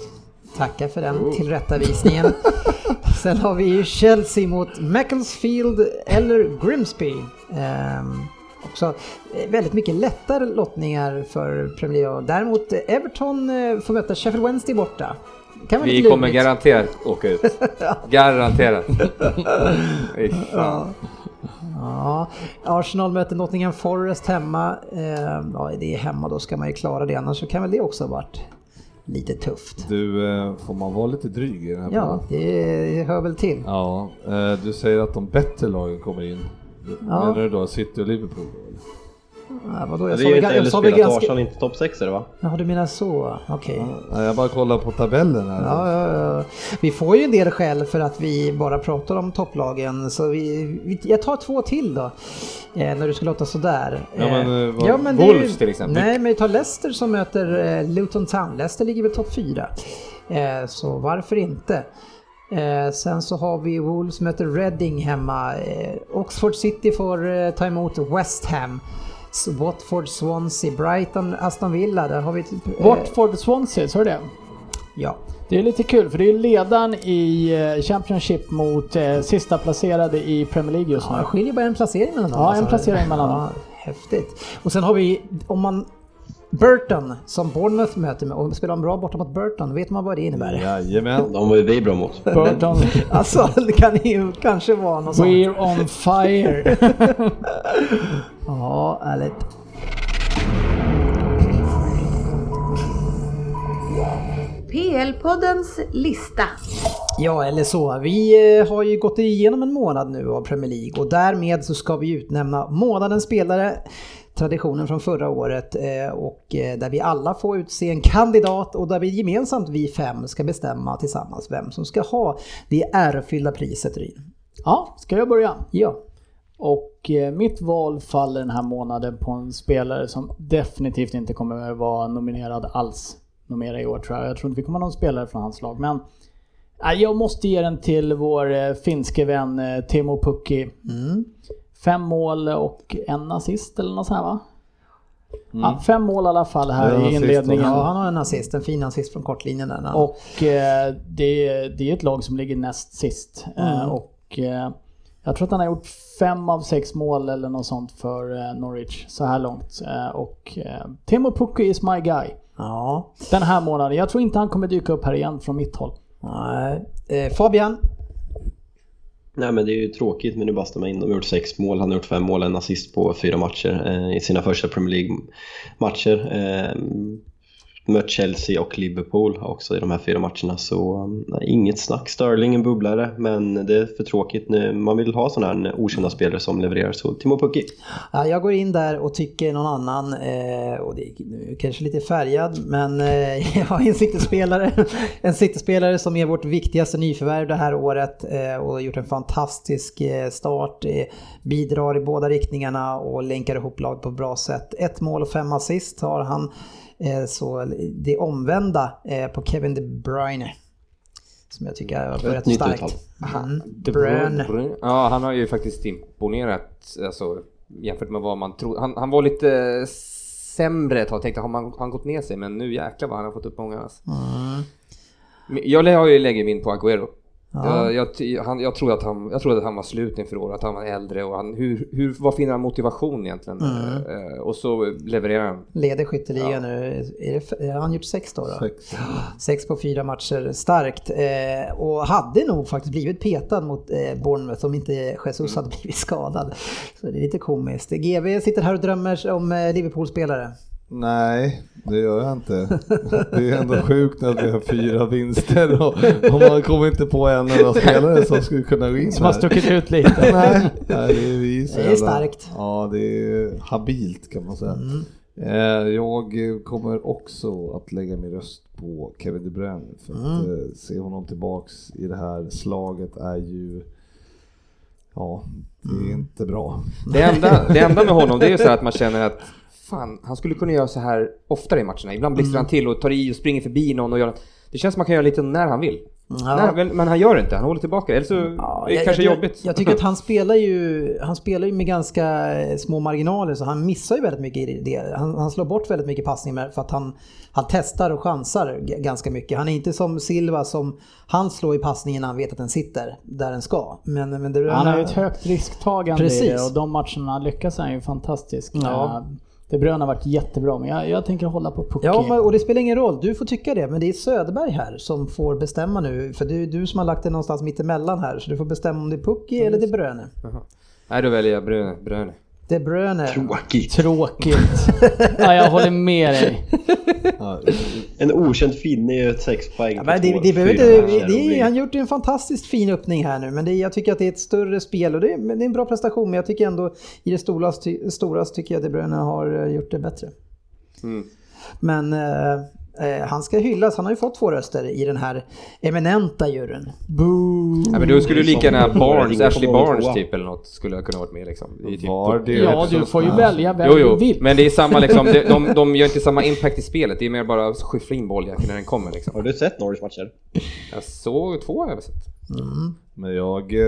Tackar för den tillrättavisningen. <laughs> Sen har vi ju Chelsea mot Macclesfield eller Grimsby. Ehm, också eh, väldigt mycket lättare lottningar för Premier League. Däremot eh, Everton eh, får möta Sheffield Wednesday borta. Kan vara Vi lite kommer garanterat åka ut. <laughs> Garanterat. <laughs> Fan. Ja, Arsenal möter Nottingham Forest hemma. Ja, det är hemma, då ska man ju klara det. Annars så kan väl det också ha varit lite tufft. Du, eh, får man vara lite dryg i den här Ja, podden? det hör väl till. Ja, eh, du säger att de bättre lagen kommer in. Ja. Menar du då City och Liverpool? Ja, vadå, Ja, jag har väl ju inte väl spelat ganska... Arsenal inte topp 6 är det va? Jaha, du menar så. Okej. Nej, jag bara kollar på tabellen här. Ja, ja, ja. Vi får ju en del skäl för att vi bara pratar om topplagen. Så vi, vi, jag tar två till då. Eh, när du ska låta sådär. Ja, men, eh, vad- det är ju- Wolves till exempel. Nej, men vi tar Leicester som möter eh, Luton Town. Leicester ligger väl topp fyra. Eh, så varför inte? Eh, sen så har vi Wolves möter Reading hemma. Eh, Oxford City får eh, ta emot West Ham. Watford, Swansea, Brighton, Aston Villa. Där har vi typ... eh, Watford Swansea, så är det? Ja. Det är lite kul för det är ledaren i eh, Championship mot eh, sista placerade i Premier League just nu. Ja, det skiljer bara en placering mellan dem. Ja, en alltså. placering mellan dem. ja, Häftigt. Och sen har vi, om man Burton som Bournemouth möter med och spelar en bra borta mot Burton, vet man vad det innebär? Jajamän. De var ju vi bra mot. Burton, <laughs> Alltså, det kan ju kanske vara något sånt. we're on fire. <laughs> Ja, ärligt. PL-poddens lista. Ja, eller så. Vi eh, har ju gått igenom en månad nu av Premier League och därmed så ska vi utnämna månadens spelare. Traditionen från förra året eh, och eh, där vi alla får utse en kandidat och där vi gemensamt, vi fem, ska bestämma tillsammans vem som ska ha det ärofyllda priset Ryn. Ja, ska jag börja? Ja. Och eh, mitt val faller den här månaden på en spelare som definitivt inte kommer vara nominerad alls. Nominera i år tror jag. Jag tror inte vi kommer ha någon spelare från hans lag. Men jag måste ge den till vår finske vän Timo Pukki. Mm. Fem mål och en assist eller något sånt här va? Ja, fem mål i alla fall här i inledningen. ja, han har en assist, en fin assist från kortlinjen där. Och eh, det, det är ett lag som ligger näst sist. Eh, och eh, jag tror att han har gjort fem av sex mål eller något sånt för eh, Norwich så här långt. Eh, och eh, Timo Pukki is my guy. Ja. Den här månaden. Jag tror inte han kommer dyka upp här igen från mitt håll. Nej. Eh, Fabian? Nej men det är ju tråkigt men nu bastar man in. De har gjort sex mål, han har gjort fem mål, en assist på fyra matcher eh, i sina första Premier League-matcher. Eh, mött Chelsea och Liverpool också i de här fyra matcherna så um, nej, inget snack. Sterling en bubblare men det är för tråkigt nu. Man vill ha sådana här eh, okända spelare som levererar så Timo Pukki. Ja, jag går in där och tycker någon annan, eh, och det är nu kanske lite färgad, men eh, <laughs> jag har en City-spelare. En City-spelare som är vårt viktigaste nyförvärv det här året eh, och har gjort en fantastisk eh, start. Eh, bidrar i båda riktningarna och länkar ihop laget på ett bra sätt. Ett mål och fem assist har han. Eh, så det omvända eh, på Kevin De Bruyne. Som jag tycker har börjat nytt starkt. Mm. De Bruyne. Ja, han har ju faktiskt imponerat alltså, jämfört med vad man trodde. Han, han var lite sämre ett tag, tänkte har man, har han gått ner sig? Men nu jäklar vad han har fått upp många. Alltså. Mm. Jag har ju lägger min på Agüero. Ja. Jag, jag, han, jag, trodde att han, jag trodde att han var slut inför året, att han var äldre och han, hur, hur, var finner han motivation egentligen? Mm. Eh, och så levererar han. Leder skytteligan nu. Är han gjort sex då? då? Sex. Sex på fyra matcher, starkt. Eh, och hade nog faktiskt blivit petad mot eh, Bournemouth om inte Jesus hade <laughs> blivit skadad. Så det är lite komiskt. GV sitter här och drömmer om eh, Liverpool-spelare. Nej, det gör jag inte. Det är ändå sjukt att vi har fyra vinster och, och man kommer inte på en enda spelare som skulle kunna gå in Som har stuckit ut lite. <laughs> Nej, nej, det är vi Det är starkt. Ja, det är habilt kan man säga. Eh, Jag kommer också att lägga min röst på Kevin De Bruyne för att eh, se honom tillbaks i det här slaget är ju Ja, det är inte bra. Det enda, det enda med honom det är ju så här att man känner att fan, han skulle kunna göra så här oftare i matcherna. Ibland blixtrar han till och tar i och springer förbi någon och gör Det känns som man kan göra lite när han vill. Ja. Nej, men, han gör det inte, han håller tillbaka. Eller så Ja, det är jag- kanske jag, jobbigt. Jag tycker att han spelar ju, han spelar ju med ganska eh, små marginaler så han missar ju väldigt mycket i det. Han, han slår bort väldigt mycket passningar för att han, han testar och chansar ganska mycket. Han är inte som Silva som han slår i passningen när han vet att den sitter där den ska. Men, men det, Han har ju ett högt risktagande i Precis. det och de matcherna lyckas han ju fantastiskt. Ja. De Bruyne har varit jättebra men jag, jag tänker hålla på Pucki. Ja, och det spelar ingen roll. Du får tycka det. Men det är Söderberg här som får bestämma nu. För det är du som har lagt det någonstans mittemellan här. Så du får bestämma om det är Pucki eller De Bruyne. Nej, då väljer jag Bruyne. Bruyne. De Bruyne. Tråkigt. Tråkigt. <laughs> ja, jag håller med dig. En okänd finne ju ett sex poäng Ja, men det, det behöver inte, det, han har gjort en fantastiskt fin öppning här nu, men det, jag tycker att det är ett större spel och det, det är en bra prestation. Men jag tycker ändå i det stora, stora tycker jag att De Bruyne har eh, gjort det bättre. Mm. Men eh, han ska hyllas, han har ju fått två röster i den här eminenta juryn. Boo! Ja, men då skulle du lika gärna Barnes, Ashley Barnes typ eller något skulle jag kunna varit med liksom. Det typ Var det Ja, du får ju välja vem Jo, du jo, vill. men det är samma liksom, de, de, de gör inte samma impact i spelet, det är mer bara att skyffla in boll när den kommer liksom. Har du sett Norwich matcher? Jag såg två har jag sett. Men jag, eh,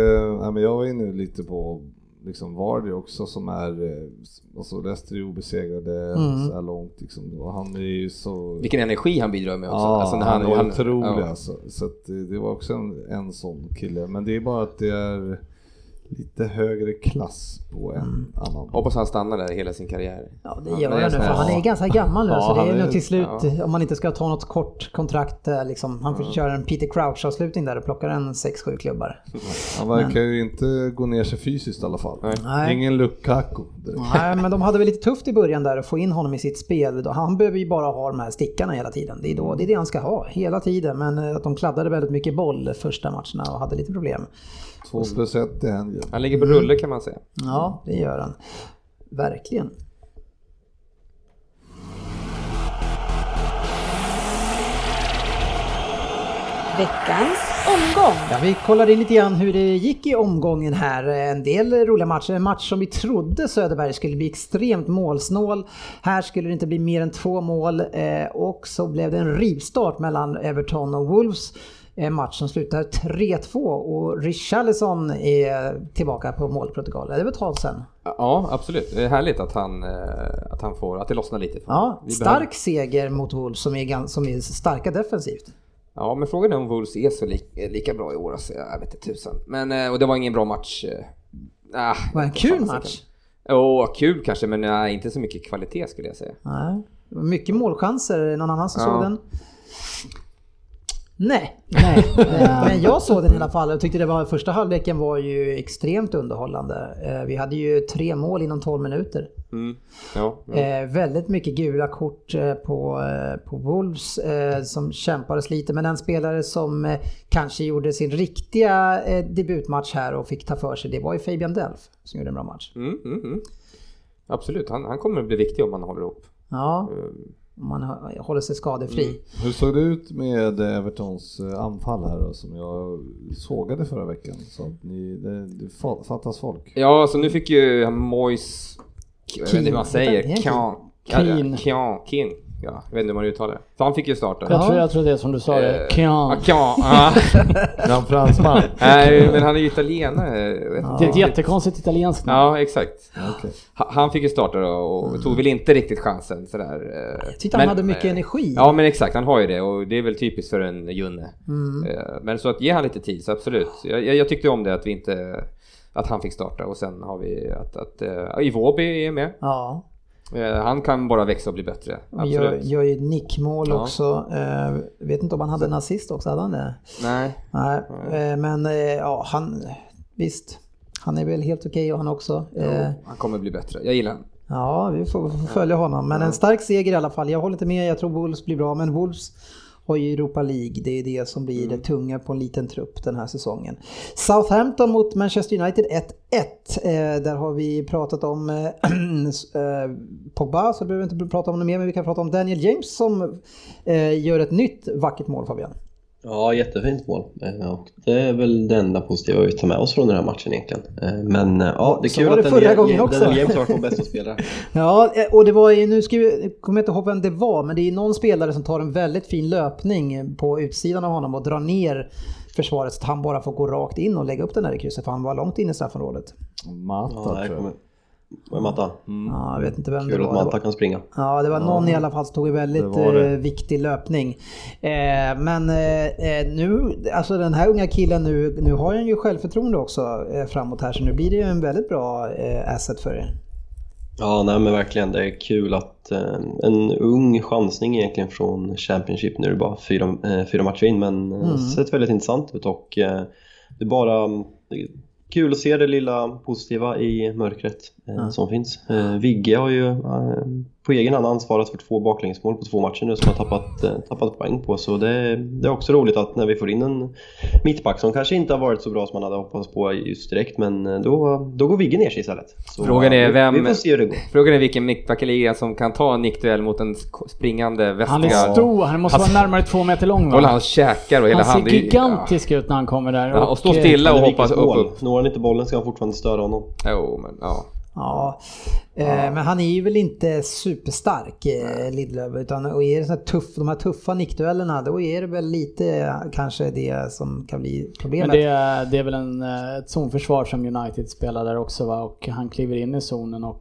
ja, men jag var inne lite på liksom Vardy också som är, eh, alltså Leicester är obesegrade Mm. så här långt liksom. Och han är ju så... Vilken energi han bidrar med också. Ja, alltså, när han, och är otrolig ja. alltså. Så att det, det var också en, en sån kille. Men det är bara att det är lite högre klass på en Mm. annan. Hoppas han stannar där hela sin karriär. Ja, det gör han nu, för han är ganska gammal nu. Ja, så det han är nog till slut, ja. om man inte ska ta något kort kontrakt, eh, liksom, han får köra en Peter Crouch-avslutning där och plockar en 6-7 klubbar. Han verkar ju inte gå ner sig fysiskt i alla fall. Nej. Nej. Ingen Lukaku. Nej, men de hade väl lite tufft i början där att få in honom i sitt spel. Han behöver ju bara ha de här stickarna hela tiden. Det är, då, det, är det han ska ha, hela tiden. Men eh, att de kladdade väldigt mycket boll första matcherna och hade lite problem. Två plus ett i helgen. Han ligger på rulle kan man säga. Ja, det gör han. Verkligen. Veckans omgång. Ja, vi kollar in lite grann hur det gick i omgången här. En del roliga matcher. En match som vi trodde Söderberg skulle bli extremt målsnål. Här skulle det inte bli mer än två mål eh, och så blev det en rivstart mellan Everton och Wolves. En match som slutar 3-2 och Richarlison är tillbaka på målprotokollet. Det var ett tag sedan. Ja, absolut. Det är härligt att han, eh, att han får, att det lossnar lite. Ja, Vi stark behöver- seger mot Wolves som är, som är starka defensivt. Ja, men frågan är om Wolves är så li, lika bra i år. Alltså, jag vet inte tusan. Men, eh, och det var ingen bra match. eh. Ah, Det var en kul match. Åh, kul kanske, men nej, inte så mycket kvalitet skulle jag säga. Nej, mycket målchanser. Någon annan som Ja. såg den? Nej, nej. <laughs> Eh, men jag såg den i alla fall och tyckte det var första halvleken var ju extremt underhållande. Eh, Vi hade ju tre mål inom 12 minuter. Mm. Ja, ja. Eh, väldigt mycket gula kort på, på Wolves eh, som kämpades lite. Men en spelare som eh, kanske gjorde sin riktiga debutmatch här och fick ta för sig, det var ju Fabian Delph som gjorde en bra match. Mm, mm, mm. Absolut, han, han kommer att bli viktig om man håller ihop. Ja, Eh, om man hå- håller sig skadefri. Hur såg det ut med Evertons eh, anfall här då, som jag sågade förra veckan? Så att ni, det, det fa- fattas folk. Ja, så nu fick ju Mois... Jag vet inte hur man säger. han Kian. Keane. Kian. Kian. ja, jag vet inte hur man uttalar det. Så han fick ju starta. Jag tror, jag tror det är som du sa det. Eh, Kian. ja. Är han <laughs> fransman? Nej, men han är ju italienare. Det är ett jättekonstigt italienskt namn. Ja, exakt. Ha- Han fick ju starta då och tog väl inte riktigt chansen sådär. eh, Jag tyckte han hade mycket eh, energi. Ja men exakt, han har ju det och det är väl typiskt för en Junne. Mm. Men så att ge han lite tid, så absolut. Jag, jag, jag tyckte om det att vi inte att han fick starta och sen har vi att, att uh, Iwobi är med. Ja. Eh, han kan bara växa och bli bättre. Och Gör, Absolut. gör ju nickmål Ja. också. Eh, vet inte om han hade en assist också, hade han det? Nej. Nej, eh, men eh, ja, han, visst. Han är väl helt okej och han också. Eh, Han kommer bli bättre. Jag gillar honom. Ja, vi får, vi får följa honom. Men en stark seger i alla fall. Jag håller inte med, jag tror Wolves blir bra. Men Wolves har ju Europa League. Det är det som blir det tunga på en liten trupp den här säsongen. Southampton mot Manchester United 1-1. Eh, där har vi pratat om eh, <clears throat> eh, Pogba, så behöver vi inte prata om det mer. Men vi kan prata om Daniel James som eh, gör ett nytt vackert mål Fabian. Ja, jättefint mål. Eh, Och det är väl det enda positiva vi tar med oss från den här matchen egentligen. Eh, Men eh, ja, det är Så kul var det att förra Daniel, gången också. Daniel James har varit bästa spelare. <laughs> Ja, och det var ju, nu ska vi, kommer jag inte ihåg vem det var, men det är någon spelare som tar en väldigt fin löpning på utsidan av honom och drar ner försvaret så att han bara får gå rakt in och lägga upp den här i krysset för han var långt in i straffområdet. Mata Ja, tror jag. Vad är Matta? Ja, jag vet inte vem Kul det att var. Det Matta var. kan springa. Ja, det var någon i alla fall som tog en väldigt Det var det. eh, viktig löpning. Eh, men eh, nu, alltså den här unga killen nu, nu har han ju självförtroende också eh, framåt här så nu blir det ju en väldigt bra eh, asset för er. Ja, nej men verkligen. Det är kul att eh, en ung chansning egentligen från Championship. Nu är det bara fyra, eh, fyra matcher in, men mm. Mm. sett väldigt intressant ut och eh, det är bara det är kul att se det lilla positiva i mörkret Ja. som finns. Eh, Vigge har ju eh, på egen hand ansvarat för två baklängesmål på två matcher nu som har tappat, eh, tappat poäng på. Så det, det är också roligt att när vi får in en mittback som kanske inte har varit så bra som man hade hoppats på just direkt, men då, då går Vigge ner sig istället. Så, Frågan är vi- vem- Vi får se hur det går. Frågan är vilken mittback i ligan som kan ta en nickduell mot en springande väska. Han är stor, han måste vara närmare två meter lång va? hans käkar och hela Han ser hand. det är- gigantisk ut när han kommer där. Ja, och stå eh, stilla och Han är hoppa Vigges upp, mål. upp. Når han inte bollen ska han fortfarande störa honom. Jo, men ja. Ja, eh, men han är ju väl inte superstark eh, Lidlöf utan och är det så här tuff, de här tuffa nickduellerna då är det väl lite eh, kanske det som kan bli problemet. Men det är, det är väl en, ett zonförsvar som United spelar där också va? Och han kliver in i zonen och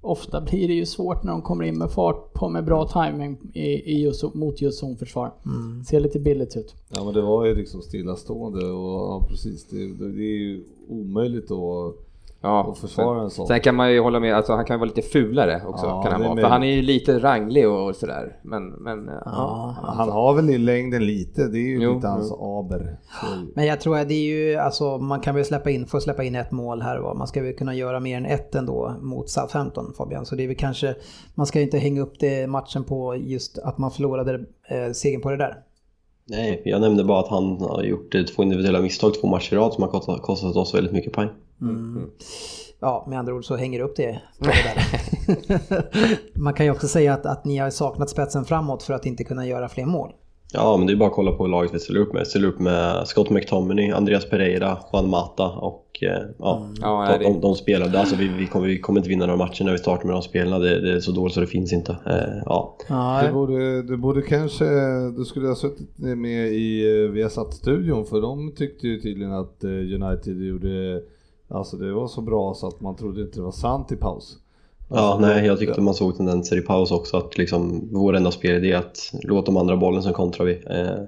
ofta blir det ju svårt när de kommer in med fart på med bra timing i, i just, mot just zonförsvar. Mm. Ser lite billigt ut. Ja men det var ju liksom stillastående och ja, precis, det, det, det är ju omöjligt att, Ja, att försvara en sån. Sen kan man ju hålla med, alltså han kan vara lite fulare också Ja, kan han vara. För han är ju lite ranglig och sådär. Men, men ja. Ja, Han har väl i längden lite, det är ju Jo, lite hans jo. aber. Så, Men jag tror att det är ju, alltså man kan väl släppa in, få släppa in ett mål här och var. Man ska väl kunna göra mer än ett ändå mot Southampton Fabian. Så det är väl kanske, man ska ju inte hänga upp det matchen på just att man förlorade eh, segern på det där. Nej, jag nämnde bara att han har gjort eh, två individuella misstag två matcher i rad som har kostat, kostat oss väldigt mycket poäng. Ja, med andra ord så hänger upp det. <laughs> Man kan ju också säga att, att ni har saknat spetsen framåt för att inte kunna göra fler mål. Ja, men det är bara att kolla på laget vi ställer upp med. Vi ställer upp med Scott McTominay, Andreas Pereira, Juan Mata och eh, ja, Ja, de, de, de spelade. Alltså, vi, vi, kommer, vi kommer inte vinna några matcher när vi startar med de spelarna. Det, det är så dåligt så det finns inte. Eh, ja. Du borde, du borde kanske, du skulle ha suttit med i eh, Viasat-studion för de tyckte ju tydligen att United gjorde, alltså det var så bra så att man trodde inte det var sant i paus. Ja, Alltså, nej, jag tyckte man såg tendenser i paus också att liksom, vår enda spelidé är att låta de andra bollen så kontrar vi. Eh,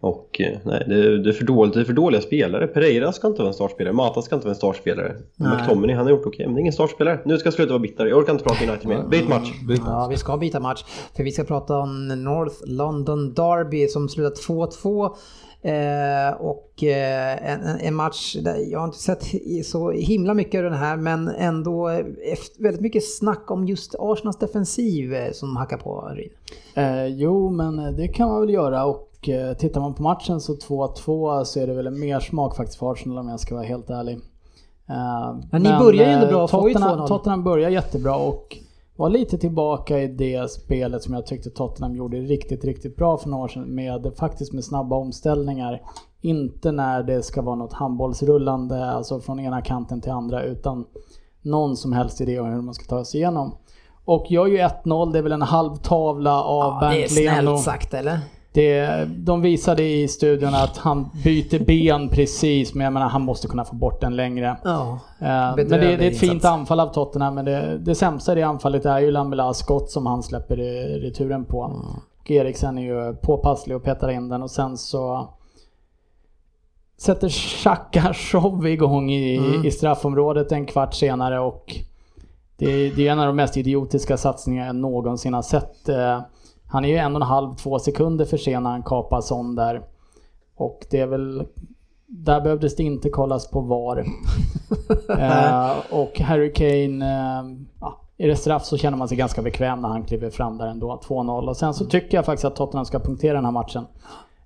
och eh, nej, det, det, är för dåligt, det är för dåliga spelare. Pereira ska inte vara en startspelare, Mata ska inte vara en startspelare. Nej. McTominay, han har gjort okej, men det är ingen startspelare. Nu ska jag sluta vara bitter, jag orkar inte prata United mer. Byt match! Ja, vi ska byta match. För vi ska prata om North London Derby som slutat 2-2. Eh, och eh, en, en- match där jag har inte sett så himla mycket av den här men ändå eh, efter, väldigt mycket snack om just Arsenals defensiv eh, som hackar på Ryn. Eh, jo, men eh, det kan man väl göra och tittar man på matchen så 2-2 så är det väl en mer smak faktiskt för Arsenal om jag ska vara helt ärlig. Eh, Men ni börjar ju ändå bra, får ju Tottenham, 2-0. Tottenham börjar jättebra och var lite tillbaka i det spelet som jag tyckte Tottenham gjorde riktigt, riktigt bra för några år sedan med faktiskt med snabba omställningar. Inte när det ska vara något handbollsrullande, alltså från ena kanten till andra utan någon som helst idé om hur man ska ta sig igenom. och gör ju 1-0, det är väl en halv tavla av Ja, det är Bernt Leno. snällt sagt eller? Det, de visade i studion att han byter ben precis, men jag menar han måste kunna få bort den längre. Ja. Eh, men det, det är ett fint anfall av Tottenham, men det, det sämsta i det anfallet är ju Lambelas skott som han släpper returen på. Och Eriksen är ju påpasslig och petar in den och sen så sätter Xhaka show igång i, Mm. i straffområdet en kvart senare och det, det är en av de mest idiotiska satsningar jag någonsin har sett. Han är ju en och en halv, två sekunder för sen när han kapar sån där. Och det är väl... Där behövdes det inte kollas på VAR. <laughs> eh, och Harry Kane, eh, ja, är det straff så känner man sig ganska bekväm när han kliver fram där ändå, 2-0. Och sen så tycker jag faktiskt att Tottenham ska punktera den här matchen.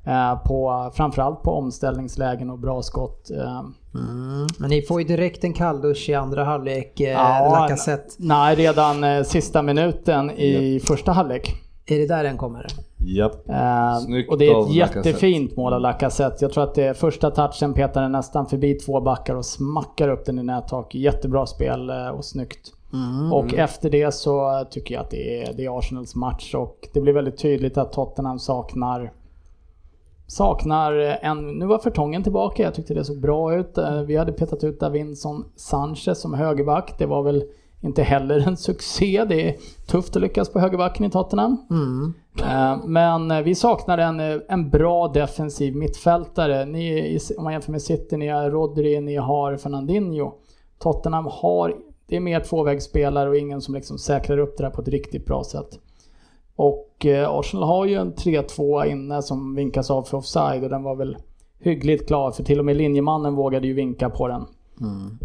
Eh, på, framförallt på omställningslägen och bra skott. Eh, Mm. Men ni får ju direkt en kalldusch i andra halvlek, eh, Ja, Lacazette. Nej, redan eh, sista minuten i första halvlek. Är det där den kommer? Japp. Eh, Snyggt och det är ett jättefint mål av Lacazette. Jag tror att det är första touchen petar den nästan förbi två backar och smackar upp den i nättaket. Jättebra spel eh, och snyggt. Och efter det så tycker jag att det är, det är Arsenals match och det blir väldigt tydligt att Tottenham saknar Saknar en, nu var Fertongen tillbaka, jag tyckte det såg bra ut. Eh, Vi hade petat ut Davinson Sanchez som högerback. Det var väl inte heller en succé. Det är tufft att lyckas på högerbacken i Tottenham. Eh, Men eh, vi saknar en, eh, en bra defensiv mittfältare. Ni, om man jämför med City, ni har Rodri, ni har Fernandinho. Tottenham har, det är mer tvåvägsspelare och ingen som liksom säkrar upp det där på ett riktigt bra sätt. Och Arsenal har ju en 3-2 inne som vinkas av för offside och den var väl hyggligt klar för till och med linjemannen vågade ju vinka på den.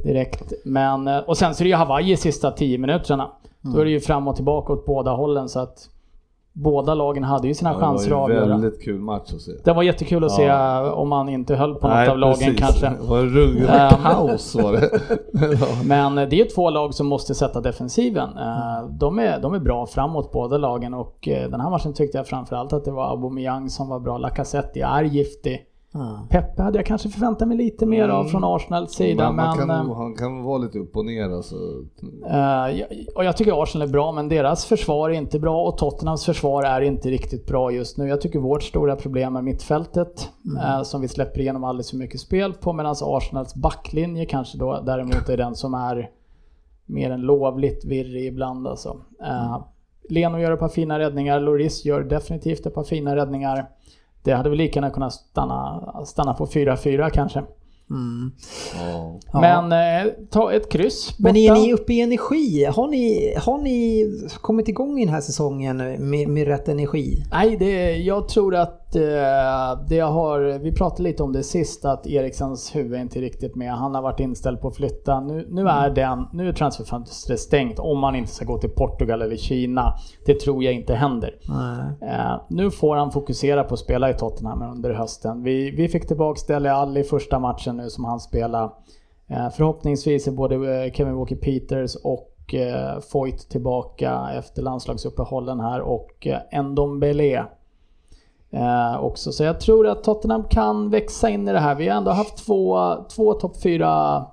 Direkt. Men, eh, och sen så är det ju Hawaii sista 10 minuterna. Då är det ju fram och tillbaka åt båda hållen så att båda lagen hade ju sina Det var chanser att avgöra. väldigt kul match att se. Det var jättekul att se om man inte höll på något av lagen precis. kanske. Det var ruggigt Ehm. kaos var det. <laughs> Ja. Men eh, det är ju två lag som måste sätta defensiven. Eh, De är, de är bra framåt båda lagen och eh, den här matchen tyckte jag framförallt att det var Aubameyang som var bra. Lacazette är giftig. Peppe hade jag kanske förväntat mig lite mer av från Arsenals sida. Men man Men, kan, eh, han kan vara lite upp och ner alltså. Jag- och jag tycker Arsenal är bra, men deras försvar är inte bra och Tottenhams försvar är inte riktigt bra just nu. Jag tycker vårt stora problem är mittfältet, eh, som vi släpper igenom alldeles för mycket spel på, medan Arsenals backlinje kanske då däremot är den som är mer än lovligt virrig ibland alltså. Eh, Leno gör ett par fina räddningar, Loris gör definitivt ett par fina räddningar. Det hade väl lika gärna kunnat stanna, stanna på 4-4 kanske. Ja. Men eh, ta ett kryss Men är borta. ni uppe i energi? Har ni, har ni kommit igång i den här säsongen med, med rätt energi? Nej, det, jag tror att eh, det har, vi pratade lite om det sist, att Erikssons huvud är inte riktigt med. Han har varit inställd på att flytta. Nu, nu är den, nu är transferfönstret stängt om man inte ska gå till Portugal eller Kina. Det tror jag inte händer. Eh, nu får han fokusera på att spela i Tottenham under hösten. Vi, vi fick tillbaka Dele Alli första matchen nu som han spelade. Eh, förhoppningsvis är både eh, Kevin Walker Peters och Foyt tillbaka efter landslagsuppehållen här och Ndombele eh, också. Så jag tror att Tottenham kan växa in i det här. Vi har ändå haft två, två topp fyra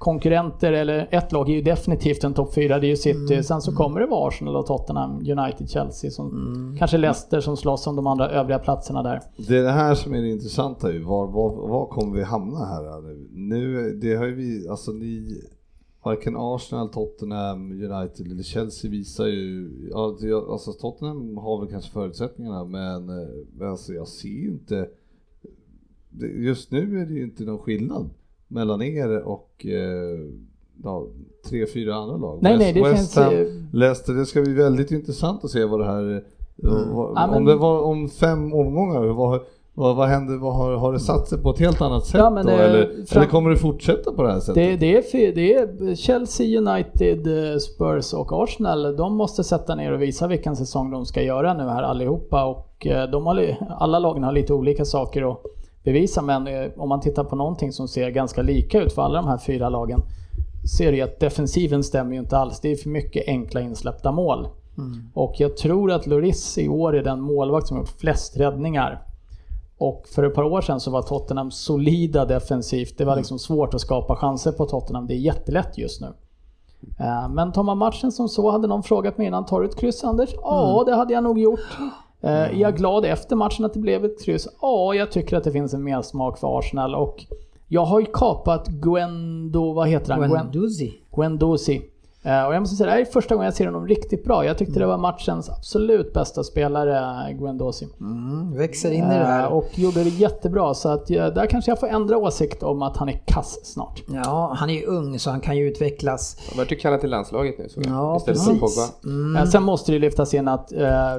konkurrenter, eller ett lag är ju definitivt en topp fyra, det är ju City. Sen så kommer det vara Arsenal och Tottenham, United, Chelsea, som, kanske Leicester som slåss om de andra övriga platserna där. Det är det här som är det intressanta ju. Var, var, var kommer vi hamna här nu? Nu, det har ju vi, alltså ni, varken Arsenal, Tottenham, United eller Chelsea visar ju, alltså Tottenham har väl kanske förutsättningarna men, eh, men alltså jag ser ju inte, just nu är det ju inte någon skillnad mellan er och eh, ja, tre, fyra andra lag. Nej, nej, det West Ham, eh, Leicester, det ska bli väldigt intressant att se vad det här, eh, vad, Ja, men- om det var om fem omgångar, vad, vad, vad händer, vad har, har det satt sig på ett helt annat sätt Ja, men, då? eh, Eller, fram- eller kommer det fortsätta på det här sättet? Det, det, är, det är Chelsea, United, eh, Spurs och Arsenal. De måste sätta ner och visa vilken säsong de ska göra nu här allihopa. Och eh, de har, alla lagen har lite olika saker att bevisa. Men om man tittar på någonting som ser ganska lika ut för alla de här fyra lagen. Ser det att defensiven stämmer ju inte alls. Det är för mycket enkla insläppta mål. Och jag tror att Lloris i år är den målvakt som har gjort flest räddningar. Och för ett par år sedan så var Tottenham solida defensivt. Det var liksom svårt att skapa chanser på Tottenham. Det är jättelätt just nu. Eh, Men tar man matchen som så, hade någon frågat mig innan, tar du ett kryss Anders? Ja, det hade jag nog gjort. Eh, Är jag glad efter matchen att det blev ett kryss? Ja, jag tycker att det finns en mersmak för Arsenal och jag har ju kapat Gwendo, vad heter han? Guendouzi. Guendouzi. Eh, Och jag måste säga, det här är första gången jag ser honom riktigt bra. Jag tyckte det var matchens absolut bästa spelare, Guendouzi. Mm, växer in i det Eh, här. Och gjorde det jättebra, så att jag, där kanske jag får ändra åsikt om att han är kass snart. Ja, han är ju ung så han kan ju utvecklas. Han vart ju kallad till landslaget nu så Ja, istället för precis. Pogba. Eh, Sen måste det ju lyftas in att,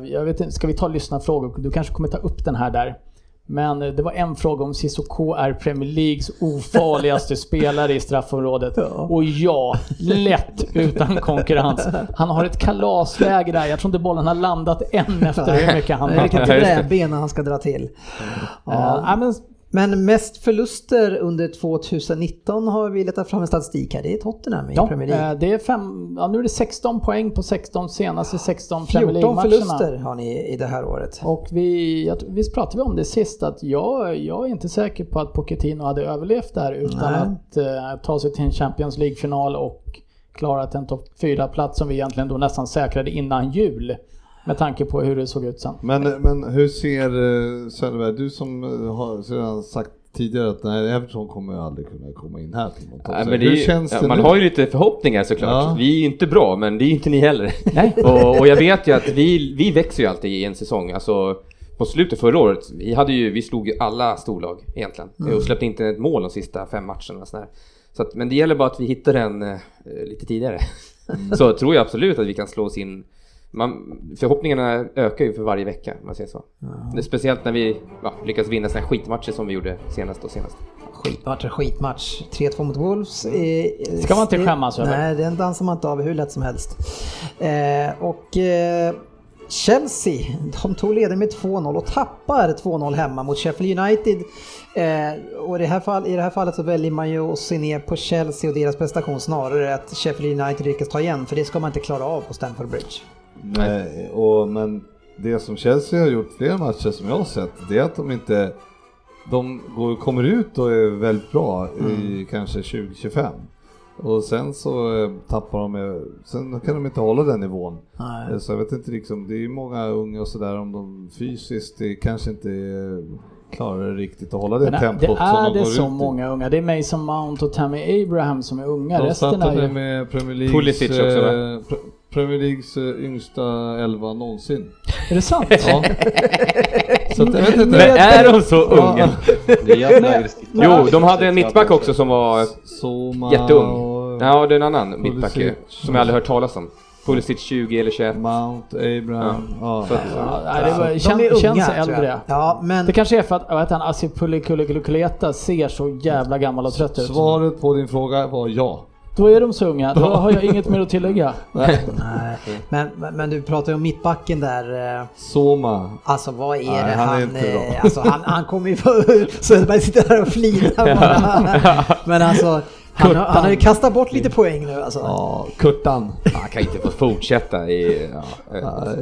jag vet inte, ska vi ta lyssnarfrågor? Du kanske kommer ta upp den här där. Men eh, det var en fråga om Sissoko är Premier Leagues ofarligaste <laughs> spelare i straffområdet. Och ja, lätt utan konkurrens. Han har ett kalasläge där, jag tror inte bollen har landat än efter hur mycket han Ja, just det. brädben han ska dra till. Ja, Ja. men Men mest förluster under 2019 har vi letat fram en statistik här. Det är Tottenham i Ja, Premier League. eh, det är fem, ja, nu är det 16 poäng på 16 senaste 16 Premier 14 League-matcherna. förluster har ni i det här året. Och vi, jag, visst pratade vi om det sist att jag, jag är inte säker på att Pochettino hade överlevt där utan Nej. att eh, ta sig till en Champions League-final och klarat en topp 4-plats som vi egentligen då nästan säkrade innan jul. Med tanke på hur det såg ut sen. Men, men hur ser eh, Söderberg, du som eh, har redan sagt tidigare att nej, Everton kommer aldrig kunna komma in här till något. Nej, men det är hur känns ja, det man nu? har ju lite förhoppningar såklart. Ja. Vi är ju inte bra, men det är ju inte ni heller. Nej. <laughs> och, och jag vet ju att vi, vi växer ju alltid i en säsong. Alltså, på slutet förra året, vi, hade ju, vi slog ju alla storlag egentligen. Och släppte inte ett mål de sista fem matcherna. sådär. Så att, men det gäller bara att vi hittar den eh, lite tidigare. <laughs> så tror jag absolut att vi kan slå oss in. Man, förhoppningarna ökar ju för varje vecka, om man säger så. Det är speciellt när vi ja, lyckas vinna sådana här skitmatcher som vi gjorde senast och senast. Skitmatch, skitmatch. 3-2 mot Wolves. Eh, Ska man inte skämmas över. Nej, den dansar man inte av hur lätt som helst. Eh, och eh, Chelsea, de tog ledning med 2-0 och tappar 2-0 hemma mot Sheffield United. Eh, och i det, här fall, i det här fallet så väljer man ju att se ner på Chelsea och deras prestation snarare att Sheffield United lyckas ta igen, för det ska man inte klara av på Stamford Bridge. Nej, och, men det som Chelsea har gjort flera matcher som jag har sett, det är att de inte de går, kommer ut och är väldigt bra i kanske 2025. Och sen så eh, tappar de, eh, sen kan de inte hålla den nivån. Nej. Eh, Så jag vet inte liksom, det är ju många unga och sådär om de fysiskt det kanske inte klarar det riktigt att hålla det Men tempot det som de är går det så ut i. många unga. Det är Mason Mount och Tammy Abraham som är unga. De Resten är ju... med Premier Leagues, Pulisic också, va? Pre- Premier Leagues eh, yngsta elva någonsin. Är det sant? Ja. <laughs> så att jag vet inte. Men är de så unga? Jo, de hade en mittback också som var Soma jätteung. och Ja, det är en annan mittback som jag aldrig hört talas om. Pulisic 20 eller 21. Mount, Abraham. Ja. Ja, nej, det var, De kän, är unga, känns äldre. Ja, men Det kanske är för att, vad heter han, Asipulikulikuleta ser så jävla gammal och trött ut. Svaret på din fråga var ja. Då är de så unga, då har jag inget mer att tillägga. <laughs> Nej, men, men, du pratar ju om mittbacken där. eh, Soma. Alltså vad är Nej, det han är han... inte bra. eh, alltså, han, han kommer ju få... <laughs> Söderberg sitter där och flinar bara. Men alltså, han, har- han har ju kastat bort lite poäng nu alltså. Ja, Kurtan. Han kan inte få fortsätta i... Ja, eh,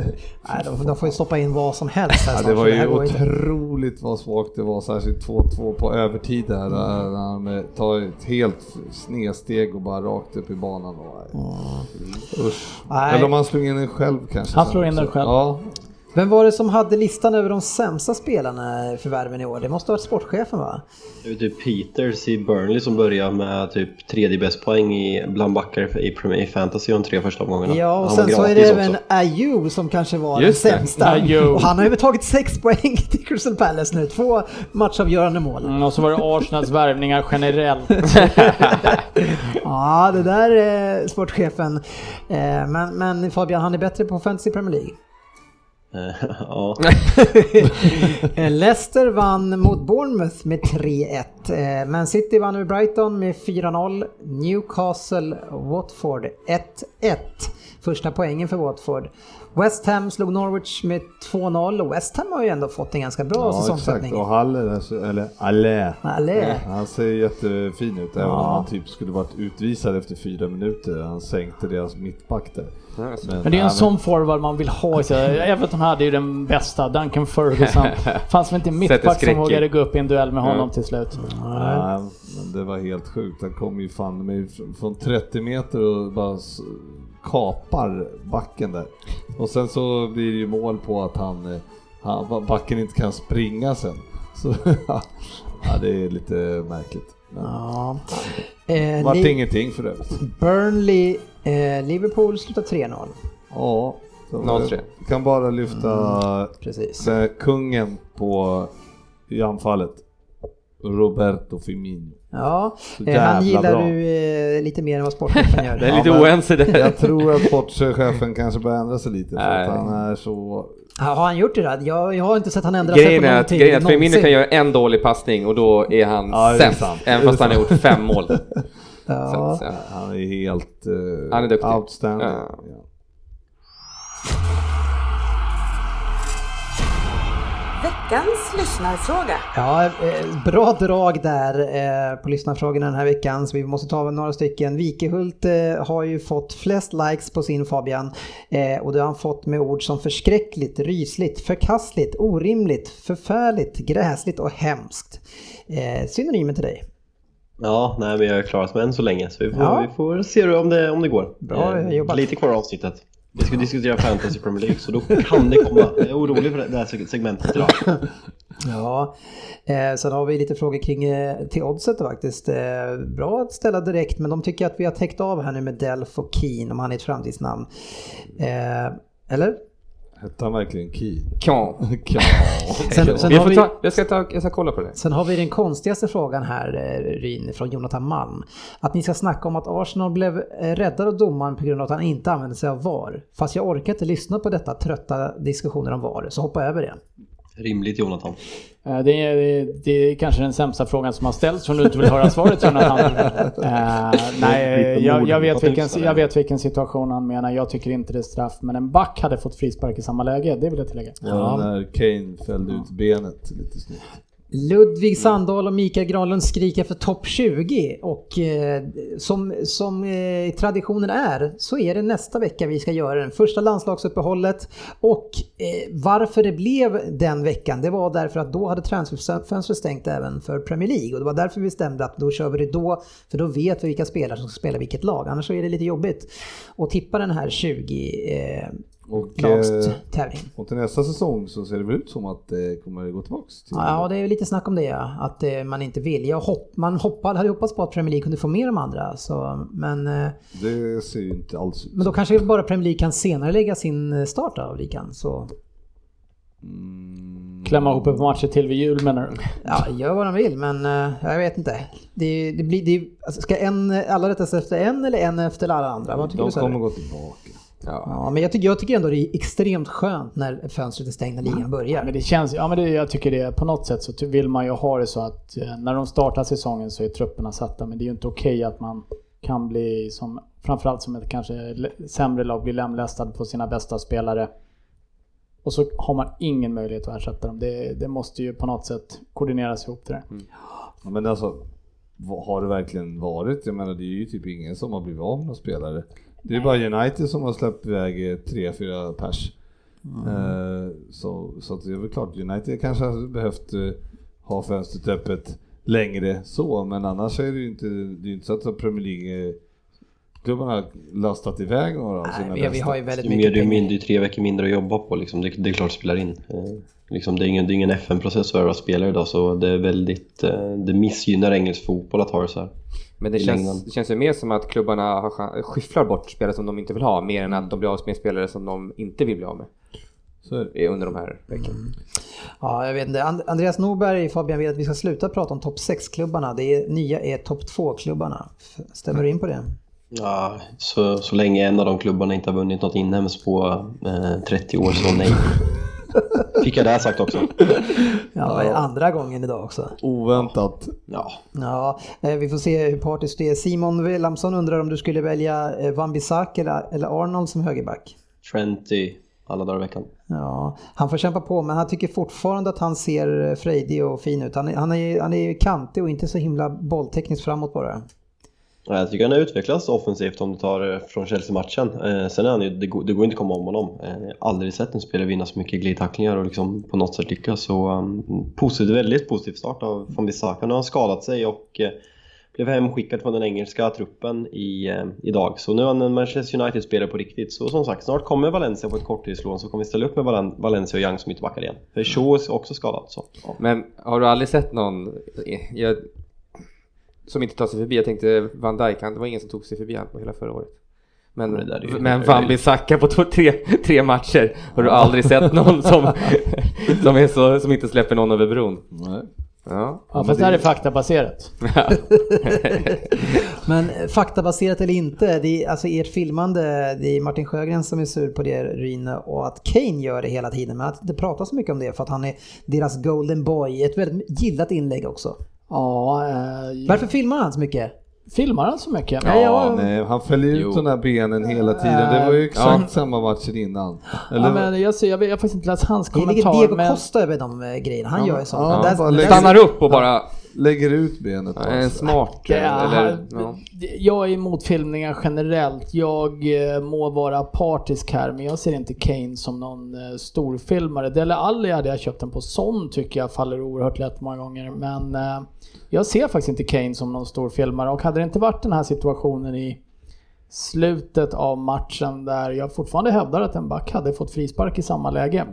Nej, de, de får ju stoppa in vad som helst här Ja, det var ju här går inte. otroligt vad svagt det var, särskilt 2-2 på övertid där. När han eh, tar ett helt snedsteg och bara rakt upp i banan. Och, Usch. Nej. Eller om han slog in den själv kanske. Han slår in den själv. Ja, Vem var det som hade listan över de sämsta spelarna för värven i år? Det måste ha varit sportchefen va? Det är typ Peters i Burnley som börjar med typ tredje bäst poäng i bland backar i Premier i Fantasy de tre första omgångarna. Ja, och Han sen var så är det även. Ayew som kanske var Just den sämsta. Och han har ju tagit sex poäng till Crystal Palace nu, två matchavgörande mål. Mm, och så var det Arsenals värvningar generellt. <laughs> Ja, det där är sportchefen. Eh, Men, men Fabian, han är bättre på Fantasy Premier League. Eh, <laughs> ja. <laughs> Eh, Leicester vann mot Bournemouth med 3-1. Eh, Man City vann över Brighton med 4-0. Newcastle Watford 1-1 första poängen för Watford. West Ham slog Norwich med 2-0 och West Ham har ju ändå fått en ganska bra Ja, exakt. säsongsöppning. Och Halle, eller Alle. Allé. Han ser jättefin ut, även om Ja. han typ skulle varit utvisad efter fyra minuter. Han sänkte deras mittback där. Så- Men det är en sån forward man vill ha. Everton <laughs> hade ju den bästa, Duncan Ferguson. <laughs> Fanns väl inte en mittback som vågade gå upp i en duell med honom Mm. till slut. Nej, men det var helt sjukt. Han kom ju fan med fr- från 30 meter och bara kapar backen där. Och sen så blir det ju mål på att han, eh, han backen inte kan springa sen. Så <laughs> ja, det är lite märkligt. Men Ja. Eh, vart Li- ingenting för övrigt. Burnley, eh, Liverpool slutar 3-0. Ja, så 0-3. jag kan bara lyfta Precis. eh, kungen på i anfallet. Roberto Firmino. Ja, eh, han gillar bra. du eh, lite mer än vad sportchefen gör. <laughs> Det är lite Ja, oense där. Jag tror att <laughs> sportchefen kanske börjar ändra sig lite för Nej. att han är så... Ja, Har han gjort det då? Jag, jag har inte sett han ändra sig på är att, någonting. grejen är att Firmino kan göra en dålig passning och då är han Ja, sämst. Även fast han har gjort fem mål. <laughs> Ja. Så, så, Han är helt eh, Han är duktig. outstanding. Ja. Veckans lyssnarfråga. Ja, eh, bra drag där eh, på lyssnarfrågorna den här veckan så vi måste ta några stycken. Vikehult eh, har ju fått flest likes på sin Fabian och det har han fått med ord som förskräckligt, rysligt, förkastligt, orimligt, förfärligt, gräsligt och hemskt. Synonymer till dig. Ja, nej men jag har klarat mig än så länge så vi får, Ja. vi får se om det, om det går. Bra jobbat. Lite kvar av avsnittet. Vi ska diskutera Fantasy Premier League så då kan det komma. Jag är orolig för det här segmentet idag. Ja, eh, sen har vi lite frågor kring eh, till oddset faktiskt. Eh, bra att ställa direkt men de tycker att vi har täckt av här nu med Delf och Keen om han är ett framtidsnamn. Eh, eller? Hette han verkligen Key? Kan. <laughs> Ja. Sen, sen, Vi vi, ta, jag, ska ta, jag ska kolla på det. sen har vi den konstigaste frågan här, eh, Ryn, från Jonathan Malm. Att ni ska snacka om att Arsenal blev eh, räddade av domaren på grund av att han inte använde sig av VAR. Fast jag orkar inte lyssna på detta trötta diskussioner om VAR, så hoppa över det. Rimligt Jonathan. Eh, Det är, det är kanske den sämsta frågan som har ställts om du inte vill höra svaret Jonathan. <laughs> Eh, nej, jag, jag, vet vilken, jag vet vilken situation han menar. Jag tycker inte det är straff. Men en back hade fått frispark i samma läge, det vill jag tillägga. Ja, när Kane fällde ut benet lite snyggt. Ludvig Sandahl och Mikael Granlund skriker efter topp 20 och eh, som, som eh, traditionen är så är det nästa vecka vi ska göra den första landslagsuppehållet. Och eh, varför det blev den veckan det var därför att då hade transferfönstret stängt även för Premier League. Och det var därför vi bestämde att då kör vi det då för då vet vi vilka spelare som ska spela vilket lag. Annars så är det lite jobbigt att tippa den här 20 eh, Och, lags eh, tävling. och till nästa säsong så ser det väl ut som att det kommer gå tillbaks till Ja, det är lite snack om det ja. Att eh, man inte vill. Jag hopp, man hoppade, hade hoppats på att Premier League kunde få med de andra. Så, men, eh, Det ser ju inte alls ut men då kanske bara Premier League kan senare lägga sin start av ligan. Så Mm, Klämma ihop ett matcher till vid jul menar du? ja, gör vad de vill. Men jag vet inte. Det, det blir, det, alltså, ska en, alla rättas efter en eller en efter alla andra? Vad tycker De du kommer gå tillbaka. Ja. Ja, men jag tycker, jag tycker ändå det är extremt skönt när fönstret är stängt när ligan börjar. Men det känns, ja men det, jag tycker det, på något sätt så vill man ju ha det så att eh, när de startar säsongen så är trupperna satta. Men det är ju inte okej att man kan bli, som, framförallt som ett kanske sämre lag, bli lemlästad på sina bästa spelare. Och så har man ingen möjlighet att ersätta dem. Det, det måste ju på något sätt koordineras ihop det där. Ja, men alltså, vad har det verkligen varit? Jag menar det är ju typ ingen som har blivit av med några spelare. Det är bara United som har släppt iväg eh, tre, fyra pers. Eh, så, så att det är väl klart, United kanske hade behövt eh, ha fönstret öppet längre så, men annars är det ju inte, det är ju inte så att Premier League klubbarna har lastat iväg några av sina Nej, vi, vi bästa. har ju väldigt mer, mycket det är pengar. mindre, är tre veckor mindre att jobba på liksom. det, det är klart det spelar in. Liksom, det, är ingen, det är ingen FN-process att värva spelare idag så det är väldigt, eh, det missgynnar engelsk fotboll att ha det så här. Men det känns, det känns ju mer som att klubbarna har, skyfflar bort spelare som de inte vill ha, mer än att de blir av med spelare som de inte vill bli av med Så eh, under de här veckorna. Ja, jag vet inte. And- Andreas Norberg, Fabian, vill att vi ska sluta prata om topp 6-klubbarna. Det är, nya är topp 2-klubbarna. Stämmer du in på det? Ja, så, så länge en av de klubbarna inte har vunnit något inhemskt på eh, 30 år så nej. <laughs> Fick jag det sagt också. Ja, andra gången idag också. Oväntat. Ja, Ja, eh, vi får se hur partiskt det är. Simon Wilhelmsson undrar om du skulle välja eh, Van Bissaka eller, Arnold som högerback. Trenty alla dagar i veckan. Ja, han får kämpa på men han tycker fortfarande att han ser eh, frejdig och fin ut. Han är, han är, han är kantig och inte så himla bolltekniskt framåt bara. Jag tycker han har utvecklats offensivt om du tar eh, från Chelsea-matchen. Eh, sen är han ju, det, går, det går inte att komma om honom. Eh, jag har aldrig sett en spelare vinna så mycket glidtacklingar och liksom på något sätt lyckas. Så ehm, um, positiv, väldigt positiv start av van Bissaka. Nu har han skadat sig och blev hemskickad från den engelska truppen i, idag. Så nu är han en Manchester United-spelare på riktigt. Så som sagt, snart kommer Valencia på ett korttidslån så kommer vi ställa upp med Valencia och Young som ytterbackar igen. För Shaw är också skadad. Så, ja. Men har du aldrig sett någon jag, som inte tar sig förbi? Jag tänkte Van Dijk, han- det var ingen som tog sig förbi han på hela förra året. Men, Men men Van Bissaka på två, tre, tre matcher har du aldrig sett någon som, <laughs> som, är så, som inte släpper någon över bron? Nej. Ja. Ja, fast det här är faktabaserat. <laughs> Men eh, faktabaserat eller inte, det är, alltså ert filmande, det är Martin Sjögren som är sur på det Ryn och att Kane gör det hela tiden. Men att det pratas så mycket om det för att han är deras golden boy. Ett väldigt gillat inlägg också. Ja, eh, Varför filmar han så mycket? filmar han så mycket? Ja, Ja, nej, han fäller ut Jo. de där benen hela tiden. Det var ju exakt samma matchen innan. Eller, Ja, men jag, ser, jag, vet, jag har faktiskt inte läst hans Det ligger kommentar. Diego Men, Costa över de eh, grejerna. Han Ja, gör ju sånt. ja, Men bara Stannar upp och bara lägger ut benet. är en Alltså. smart Ja, eller, ja. Jag är emot filmningar generellt. Jag eh, må vara partisk här, men jag ser inte Kane som någon eh, storfilmare. Dele Alli hade jag köpt den på sån tycker jag faller oerhört lätt många gånger. Men eh, jag ser faktiskt inte Kane som någon storfilmare. Och hade det inte varit den här situationen i slutet av matchen där jag fortfarande hävdar att en back hade fått frispark i samma läge.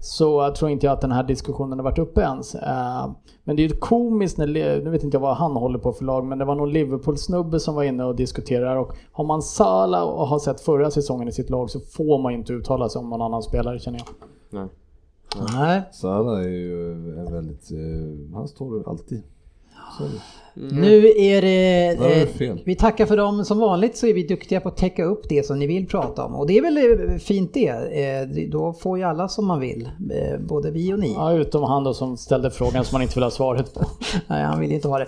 Så jag tror inte jag att den här diskussionen har varit uppe ens. Eh, Men det är ju komiskt när, nu vet inte jag vad han håller på för lag, men det var någon Liverpool-snubbe som var inne och diskuterade och har man Salah och har sett förra säsongen i sitt lag så får man ju inte uttala sig om någon annan spelare känner jag. Nej. Nej. Salah är ju en väldigt, eh, han står alltid. Så det. Nu är det... Eh, fel. Vi tackar för dem. Som vanligt så är vi duktiga på att täcka upp det som ni vill prata om. Och det är väl eh, fint det. Eh, det- Då får ju alla som man vill. eh, Både vi och ni. Ja, utom han då som ställde frågan som man inte vill ha svaret på. <laughs> Nej, han vill inte ha det.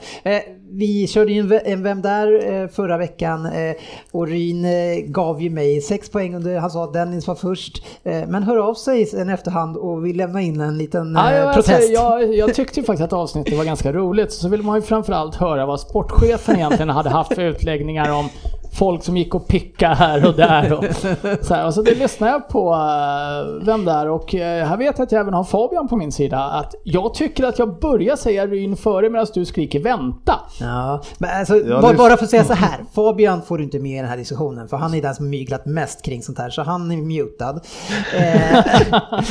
Vi körde ju en, ve- en Vem där förra veckan och Ryn gav ju mig sex poäng under, han sa att Dennis var först. Men hör av sig sen efterhand och vill lämna in en liten Ja, jag, alltså, protest. jag, jag <laughs> tyckte ju faktiskt att avsnittet var ganska roligt. Så vill man ju framförallt höra vad sportchefen egentligen hade haft för utläggningar om folk som gick och pickade här och där. Och, <laughs> så, här, och så det lyssnade jag på eh, Vem där? Och eh, här vet jag att jag även har Fabian på min sida. Att jag tycker att jag börjar säga Ryn före medan du skriker vänta. Ja, men alltså, Ja, bara, bara för att säga så här. Fabian får du inte med i den här diskussionen för han är den som myglat mest kring sånt här så han är mutad. Eh,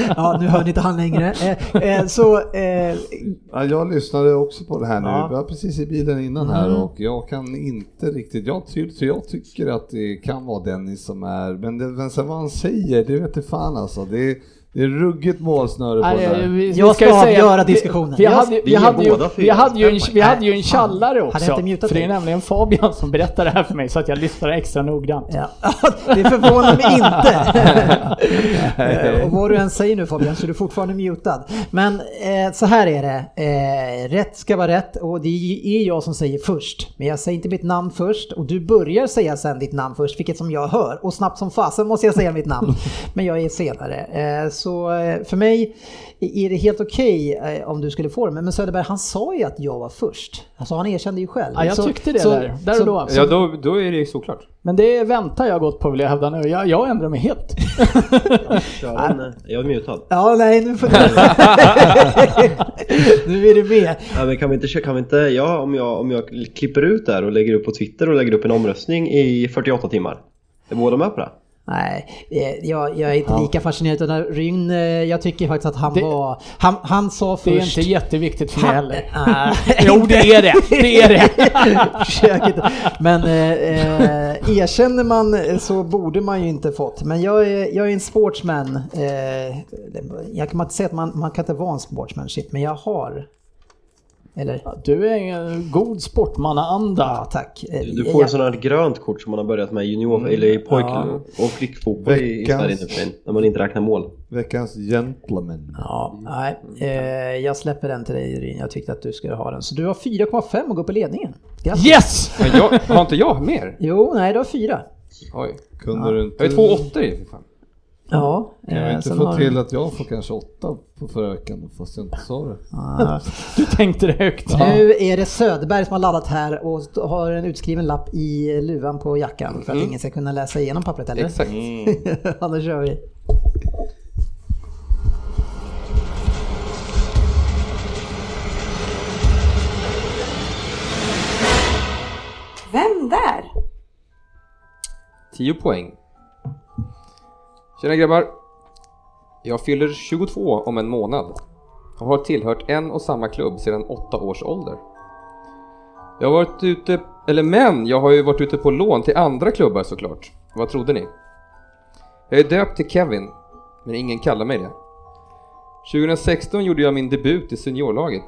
<laughs> ja, nu hör ni inte han längre. Eh, eh, så eh, Ja, jag lyssnade också på det här nu, Ja. jag var precis i bilen innan här och jag kan inte riktigt, jag, jag tycker att det kan vara Dennis som är, men det, men sen vad han säger, det vet inte fan alltså. Det är, det är ruggigt målsnöre på Nej, det vi- vi Jag ska säga- avgöra vi- diskussionen. Vi, Jag- hade, vi, vi hade ju, båda vi hade ju en, vi hade ju en tjallare också. För det är nämligen Fabian som berättar det här för mig så att jag lyssnar extra noggrant. Ja, <laughs> det förvånar mig inte. <laughs> Och vad du än säger nu Fabian så är du fortfarande mutad. Men eh, så här är det. Eh, rätt ska vara rätt och det är jag som säger först. Men jag säger inte mitt namn först och du börjar säga sen ditt namn först, vilket som jag hör. Och snabbt som fasen måste jag säga mitt namn. <laughs> Men jag är senare. Eh, så eh, för mig är det helt okej eh, om du skulle få det. Men Söderberg han sa ju att jag var först. Alltså han erkände ju själv. Ja, jag Så- tyckte det så- där. Där och så- då. Ja, då, då är det ju såklart. Men det är vänta jag gått på vill jag hävda nu. Jag, jag ändrar mig helt. <laughs> Ja, men, jag är mutad. Ja, nej nu får du... <laughs> nu är du med. Ja, men kan vi inte, kan vi inte ja, om, jag, om jag klipper ut där och lägger upp på Twitter och lägger upp en omröstning i 48 timmar. Är båda med på det? Nej, eh, jag, jag är inte lika fascinerad av Ryn. eh, Jag tycker faktiskt att han Det- var... Han, han sa Det är först... inte jätteviktigt för mig heller. Ah, <laughs> Jo, det är det. Det är det. <laughs> Men eh, eh, erkänner man så borde man ju inte fått. Men jag är, jag är en sportsman. Eh, jag kan inte säga att man, man kan inte vara en sportsmanship, men jag har Eller? Ja, Du är en god sportmannaanda. Ja, tack. Du får ja. sånt här grönt kort som man har börjat med junior eller i pojk och flickfotboll i Sverige nu för tiden, när man inte räknar mål. Veckans gentleman. Ja, nej. Eh, jag släpper den till dig Ryn. Jag tyckte att du skulle ha den. Så du har 4,5 och går på ledningen. Grattis! Yes! Men jag, har inte jag mer? Jo, nej, du har 4. Oj. Kunde du inte... Jag är två åttor i för fan. Ja. Kan vi eh, inte få har till att jag får kanske åtta på förra veckan fast jag inte sa det? Ah. <laughs> Du tänkte det högt. Nu är det Söderberg som har laddat här och har en utskriven lapp i luvan på jackan för att ingen ska kunna läsa igenom pappret eller? Exakt. <laughs> ja, då kör vi. Vem där? 10 poäng. Tjena grabbar. Jag fyller 22 om en månad och har tillhört en och samma klubb sedan 8 års ålder. Jag har varit ute, eller men, jag har ju varit ute på lån till andra klubbar såklart. Vad trodde ni? Jag är döpt till Kevin, men ingen kallar mig det. 2016 gjorde jag min debut i seniorlaget,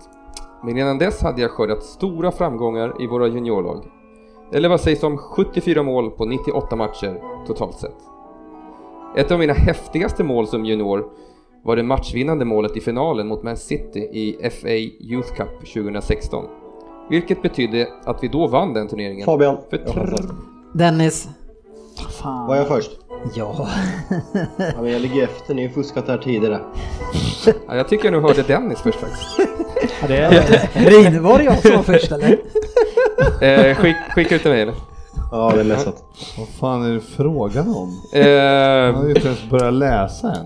men innan dess hade jag skördat stora framgångar i våra juniorlag. Eller vad sägs om 74 mål på 98 matcher totalt sett. Ett av mina häftigaste mål som junior var det matchvinnande målet i finalen mot Man City i FA Youth Cup 2016. Vilket betydde att vi då vann den turneringen. Fabian, För. Dennis. Fan. Var jag först? Ja. Ja, men jag ligger efter, ni har fuskat här tidigare. <laughs> Ja, jag tycker jag nu hörde Dennis först faktiskt. Ja, det är, Ryn, var det jag som var först eller? Eh, skick, skicka ut till mig eller? Ja, det är messat. Vad fan är det frågan om? Eh, Jag har ju inte ens börjat läsa än.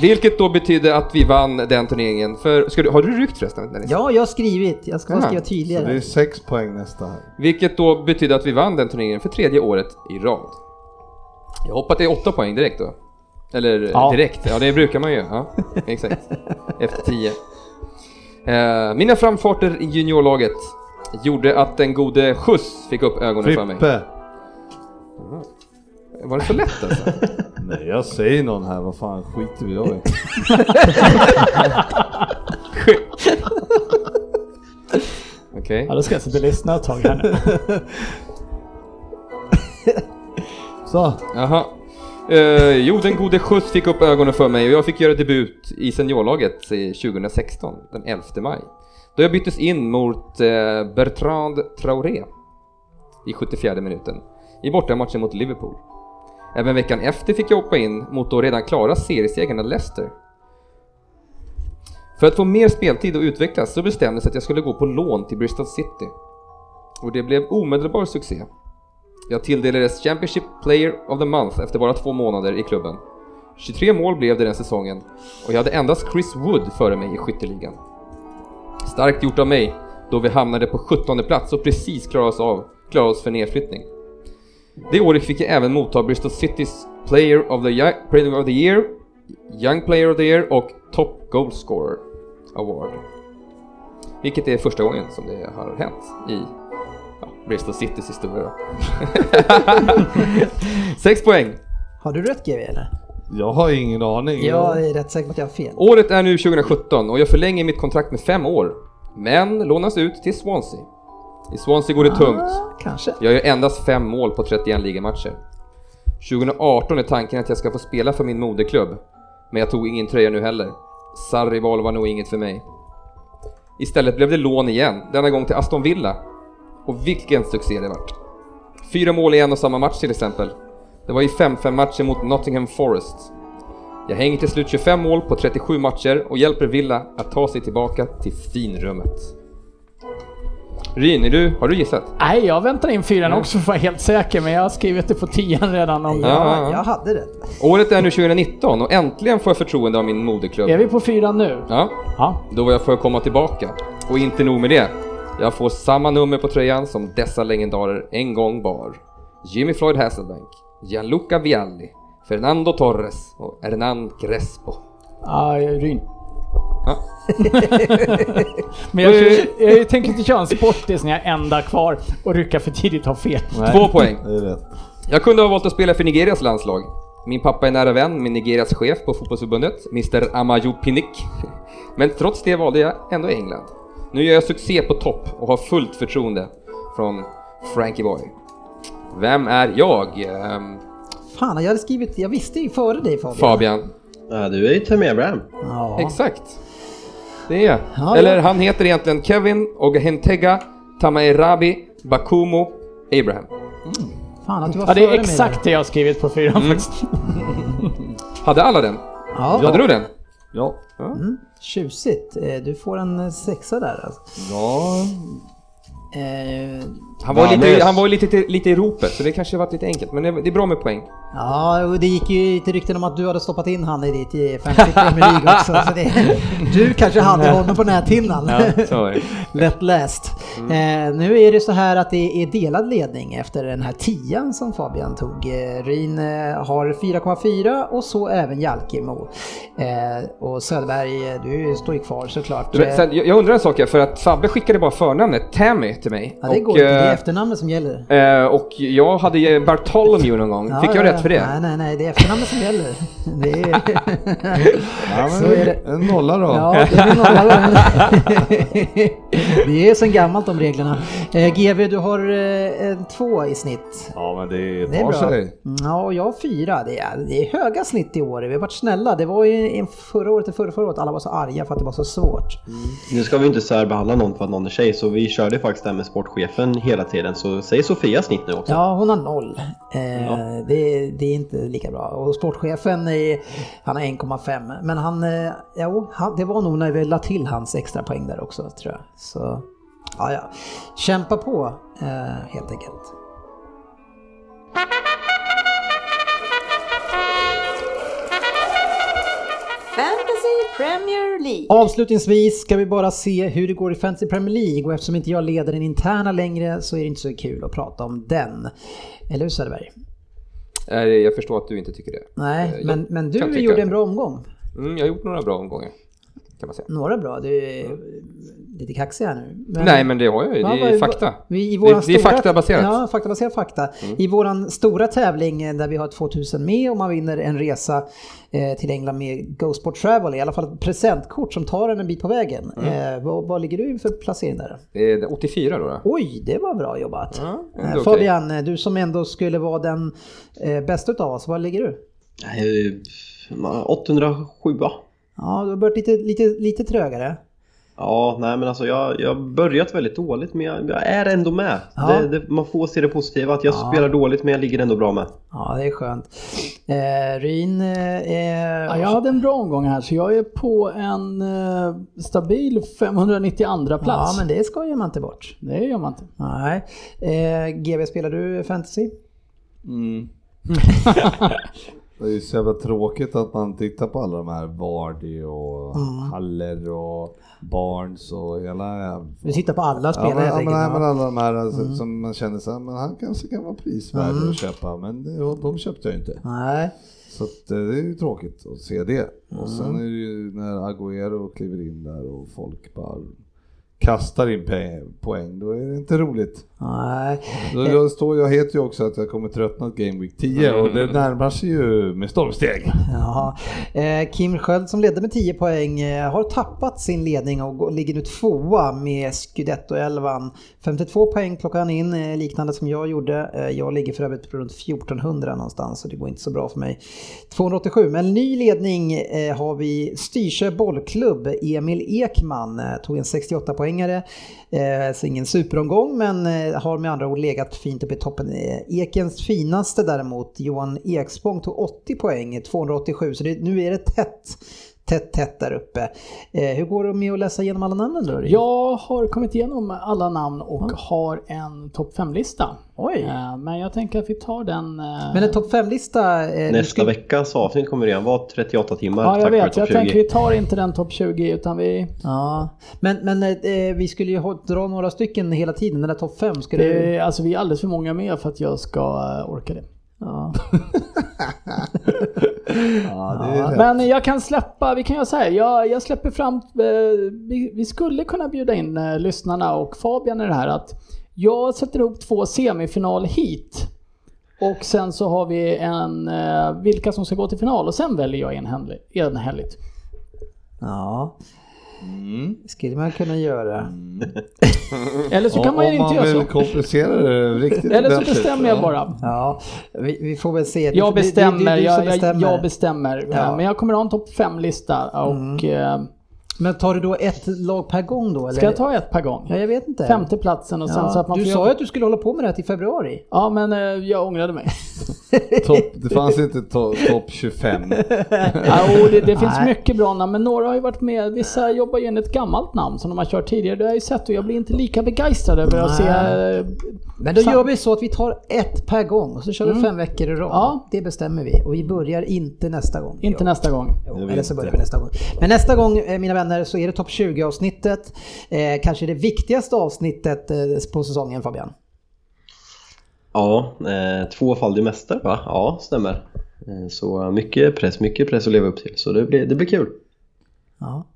vilket då betydde att vi vann den turneringen. För, ska du, har du ryckt förresten Dennis? Ja, jag har skrivit. Jag ska bara Aha, skriva Så det är sex poäng nästa här. Vilket då betydde att vi vann den turneringen för tredje året i rad. Jag hoppas det är åtta poäng direkt då. Eller Ja. direkt, ja det brukar man ju. Ja, exakt. Efter tio. Eh, mina framfarter i juniorlaget gjorde att den gode Skjuts fick upp ögonen för mig. Frippe! Var det så lätt alltså? <laughs> Nej, jag säger någon här. Vad fan skiter vi jag i? <laughs> Okej. ja, då ska jag sitta och lyssna ett tag här nu. <laughs> Så. Jaha. Eh, jo, den gode Skjuts fick upp ögonen för mig och jag fick göra debut i seniorlaget i 2016, den 11 maj. Då jag byttes in mot eh, Bertrand Traoré i 74 minuten i bortamatchen mot Liverpool. Även veckan efter fick jag hoppa in mot då redan klara seriesegrarna Leicester. För att få mer speltid och utvecklas så bestämdes att jag skulle gå på lån till Bristol City. Och det blev omedelbar succé. Jag tilldelades Championship Player of the Month efter bara två månader i klubben. 23 mål blev det den säsongen och jag hade endast Chris Wood före mig i skytteligan. Starkt gjort av mig, då vi hamnade på 17 plats och precis klarade oss, av, klarade oss för nedflyttning. Det året fick jag även motta Bristol Citys Player of the, Young, Player of the Year, Young Player of the Year och Top Goal Scorer Award. Vilket är första gången som det har hänt i ja, Bristol Citys historia. <laughs> Sex poäng. Har du rätt GV eller? Jag har ingen aning. Jag är rätt säker på att jag har fel. Året är nu 2017 och jag förlänger mitt kontrakt med fem år. Men lånas ut till Swansea. I Swansea går det tungt. Ah, kanske. Jag gör endast fem mål på 31 ligamatcher. 2018 är tanken att jag ska få spela för min moderklubb. Men jag tog ingen tröja nu heller. Sarri-val var nog inget för mig. Istället blev det lån igen, denna gång till Aston Villa. Och vilken succé det vart. Fyra mål i en och samma match till exempel. Det var i 5-5 matcher mot Nottingham Forest. Jag hänger till slut 25 mål på 37 matcher och hjälper Villa att ta sig tillbaka till finrummet. Ryn, är du, har du gissat? Nej, jag väntar in fyran också för att vara helt säker, men jag har skrivit det på tian redan. Om Ja, ja, Ja, ja. jag hade rätt. Året är nu 2019 och äntligen får jag förtroende av min moderklubb. Är vi på fyran nu? Ja, Ja. då jag för att komma tillbaka. Och inte nog med det. Jag får samma nummer på tröjan som dessa legendarer en gång bar. Jimmy Floyd Hasselbank, Gianluca Vialli, Fernando Torres och Hernan Crespo. Ja, Ryn. Ja. <laughs> Men jag, kör, jag tänker inte köra en sportis när jag är enda kvar och rycka för tidigt har fel. Nej, Två poäng. Jag kunde ha valt att spela för Nigerias landslag. Min pappa är nära vän med Nigerias chef på fotbollsförbundet, Mr Amaju Pinnick. Men trots det valde jag ändå England. Nu gör jag succé på topp och har fullt förtroende från Frankie Boy. Vem är jag? Ehm, Fan, jag hade skrivit, jag visste ju före dig Fabian. Fabian. Ja, du är ju Tammy Abraham. Ja. Exakt. Det är jag. Ja, Eller ja. han heter egentligen Kevin Ogahentega Tamairabi Bakumo Abraham. Fan att du var Ja, det är exakt det jag har skrivit på fyran faktiskt. <laughs> Hade alla den? Ja, Hade du den? Ja. Mm, tjusigt. Eh, Du får en sexa där alltså. Ja, Eh, Han var, Värdelös. lite, han var lite, lite i ropet, så det kanske varit lite enkelt. Men det, det är bra med poäng. Ja, och det gick ju lite rykten om att du hade stoppat in han i ditt Fantasy Premier League också. Så det, du kanske hade honom på näthinnan. så var det. <laughs> Lätt läst. Eh, nu är det så här att det är delad ledning efter den här tian som Fabian tog. Eh, Ryn eh, har 4,4 och så även Jalkemo. Eh, och Söderberg, eh, du står ju kvar såklart. Eh, sen, jag, undrar en sak för att Fabbe skickade bara förnamnet Tammy till mig. ja, det och, går inte, det är eh, efternamnet som gäller. eh, och jag hade ju Bartholomew någon gång. Ja, Fick jag ja, rätt för det? Nej, nej, nej, det är efternamnet som gäller. <laughs> Det är... ja men Så är det. en nolla då. Ja, det är nolla. <laughs> Det är sen gammalt de reglerna. Eh, GV, du har eh, en två i snitt. Ja, men det Det är tar bra. sig. Mm, Ja, och jag har fyra. Det är, det är höga snitt i år. Vi har varit snälla. Det var ju en förra året och förra, förra året alla var så arga för att det var så svårt. Nu ska vi inte särbehandla någon för att någon är tjej, så vi körde faktiskt det här med sportchefen hela tiden. Så säg Sofias snitt nu också. Ja, hon har noll. Eh, det, det är inte lika bra. Och sportchefen, är, han har 1,5. Men han, eh, jo, han, det var nog när vi la till hans extra poäng där också tror jag. Så, ja, ja. Kämpa på eh, helt enkelt. Premier League. Avslutningsvis ska vi bara se hur det går i Fantasy Premier League och eftersom inte jag leder den interna längre så är det inte så kul att prata om den. Eller hur Söderberg? Jag förstår att du inte tycker det. Nej, Eh, jag men, men du gjorde en bra omgång. Mm, jag har gjort några bra omgångar. Kan man säga. Några bra, du är lite kaxig här nu. Men- Nej, men det har jag ju. Det är fakta. Vi, i Det- våran det är faktabaserat. Mm. Ja, faktabaserad fakta. I våran stora tävling eh, där vi har 2000 med och man vinner en resa eh, till England med Go Sport Travel, i alla fall ett presentkort som tar en en bit på vägen. Mm. Eh, vad, vad ligger du för placering där? Det är 84 då. då. Oj, det var bra jobbat. Ja, Eh. Fabian, eh, du som ändå skulle vara den eh, bästa utav oss, var ligger du? Nej, 807 Ja, du har börjat lite, lite, lite trögare. Ja, nej men alltså jag, jag har börjat väldigt dåligt men jag, jag är ändå med. Ja. Det, det, man får se det positiva, att jag Ja. spelar dåligt men jag ligger ändå bra med. Ja, det är skönt. Eh, Ryn, eh, Ja, jag hade en bra omgång här så jag är på en eh, stabil 592 plats. Ja, men det skojar man inte bort. Det gör man inte. Nej. Eh, GB, spelar du fantasy? Mm. <laughs> <laughs> det är ju så jävla tråkigt att man tittar på alla de här Vardy och Mm. Haller och Barnes och hela... Du tittar på alla Ja, spelare ja, men, nej, men ja. alla de här alltså, som man känner så här, men han kanske kan vara prisvärd Mm. att köpa, men de köpte jag inte. Nej. Så att, eh, det är ju tråkigt att se det. Och Mm. sen är det ju när Agüero kliver in där och folk bara kastar in poäng, då är det inte roligt. Nej. Jag, står, jag heter ju också att jag kommer tröttna Game Week 10 och det närmar sig ju med stormsteg. Ja. Eh, Kim Sköld som ledde med 10 poäng eh, har tappat sin ledning och ligger nu tvåa med Scudetto-11. 52 poäng plockar han in, eh, liknande som jag gjorde. Jag ligger för övrigt på runt 1400 någonstans så det går inte så bra för mig. 287, men ny ledning har vi Styrsö bollklubb. Emil Ekman tog en 68-poängare. Eh, så ingen superomgång men Eh, har med andra ord legat fint uppe i toppen. Eh, Ekens finaste däremot, Johan Ekspång, tog 80 poäng, 287. Så det, nu är det tätt, tätt, tätt där uppe. Eh, hur går det med att läsa igenom alla namnen då? Jag har kommit igenom alla namn och har en topp 5-lista. Oj! Eh, Men jag tänker att vi tar den... eh, Men en topp 5-lista... Eh, du Nästa ska- veckas avsnitt kommer redan vara 38 timmar. Ja, jag tack vet. Jag topp 20. tänker vi tar inte den topp 20 utan vi... Ja, men, men eh, vi skulle ju ha, dra några stycken hela tiden, den där topp 5. Ska du... Det, alltså vi är alldeles för många med för att jag ska orka det. Ja. <laughs> <laughs> <laughs> Ja. Men jag kan släppa, vi kan göra så här, jag, jag släpper fram, eh, vi, vi skulle kunna bjuda in eh, lyssnarna och Fabian i det här att jag sätter ihop två semifinal hit. Och sen så har vi en, eh, vilka som ska gå till final och sen väljer jag enhälligt. enhälligt. ja. Mm. skulle man kunna göra. <laughs> Eller så kan Om- man ju om inte man göra vill så. komplicera det riktigt Eller så bestämmer jag ja. bara. Ja, vi, vi får väl se. Jag det- det- det är bestämmer, jag, jag, bestämmer. jag bestämmer. Ja. Mm. Men jag kommer ha en topp 5-lista och eh, Men tar du då ett lag per gång då? Eller? ska jag ta ett per gång? Ja, jag vet inte. Femte platsen och sen Ja, så att man du får sa ju att du skulle hålla på med det här till februari. Ja, men eh, jag ångrade mig. <laughs> Topp- det fanns inte to- topp 25. <laughs> ja, och det, det finns Nej. mycket bra namn, men några har ju varit med. Vissa jobbar ju enligt ett gammalt namn som de har kört tidigare. Det har jag ju sett och jag blir inte lika begeistrad över att se... Eh, Men då sam- gör vi så att vi tar ett per gång och så kör vi fem veckor i rad. Ja. Det bestämmer vi. Och vi börjar inte nästa gång. Inte Jo. nästa gång. Jo, Jag eller så börjar vi nästa gång. Men nästa gång, eh, mina vänner, så är det topp 20-avsnittet. Eh, kanske det viktigaste avsnittet eh, på säsongen, Fabian. Ja, eh, tvåfaldig mästare va? Ja, stämmer. Eh, så mycket press, mycket press att leva upp till. Så det blir, det blir kul. Ja.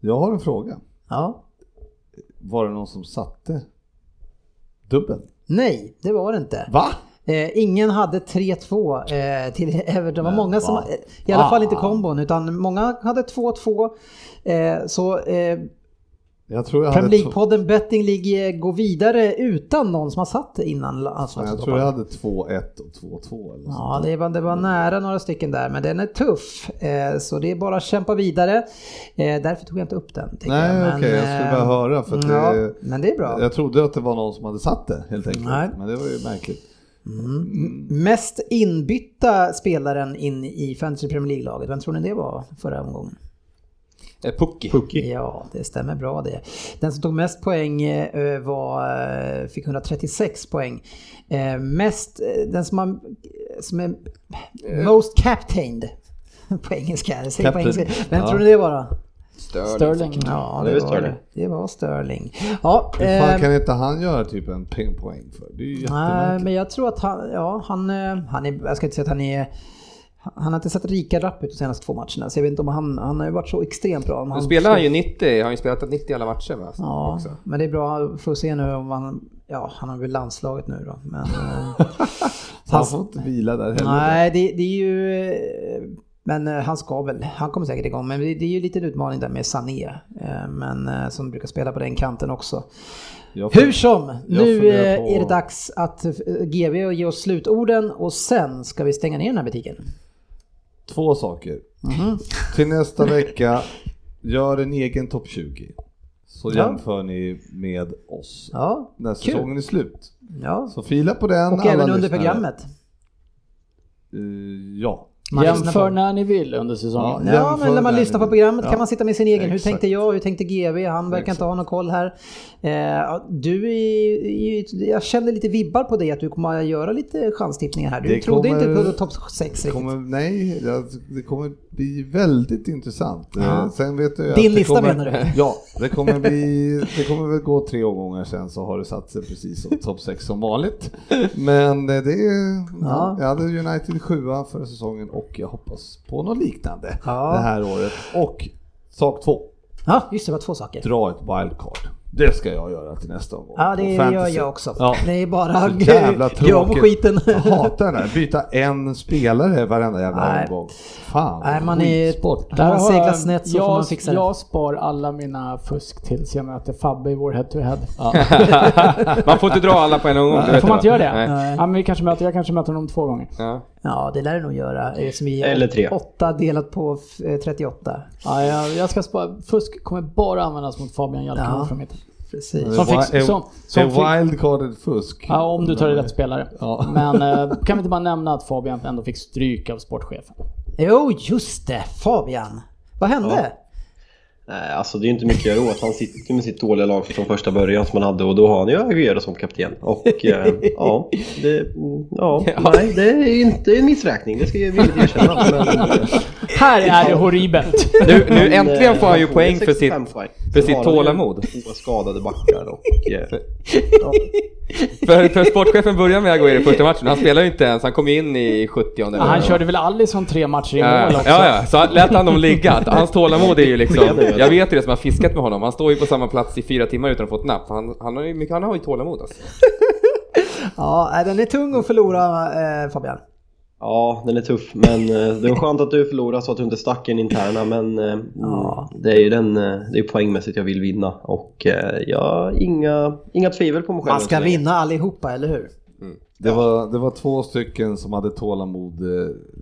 Jag har en fråga. ja. Var det någon som satte dubben? Nej, det var det inte. Va? Eh, ingen hade 3-2 eh, till Everton. Det var många som, i alla fall inte Va? kombon, utan många hade 2-2. Eh, så eh, Jag tror jag Premier League-podden Betting League går vidare utan någon som har satt innan alltså, jag tror jag hade 2-1 och 2-2 eller Ja, det var, det var nära några stycken där, men den är tuff. Eh, så det är bara att kämpa vidare. Eh, därför tog jag inte upp den. Nej, jag. okej, jag skulle bara eh, höra för ja, det, Men det är bra. Jag trodde att det var någon som hade satt det helt enkelt. Nej. Men det var ju märkligt. Mest inbytta spelaren in i Fantasy Premier League-laget, vem tror ni det var förra omgången? Eh, Pucki. Ja, det stämmer bra det. Den som tog mest poäng eh, var, eh, fick 136 poäng. Mest, den som, har, som är most captained <laughs> på engelska, på Captain. engelska. Vem Ja. tror ni det var då? Sterling. Ja, Det det, var Sterling. det. Det var Sterling. Ja, Hur fan eh, kan inte han göra typ en poäng för? Det är ju nej, men jag tror att han, ja, han, eh, han är, jag ska inte säga att han är han har inte sett lika rapp ut de senaste två matcherna, så jag vet inte om han, han har ju varit så extremt bra. Om Nu han spelar han ju 90, har ju spelat 90 i alla matcher va? Ja, Också. men det är bra. Får se nu om han... Ja, han har väl landslaget nu då. Men, eh, Så <laughs> han får inte vila där heller. nej, det, det är ju... Men eh, han ska väl, han kommer säkert igång. Men det, är ju lite en utmaning där med Sané. eh, Men eh, som brukar spela på den kanten också. Hur som, nu är det dags att GV och ge oss slutorden och sen ska vi stänga ner den här butiken. Två saker. Mhm. Till nästa vecka, gör en egen topp 20. Så Ja. jämför ni med oss Ja, när kul. säsongen är slut. Ja. Så fila på den Och även under lyssnare. programmet. Ja. Man Jämför när ni vill under säsongen. Ja. Ja, men när man där lyssnar på programmet kan Ja. man sitta med sin egen. Hur Exakt. tänkte jag? Hur tänkte GV? Han verkar Exakt. inte ha någon koll här. Eh, du är, jag känner lite vibbar på dig att du kommer att göra lite chanstippningar här. Du Det trodde kommer- inte på topp 6 Det riktigt. kommer, nej, det- kommer bli väldigt intressant. Ja. Eh, Sen vet ju Din lista kommer, menar du? <laughs> Ja, det kommer, bli, det kommer väl gå tre omgångar sen så har det satt sig precis som topp 6 som vanligt. Men eh, det är, Ja. ja. jag hade United sjua förra säsongen och jag hoppas på något liknande Ja. det här året. Och sak två, Ja, just det, var två saker. dra ett wildcard. Det ska jag göra till nästa omgång. Ja, det på gör jag också. Ja. Det är bara jävla om tråkigt. skiten. Jag hatar den där, byta en spelare varenda jävla Nej. omgång. Fan, Nej, man är- skitsport. Har man jag- snett så jag, får man fixa det. Jag spar alla mina fusk tills jag möter Fabbe i vår head-to-head. <laughs> Man får inte dra alla på en gång. du vet Får man inte göra det? Nej. Ja, men vi kanske möter, jag kanske möter honom två gånger. Ja. Ja, det lär det nog göra. eh, Som vi Eller tre. 8 delat på eh, 38. Ja, jag, jag ska spara. Fusk kommer bara användas mot Fabian Jalkemo Ja. från mitten. Precis. Som fick- som- som wildcardet fusk? Ja, om du tar det rätt spelare. Ja. Men eh, kan vi inte bara nämna att Fabian ändå fick stryk av sportchefen? Jo, just det. Fabian. Vad hände? Nej, alltså det är ju inte mycket att göra åt. Han sitter ju med sitt dåliga lag från första början som han hade och då har han ju Aguero som kapten. Och eh, ja, det, mm, <laughs> ja, nej, det är inte en missräkning. Det ska jag villigt erkänna. <laughs> Men, eh, Här är det horribelt! Nu, nu äntligen eh, får han ju får poäng för 65 sitt, för sitt tålamod. Två skadade backar och... Eh, <laughs> ja. För, för sportchefen började med Aguero i första matchen. Han spelar ju inte ens, han kom in i 70 eller Ja, han körde väl Alisson tre matcher i Ja, mål också? ja, ja, så lät han dem ligga. Hans tålamod är ju liksom, jag vet ju det som har fiskat med honom. Han står ju på samma plats i fyra timmar utan att få ett napp. Han, han, har, ju, han har ju tålamod alltså. <laughs> Ja, den är tung att förlora eh, Fabian. Ja, den är tuff, men eh, det var skönt att du förlorade så att du inte stack en interna, men eh, Ja. mm, det är ju den, eh, det är poängmässigt jag vill vinna och jag inga, inga tvivel på mig själv. Man ska vinna allihopa, eller hur? Det var, det var två stycken som hade tålamod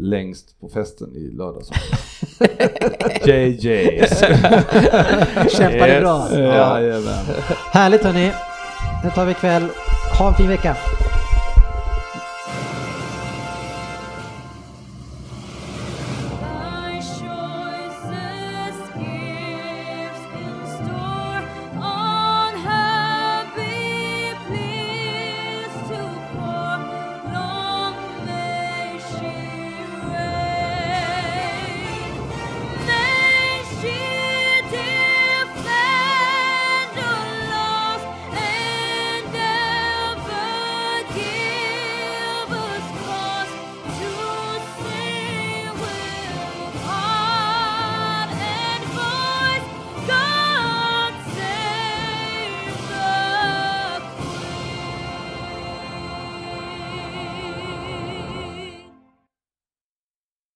längst på festen i lördags. <laughs> JJs. Kämpade Yes. bra. Jajamän. Härligt hörni. Nu tar vi kväll. Ha en fin vecka.